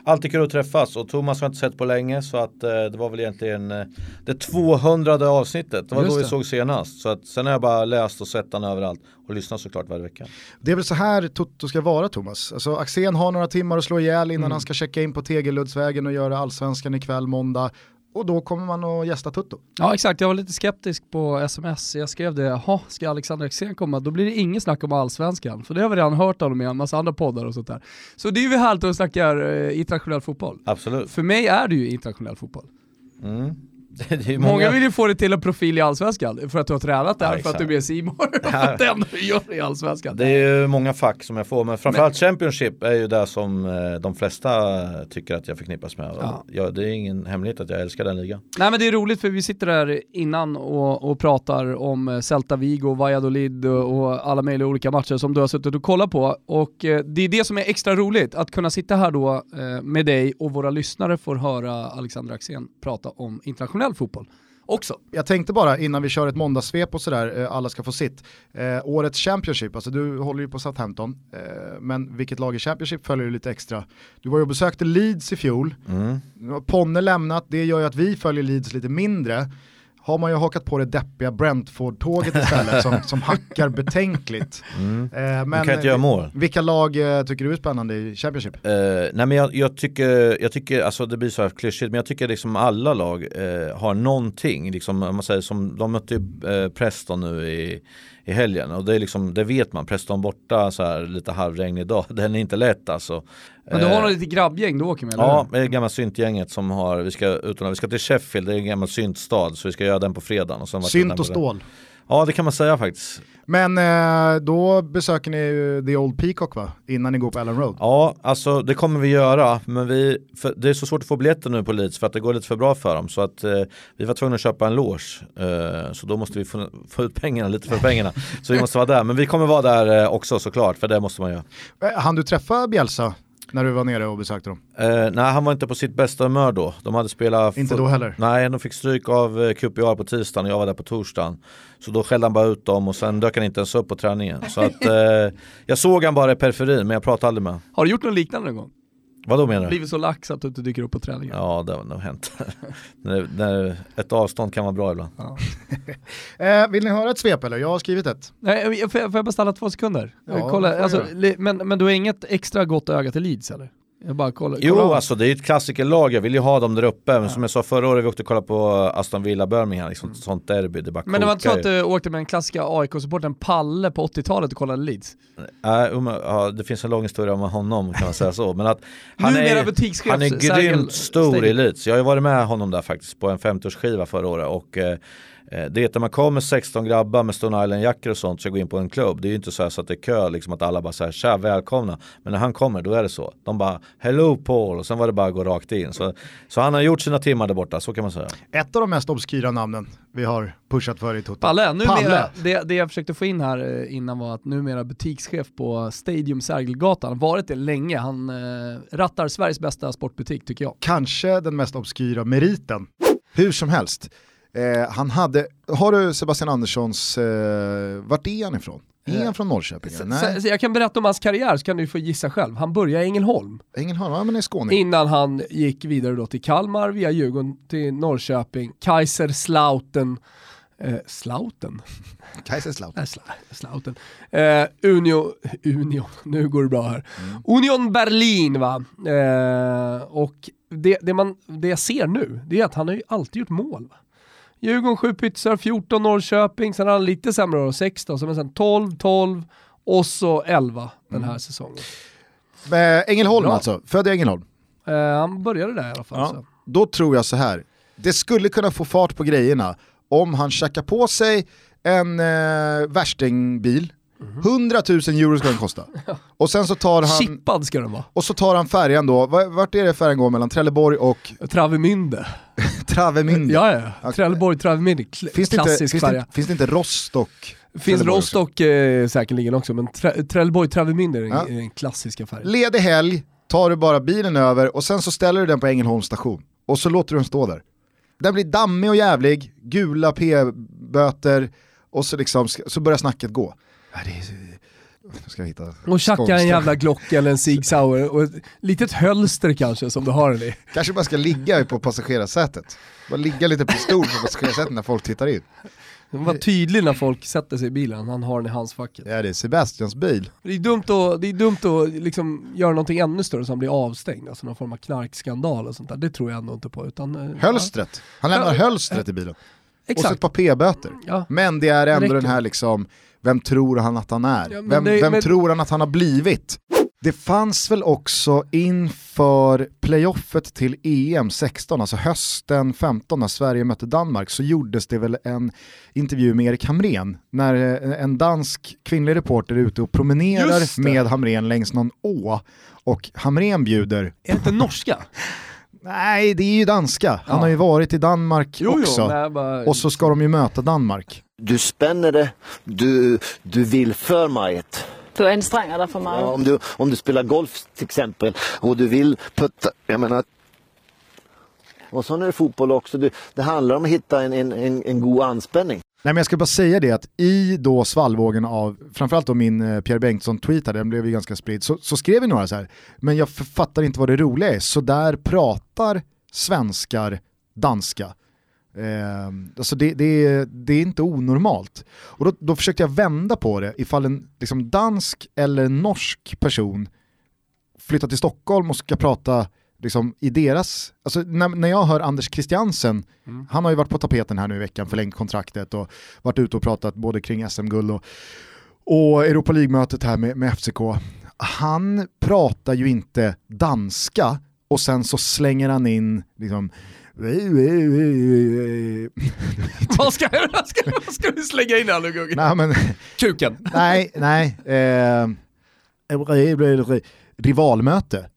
alltid kul att träffas och Thomas har jag inte sett på länge så att eh, det var väl egentligen eh, det 200 avsnittet. Det var Just då vi det. såg senast. Så att sen har jag bara läst och sett den överallt och lyssnat såklart varje vecka. Det är väl så här Toto ska vara Thomas. Alltså Axén har några timmar att slå ihjäl innan Mm. han ska checka in på Tegeluddsvägen och göra allsvenskan ikväll måndag. Och då kommer man att gästa Tutto. Ja exakt, jag var lite skeptisk på sms. Jag skrev det, jaha, ska Alexander Axén komma? Då blir det inget snack om allsvenskan. För det har vi redan hört honom i en massa andra poddar och sånt där. Så det är ju härligt att snacka eh, internationell fotboll. Absolut. För mig är det ju internationell fotboll. Mm. Många... många, vill ju få det till en profil i allsvenskan, för att du har tränat där, Ja, för att du är med Simor för att det enda du gör i allsvenskan. Det är ju många fack som jag får men framförallt Championship är ju det som eh, de flesta tycker att jag förknippas med. Ja. Ja. det är ingen hemlighet att jag älskar den ligan. Nej men det är roligt för vi sitter där innan och, och pratar om eh, Celta Vigo, Valladolid och, alla möjliga olika matcher som du har suttit och kollat på. Och eh, det är det som är extra roligt, att kunna sitta här då med dig och våra lyssnare får höra Alexander Axén prata om internationell fotboll också. Jag tänkte bara innan vi kör ett måndagssvep och sådär, eh, alla ska få sitt. Eh, årets Championship, alltså du håller ju på Southampton, eh, men vilket lag i Championship följer du lite extra. Du var ju och besökte Leeds i fjol, Mm. nu har Ponne lämnat, det gör ju att vi följer Leeds lite mindre. Har man ju hakat på det deppiga Brentford-tåget istället som, som hackar betänkligt. Mm. Eh, De kan inte göra mål. Vilka lag eh, tycker du är spännande i Championship? Eh, nej men jag, jag tycker, jag tycker, alltså det blir så här klyschigt, men jag tycker liksom alla lag eh, har någonting, liksom, om man säger som, de mötte ju eh, Preston nu i, i helgen och det är liksom, det vet man, Preston borta så här lite halvregnig dag, den är inte lätt alltså. Men du har Eh, något lite grabbgäng du åker med, eller Ja, det är gamla syntgänget som har, vi ska, utan, vi ska till Sheffield, det är en gammal syntstad så vi ska göra den på fredagen. Och sen Synt och stål. Ja det kan man säga faktiskt. Men eh, då besöker ni ju The Old Peacock va? Innan ni går på Allen Road. Ja, alltså det kommer vi göra, men vi, det är så svårt att få biljetter nu på Leeds för att det går lite för bra för dem. Så att eh, vi var tvungna att köpa en loge, eh, så då måste vi få, få ut pengarna, lite för pengarna. så vi måste vara där, men vi kommer vara där eh, också såklart, för det måste man göra. Eh, Han du träffa Bielsa när du var nere och besökte dem? Eh, nej, han var inte på sitt bästa humör då. De hade spelat... Inte då heller? Nej, de fick stryk av eh, QPR på tisdagen och jag var där på torsdagen. Så då skällde han bara ut dem och sen dök han inte ens upp på träningen. Så att eh, jag såg han bara i periferin men jag pratade aldrig med honom. Har du gjort något liknande någon gång? Vad då menar du? Blivit så lax att du inte dyker upp på träningen? Ja, det har nog hänt. när, när ett avstånd kan vara bra ibland. Eh, vill ni höra ett svep eller? Jag har skrivit ett. Nej, får jag, får jag bara stanna två sekunder? Ja, Eh, kolla, alltså, men, men du har inget extra gott öga till Leeds eller? Jag bara kollar. Jo, kolla. alltså det är ett klassikerlag. Jag vill ju ha dem där uppe. Men som jag sa förra året, vi åkte och kollade på Aston Villa Birmingham, liksom, sånt derby. Det bara Men det var inte så att ju. du åkte med den klassiska AIK-supporten Palle på 80-talet och kollade Leeds? Nej, um, ja, det finns en lång historia om honom kan man säga så. Men att han, Numera är, han är grymt stor i Leeds. Jag har ju varit med honom där faktiskt på en 50-årsskiva förra året. Och, eh, det är att när man kommer 16 grabbar med Stone Island-jackor och sånt ska gå in på en klubb. Det är ju inte så, här så att det är kö, liksom att alla bara säger tja välkomna. Men när han kommer då är det så. De bara hello Paul och sen var det bara att gå rakt in. Så, så han har gjort sina timmar där borta, så kan man säga. Ett av de mest obskyra namnen vi har pushat för i Toto. Palle, numera, Palle. Det, det jag försökte få in här eh, innan var att numera butikschef på Stadium Sergelgatan, varit det länge. Han eh, rattar Sveriges bästa sportbutik tycker jag. Kanske den mest obskyra meriten. Hur som helst. Eh, han hade, har du Sebastian Anderssons, eh, vart är han ifrån? Är han från Norrköping? Så, Nej, så jag kan berätta om hans karriär så kan du få gissa själv. Han började i Ängelholm. Ängelholm, ja men är skåning. Innan han gick vidare då till Kalmar via Djurgården till Norrköping, Kaiserslautern Eh, Slauten. Kaiserslautern. Slauten. Eh, Unio, Union, nu går det bra här. Union Berlin va. Eh, och det, det, man, det jag ser nu, det är att han har ju alltid gjort mål. Va? Djurgården 7 pytsar, 14 Norrköping, sen har han lite sämre år, 16, men sen 12, 12 och så 11 den här säsongen. Eh, Ängelholm Bra. alltså, född i Ängelholm. Eh, han började där i alla fall. Så. Då tror jag så här. det skulle kunna få fart på grejerna om han tjackar på sig en eh, värstingbil, 100 000 euro ska den kosta. Och sen så tar han... Chippad ska den vara. Och så tar han färjan då, Va- vart är det färjan går mellan Trelleborg och... Travemünde. Travemünde. Ja, ja. Trelleborg, Travemünde, kl- Finns inte, klassisk finns, färja. det, finns det inte Rostock? Finns? Rostock eh, säkerligen också, men Tre- Trelleborg, Travemünde är den, Ja. den klassiska färjan. Ledig helg, tar du bara bilen över och sen så ställer du den på Ängelholms station. Och så låter du den stå där. Den blir dammig och jävlig, gula p-böter och så, liksom, så börjar snacket gå. Ja, det är, ska hitta Och tjacka en jävla Glock eller en Sig Sauer och ett litet hölster kanske som du har den i. Kanske bara ska ligga på passagerarsätet. Bara ligga lite pistol på passagerarsätet när folk tittar in. Var tydlig när folk sätter sig i bilen, han har den i handskfacket. Ja det är Sebastians bil. Det är dumt att, det är dumt att liksom göra någonting ännu större så han blir avstängd, alltså någon form av knarkskandal och sånt där. Det tror jag ändå inte på. Utan, eh, Hölstret. Han lämnar Ja. hölstret i bilen. Och så Exakt. ett par p-böter. Ja. Men det är ändå Räcker. den här liksom, vem tror han att han är? Ja, vem det- vem men- tror han att han har blivit? Det fanns väl också inför playoffet till EM 16, alltså hösten 15 när Sverige mötte Danmark, så gjordes det väl en intervju med Erik Hamrén när eh, en dansk kvinnlig reporter är ute och promenerar med Hamrén längs någon å och Hamrén bjuder Är det inte norska? Nej, det är ju danska. Han Ja. har ju varit i Danmark Jo, jo, också. jag bara- Och så ska de ju möta Danmark. Du spänner det, du, du vill för mycket. Du anstränger dig för Ja, mycket. om, du, om du spelar golf till exempel och du vill putta, jag menar och så är det fotboll också, du, det handlar om att hitta en, en, en, en god anspänning. Nej men jag ska bara säga det att i då svallvågen av, framförallt då min eh, Pierre Bengtsson-tweet här, den blev ju ganska spridd, så, så skrev vi några så här, men jag fattar inte vad det roliga är, så där pratar svenskar danska. Eh, alltså det, det, är, det är inte onormalt. Och då, då försökte jag vända på det, ifall en liksom, dansk eller norsk person flyttar till Stockholm och ska prata liksom, i deras, alltså när, när jag hör Anders Christiansen, han har ju varit på tapeten här nu i veckan, förlängt kontraktet och varit ute och pratat både kring SM-guld och, och Europa League-mötet här med, med FCK. Han pratar ju inte danska och sen så slänger han in liksom vad, ska, vad, ska, vad ska du slänga in här nu Gugge? Nej, men, Kuken. nej, nej. Eh, rivalmöte.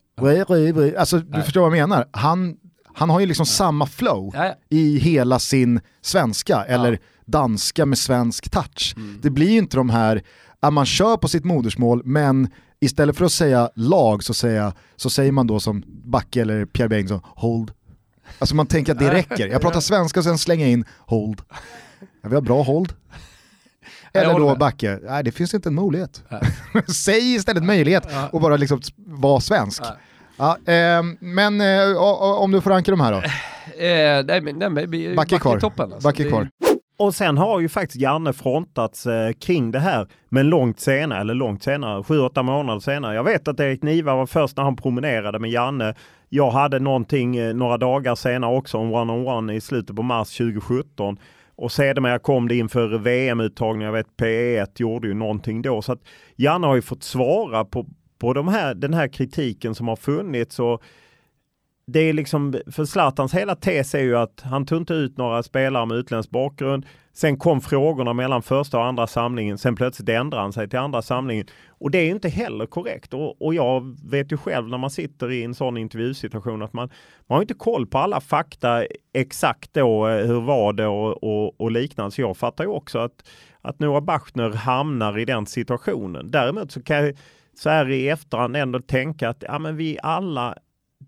Alltså du förstår vad jag menar. Han, han har ju liksom samma flow Ja, ja. i hela sin svenska, eller danska med svensk touch. Det blir ju inte de här, att man kör på sitt modersmål men istället för att säga lag så, säga, så säger man då som Backe eller Pierre Bengtsson, hold. Alltså man tänker att det räcker. Jag pratar svenska och sen slänger jag in hold. Ja, vi har bra hold. Jag Eller då. Backe, nej det finns inte en möjlighet. Säg istället möjlighet och bara liksom vara svensk. Ja, ehm, men eh, om du får ranka de här då? Eh, nej, men, nej, men, vi- Backe kvar. toppen. Alltså. Backe kvar. Och sen har ju faktiskt Janne frontats eh, kring det här, men långt senare, eller långt senare, sju, åtta månader senare. Jag vet att Erik Niva var först när han promenerade med Janne. Jag hade någonting eh, några dagar senare också, en one-on-one i slutet på mars 2017. Och sedermera kom det inför VM-uttagningen, jag vet P1 gjorde ju någonting då. Så att Janne har ju fått svara på, på de här, den här kritiken som har funnits. Och det är liksom, för Zlatans hela tes är ju att han tog inte ut några spelare med utländsk bakgrund. Sen kom frågorna mellan första och andra samlingen. Sen plötsligt ändrade han sig till andra samlingen. Och det är inte heller korrekt. Och, och jag vet ju själv när man sitter i en sån intervjusituation att man, man har inte koll på alla fakta exakt då, eh, hur var det och, och, och liknande. Så jag fattar ju också att, att Noah Bachner hamnar i den situationen. Däremot så kan jag så här i efterhand ändå tänka att ja, men vi alla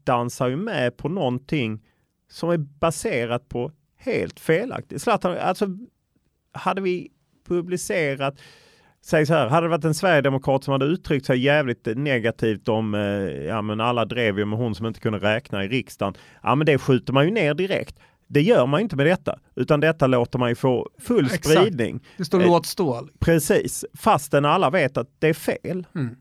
dansar ju med på någonting som är baserat på helt felaktigt. Zlatan, alltså hade vi publicerat Säg så här, hade det varit en sverigedemokrat som hade uttryckt sig jävligt negativt om, eh, ja men alla drev ju med hon som inte kunde räkna i riksdagen. Ja men det skjuter man ju ner direkt. Det gör man inte med detta, utan detta låter man ju få full Exakt. spridning. Det står Eh, låt stå. Precis, fastän alla vet att det är fel. Mm.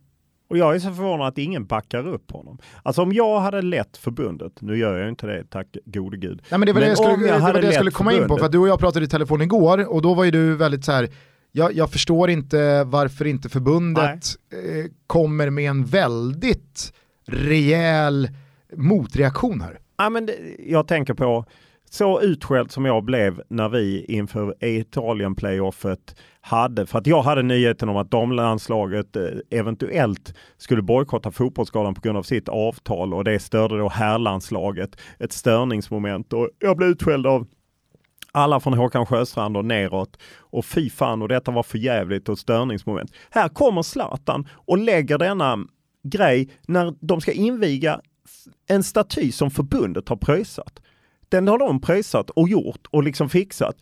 Och jag är så förvånad att ingen backar upp honom. Alltså om jag hade lett förbundet, nu gör jag inte det, tack gode gud. Nej men det var det jag skulle, om det det jag skulle komma in på, för att du och jag pratade i telefon igår och då var ju du väldigt så här. Jag, jag förstår inte varför inte förbundet eh, kommer med en väldigt rejäl motreaktion här. Ja, men det, jag tänker på så utskälld som jag blev när vi inför Italien-playoffet hade, för att jag hade nyheten om att damlandslaget eh, eventuellt skulle bojkotta fotbollsskalan på grund av sitt avtal och det störde då herrlandslaget, ett störningsmoment och jag blev utskälld av alla från Håkan Sjöstrand och neråt. Och fy fan, och detta var för jävligt och störningsmoment. Här kommer Zlatan och lägger denna grej när de ska inviga en staty som förbundet har pröjsat. Den har de pröjsat och gjort och liksom fixat.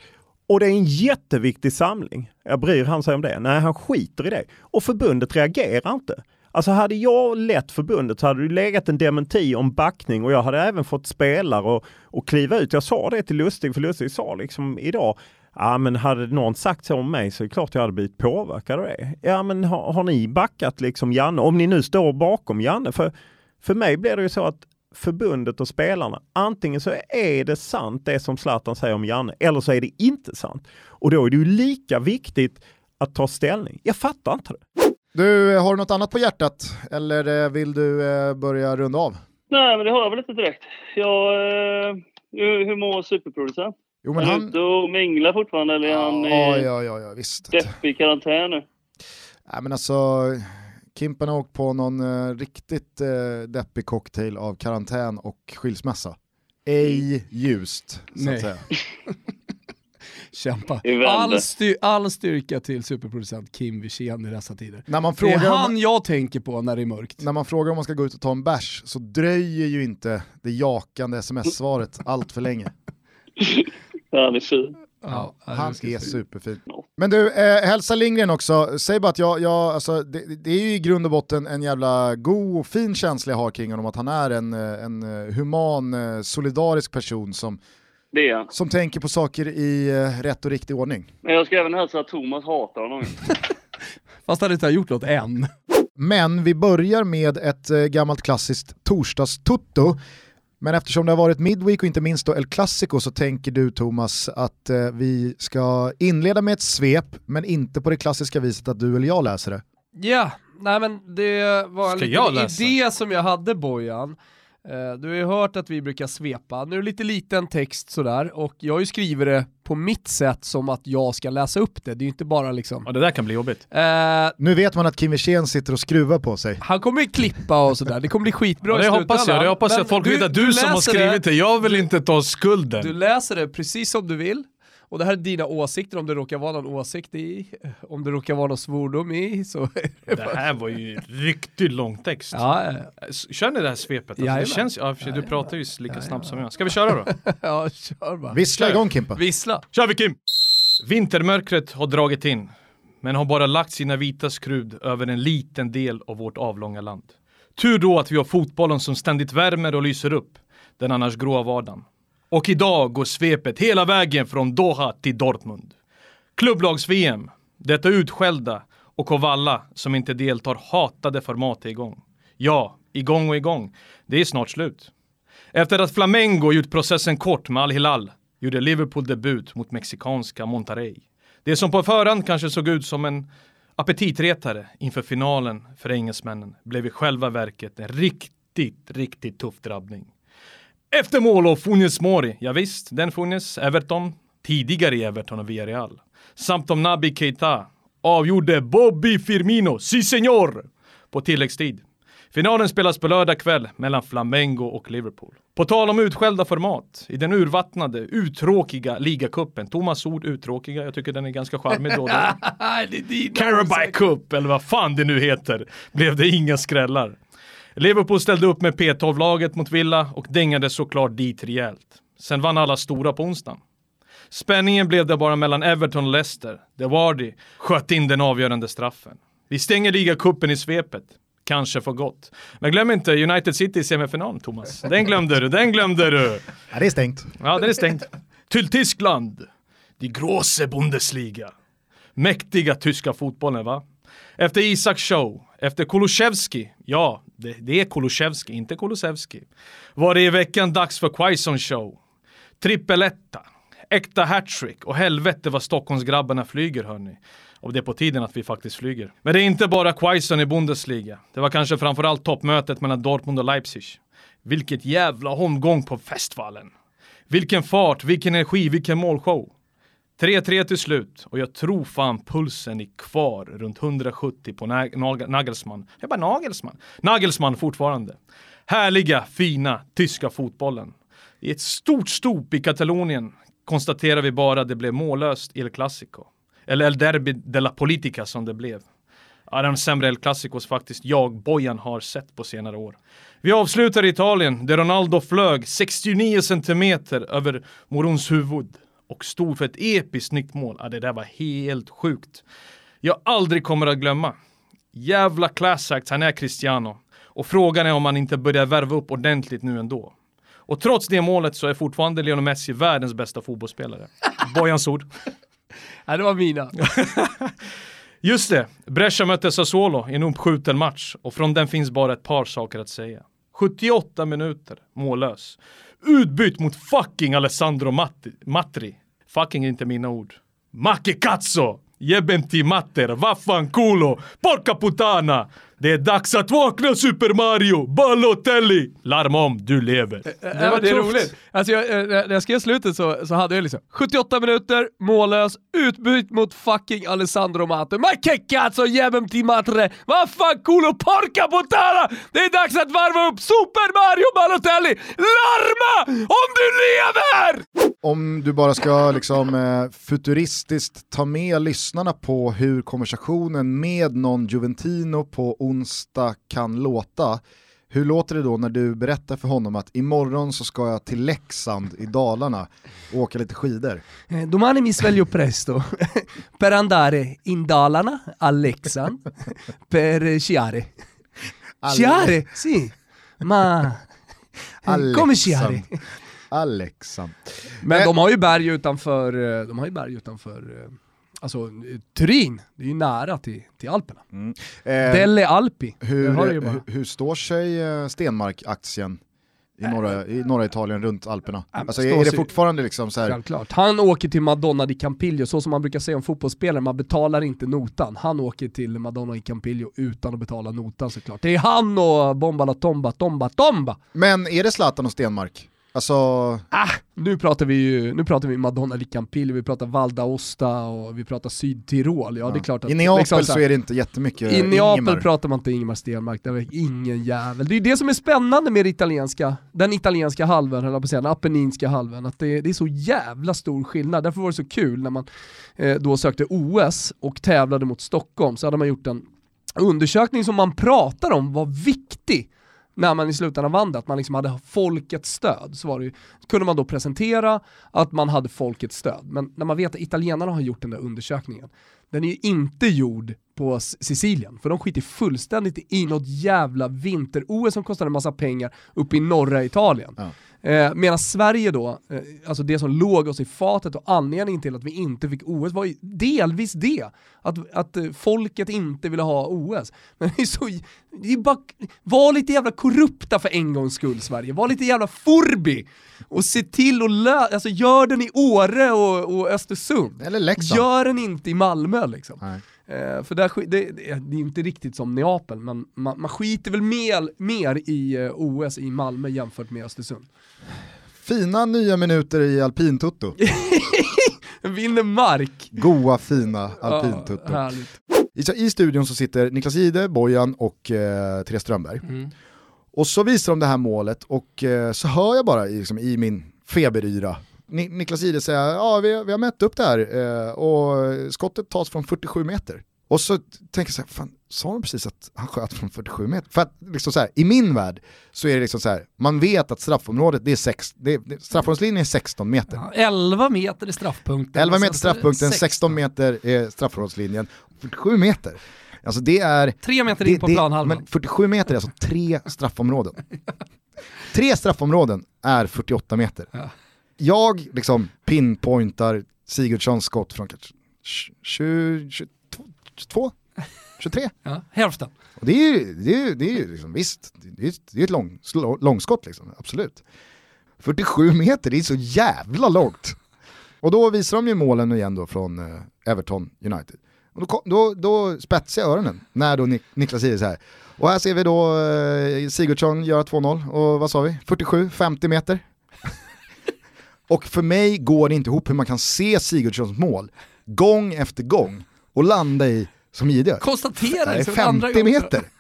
Och det är en jätteviktig samling. Jag bryr han sig om det? Nej, han skiter i det. Och förbundet reagerar inte. Alltså hade jag lett förbundet så hade det legat en dementi om backning och jag hade även fått spelare och, och kliva ut. Jag sa det till Lustig, för Lustig sa liksom idag, ja men hade någon sagt så om mig så är det klart jag hade blivit påverkad av det. Ja men har, har ni backat liksom Janne, om ni nu står bakom Janne, för, för mig blir det ju så att förbundet och spelarna, antingen så är det sant det som Zlatan säger om Janne, eller så är det inte sant. Och då är det ju lika viktigt att ta ställning. Jag fattar inte det. Du, har du något annat på hjärtat eller eh, vill du eh, börja runda av? Nej, men det har jag väl inte direkt. Jag, eh, hur, mår superproducent? Jo, men är han- han ute och minglar fortfarande eller är han Ja, i ja, ja, ja visst. deppig karantän nu? Nej men alltså, Kimpen har åkt på någon eh, riktigt eh, deppig cocktail av karantän och skilsmässa. Ej ljust, så Nej. att säga. Kämpa. Det. All, styr, all styrka till superproducent Kim Wirsén i dessa tider. När man det är frågar om- han jag tänker på när det är mörkt. När man frågar om man ska gå ut och ta en bärs så dröjer ju inte det jakande sms-svaret allt för länge. Han är fin. Ja, Han är superfin. Men du, eh, hälsa Lindgren också. Säg bara att jag, jag alltså, det, det är ju i grund och botten en jävla god och fin känsla jag har kring honom, att han är en, eh, en eh, human, eh, solidarisk person som, Det är han. som tänker på saker i eh, rätt och riktig ordning. Men jag ska även hälsa att Thomas hatar honom. Fast han inte har gjort något än. Men vi börjar med ett eh, gammalt klassiskt torsdagstutto. Men eftersom det har varit Midweek och inte minst då El Clasico så tänker du Thomas att eh, vi ska inleda med ett svep men inte på det klassiska viset att du eller jag läser det. Ja, nej men det var en liten idé som jag hade Bojan. Eh, Du har ju hört att vi brukar svepa, nu är det lite liten text sådär och jag har ju skrivit det på mitt sätt som att jag ska läsa upp det, det är ju inte bara liksom... Ja, det där kan bli jobbigt. Eh, Nu vet man att Kim Wirsén sitter och skruvar på sig. han kommer ju klippa och sådär, det kommer bli skitbra Ja, i det hoppas jag. Det hoppas jag folk vet att du, som har skrivit det. Jag vill inte ta skulden. Du läser det precis som du vill. Och det här är dina åsikter, om det råkar vara någon åsikt i, om det råkar vara någon svordom i, så... Det här var ju riktigt lång text. Ja, ja. Kör ni det här svepet? Alltså, det känns, ja, för du pratar ju lika snabbt som jag. Ska vi köra då? ja, kör bara. Vissla Kör. igång Kimpa. Vissla. Kör vi Kim! Vintermörkret har dragit in, men har bara lagt sina vita skrud över en liten del av vårt avlånga land. Tur då att vi har fotbollen som ständigt värmer och lyser upp den annars gråa vardagen. Och idag går svepet hela vägen från Doha till Dortmund. Klubblags-VM, detta utskällda och av alla som inte deltar hatade format är igång. Ja, igång och igång. Det är snart slut. Efter att Flamengo gjort processen kort med Al-Hilal gjorde Liverpool debut mot mexikanska Monterrey. Det som på förhand kanske såg ut som en aptitretare inför finalen för engelsmännen blev i själva verket en riktigt, riktigt tuff drabbning. Efter mål av Funes Mori, ja visst, den Funes, Everton, tidigare i Everton och Villarreal, samt om Naby Keita, avgjorde Bobby Firmino, si senor, på tilläggstid. Finalen spelas på lördag kväll mellan Flamengo och Liverpool. På tal om utskällda format, i den urvattnade, uttråkiga ligacupen, Thomas ord uttråkiga, jag tycker den är ganska charmig då Carabao Cup, eller vad fan det nu heter, blev det inga skrällar. Liverpool ställde upp med P12-laget mot Villa och dängade såklart dit rejält. Sen vann alla stora på onsdagen. Spänningen blev det bara mellan Everton och Leicester, där Wardy sköt in den avgörande straffen. Vi stänger ligacupen i svepet. Kanske för gott. Men glöm inte United City i semifinalen Thomas. Den glömde du, den glömde du! Ja, det är stängt. Ja, den är stängt. Till Tyskland! Die große Bundesliga. Mäktiga tyska fotbollen va? Efter Isak Show, efter Kulusevski, ja, det, det är Kulusevski, inte Kulusevski, var det i veckan dags för Quaison Show. Trippeletta, äkta hattrick och helvete vad Stockholmsgrabbarna flyger hörni. Och det är på tiden att vi faktiskt flyger. Men det är inte bara Quaison i Bundesliga. Det var kanske framförallt toppmötet mellan Dortmund och Leipzig. Vilket jävla omgång på festvallen! Vilken fart, vilken energi, vilken målshow. 3-3 till slut och jag tror fan pulsen är kvar runt 170 på Nag Nag Nagelsmann. Jag bara Nagelsmann. Nagelsmann fortfarande. Härliga, fina tyska fotbollen. I ett stort stop i Katalonien konstaterar vi bara att det blev mållöst El Clasico. Eller El Derby de la Politica som det blev. Ja, den sämre El Clasicos faktiskt jag, Bojan, har sett på senare år. Vi avslutar i Italien där Ronaldo flög 69 centimeter över Morons huvud och stod för ett episkt nickmål. Ja, det där var helt sjukt. Jag aldrig kommer att glömma. Jävla class act han är Cristiano. Och frågan är om han inte börjar värva upp ordentligt nu ändå. Och trots det målet så är fortfarande Lionel Messi världens bästa fotbollsspelare. Bojans ord. Ja, det var mina. Just det, Brescia mötte Sassuolo i en uppskjuten match och från den finns bara ett par saker att säga. 78 minuter, mållös. Utbytt mot fucking Alessandro Matti, Matri. Fucking är inte mina ord. Macke Cazzo! Jebenti matter, vaffanculo, porca PUTANA! Det är dags att vakna Super Mario, Balotelli! Larma om, du lever. Det var det roligt. Alltså jag, eh, när jag skrev slutet så, så hade jag liksom 78 minuter, mållös, utbyt mot fucking Alessandro Matte. Ma che cazzo jämem ti matre, vaffanculo porca puttana! Det är dags att varva upp Super Mario Balotelli! Larma om du lever! Om du bara ska liksom eh, futuristiskt ta med lyssnarna på hur konversationen med någon Juventino på onsdag kan låta. Hur låter det då när du berättar för honom att imorgon så ska jag till Leksand i Dalarna och åka lite skidor? Eh, Domani mi sveglio presto per andare in Dalarna, a Leksand, per sciare. Sciare, sì, ma come sciare? Alexand. Men de har ju berg utanför, eh, de har ju berg utanför eh, Alltså eh, Turin, det är ju nära till, till Alperna. Mm. Delle Alpi. Hur, hur, hur står sig eh, Stenmark-aktien i norra, i norra Italien runt Alperna? Alltså står är det fortfarande liksom så här, Självklart. Han åker till Madonna di Campiglio, så som man brukar säga om fotbollsspelare, man betalar inte notan. Han åker till Madonna di Campiglio utan att betala notan såklart. Det är han och Bomba la Tomba, Tomba, Tomba! Men är det Zlatan och Stenmark? Alltså... Ah, nu pratar vi ju nu pratar vi Madonna di Campiglio, vi pratar Val d'Aosta och vi pratar Sydtirol. Ja, det är klart att I Neapel liksom så här- är det inte jättemycket I Neapel pratar man inte Ingemar Stenmark, det är ingen jävel. Det är ju det som är spännande med det italienska, den italienska halvön, höll jag på att säga, den apenninska halvön, att det, det är så jävla stor skillnad. Därför var det så kul när man eh, då sökte OS och tävlade mot Stockholm, så hade man gjort en undersökning som man pratar om var viktig när man i slutändan vann det, att man liksom hade folkets stöd, så var det ju, kunde man då presentera att man hade folkets stöd. Men när man vet att italienarna har gjort den där undersökningen, den är ju inte gjord på Sicilien, för de skiter fullständigt i något jävla vinter-OS som kostar en massa pengar uppe i norra Italien. Eh, Medan Sverige då, eh, alltså det som låg oss i fatet och anledningen till att vi inte fick OS var ju delvis det. Att, att eh, folket inte ville ha OS. Men det är så, det är bara, var lite jävla korrupta för en gångs skull Sverige, var lite jävla forbi och se till att lö- alltså gör den i Åre och, och Östersund. Eller Leksand. Gör den inte i Malmö liksom. Eh, för där, det, det, är inte riktigt som Neapel, men man, man skiter väl mer, mer i eh, OS i Malmö jämfört med Östersund. Fina nya minuter i alpintutto. Vinner mark. Goa fina alpintutto. Ja. I, studion så sitter Niklas Ide, Bojan och eh, Therese Strömberg. Mm. Och så visar de det här målet och eh, så hör jag bara i, liksom, i min feberyra Ni, Niklas Ide säga ja vi, vi har mätt upp det här eh, och skottet tas från 47 meter. Och så tänker jag så här, fan, sa de precis att han sköt från 47 meter? För att liksom så här, i min värld så är det liksom så här, man vet att straffområdet, det är sex, det, det, straffområdeslinjen är 16 meter. 11 meter i straffpunkten. 11 meter Och sen så är straffpunkten, 16. 16 meter är straffområdeslinjen, 47 meter. Alltså det är... Tre meter det, in på det, planhalvan. Men 47 meter är alltså tre straffområden. tre straffområden är 48 meter. Ja. Jag liksom pinpointar Sigurdssons skott från kanske 20, 22, 22 23. Ja, hälften. Och det är ju, det är ju, det är ju liksom, visst, det är, det är ett lång, slå- långskott liksom, absolut. 47 meter, det är så jävla långt. Och då visar de ju målen igen då från eh, Everton United. Och då, då, då spetsar jag öronen när då Nik- Niklas säger så här. Och här ser vi då eh, Sigurdsson göra 2-0 och vad sa vi? 47-50 meter. och för mig går det inte ihop hur man kan se Sigurdssons mål gång efter gång och landa i som idiot. Konstatera liksom, andra 50 gången. meter.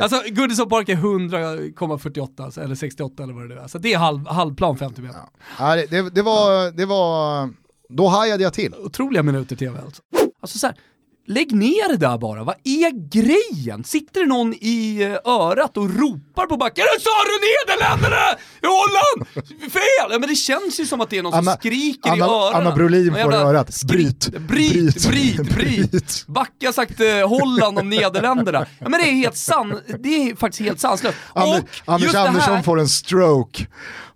Alltså Goodison Park är 100,48 alltså, eller 68 eller vad det nu är. Så det är halv, halvplan 50 meter. Ja, det, det, det, var, det var, då hajade jag till. Otroliga minuter tv alltså. Alltså så här, lägg ner det där bara. Vad är grejen? Sitter det någon i eh, örat och ropar på backen “Eller sa du Nederländerna? Holland? Fel!” ja, Men det känns ju som att det är någon som Anna- skriker Anna- i öronen. Anna Brolin får i örat. Bryt. Bryt, bryt, Bryt. Backa har sagt eh, Holland om Nederländerna. Ja, men det är helt san, det är faktiskt helt sanslöst. Ander, Anders Andersson här- får en stroke.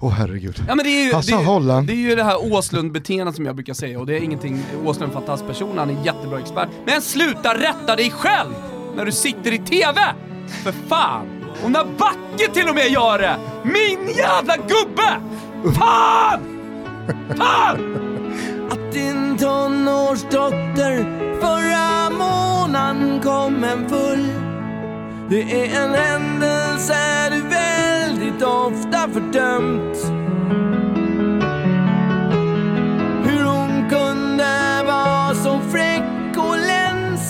Åh herregud. Ja men det är ju, Han sa det, Holland. det är ju det här Åslund-beteendet som jag brukar säga och det är ingenting, Åslund är en fantastisk person, han är en jättebra expert. Men sluta rätta dig själv när du sitter i TV! För fan! Och när Backe till och med gör det! Min jävla gubbe! Fan! Fan! Att din tonårsdotter förra månaden kom en full Det är en händelse du väldigt ofta fördömt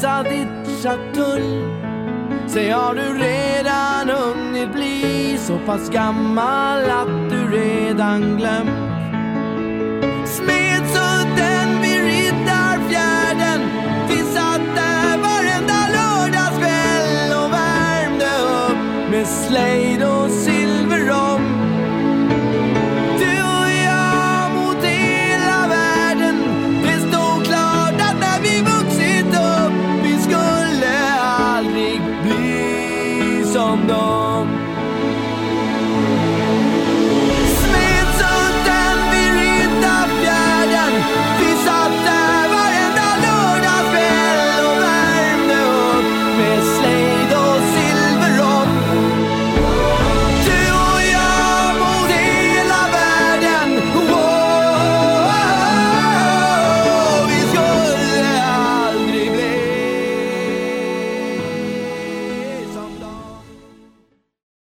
rensa ditt schatull. Säg, har du redan hunnit bli så pass gammal att du redan glömt? Smedsudden vid Riddarfjärden finns satt där varenda lördagskväll och värmde upp med slöjd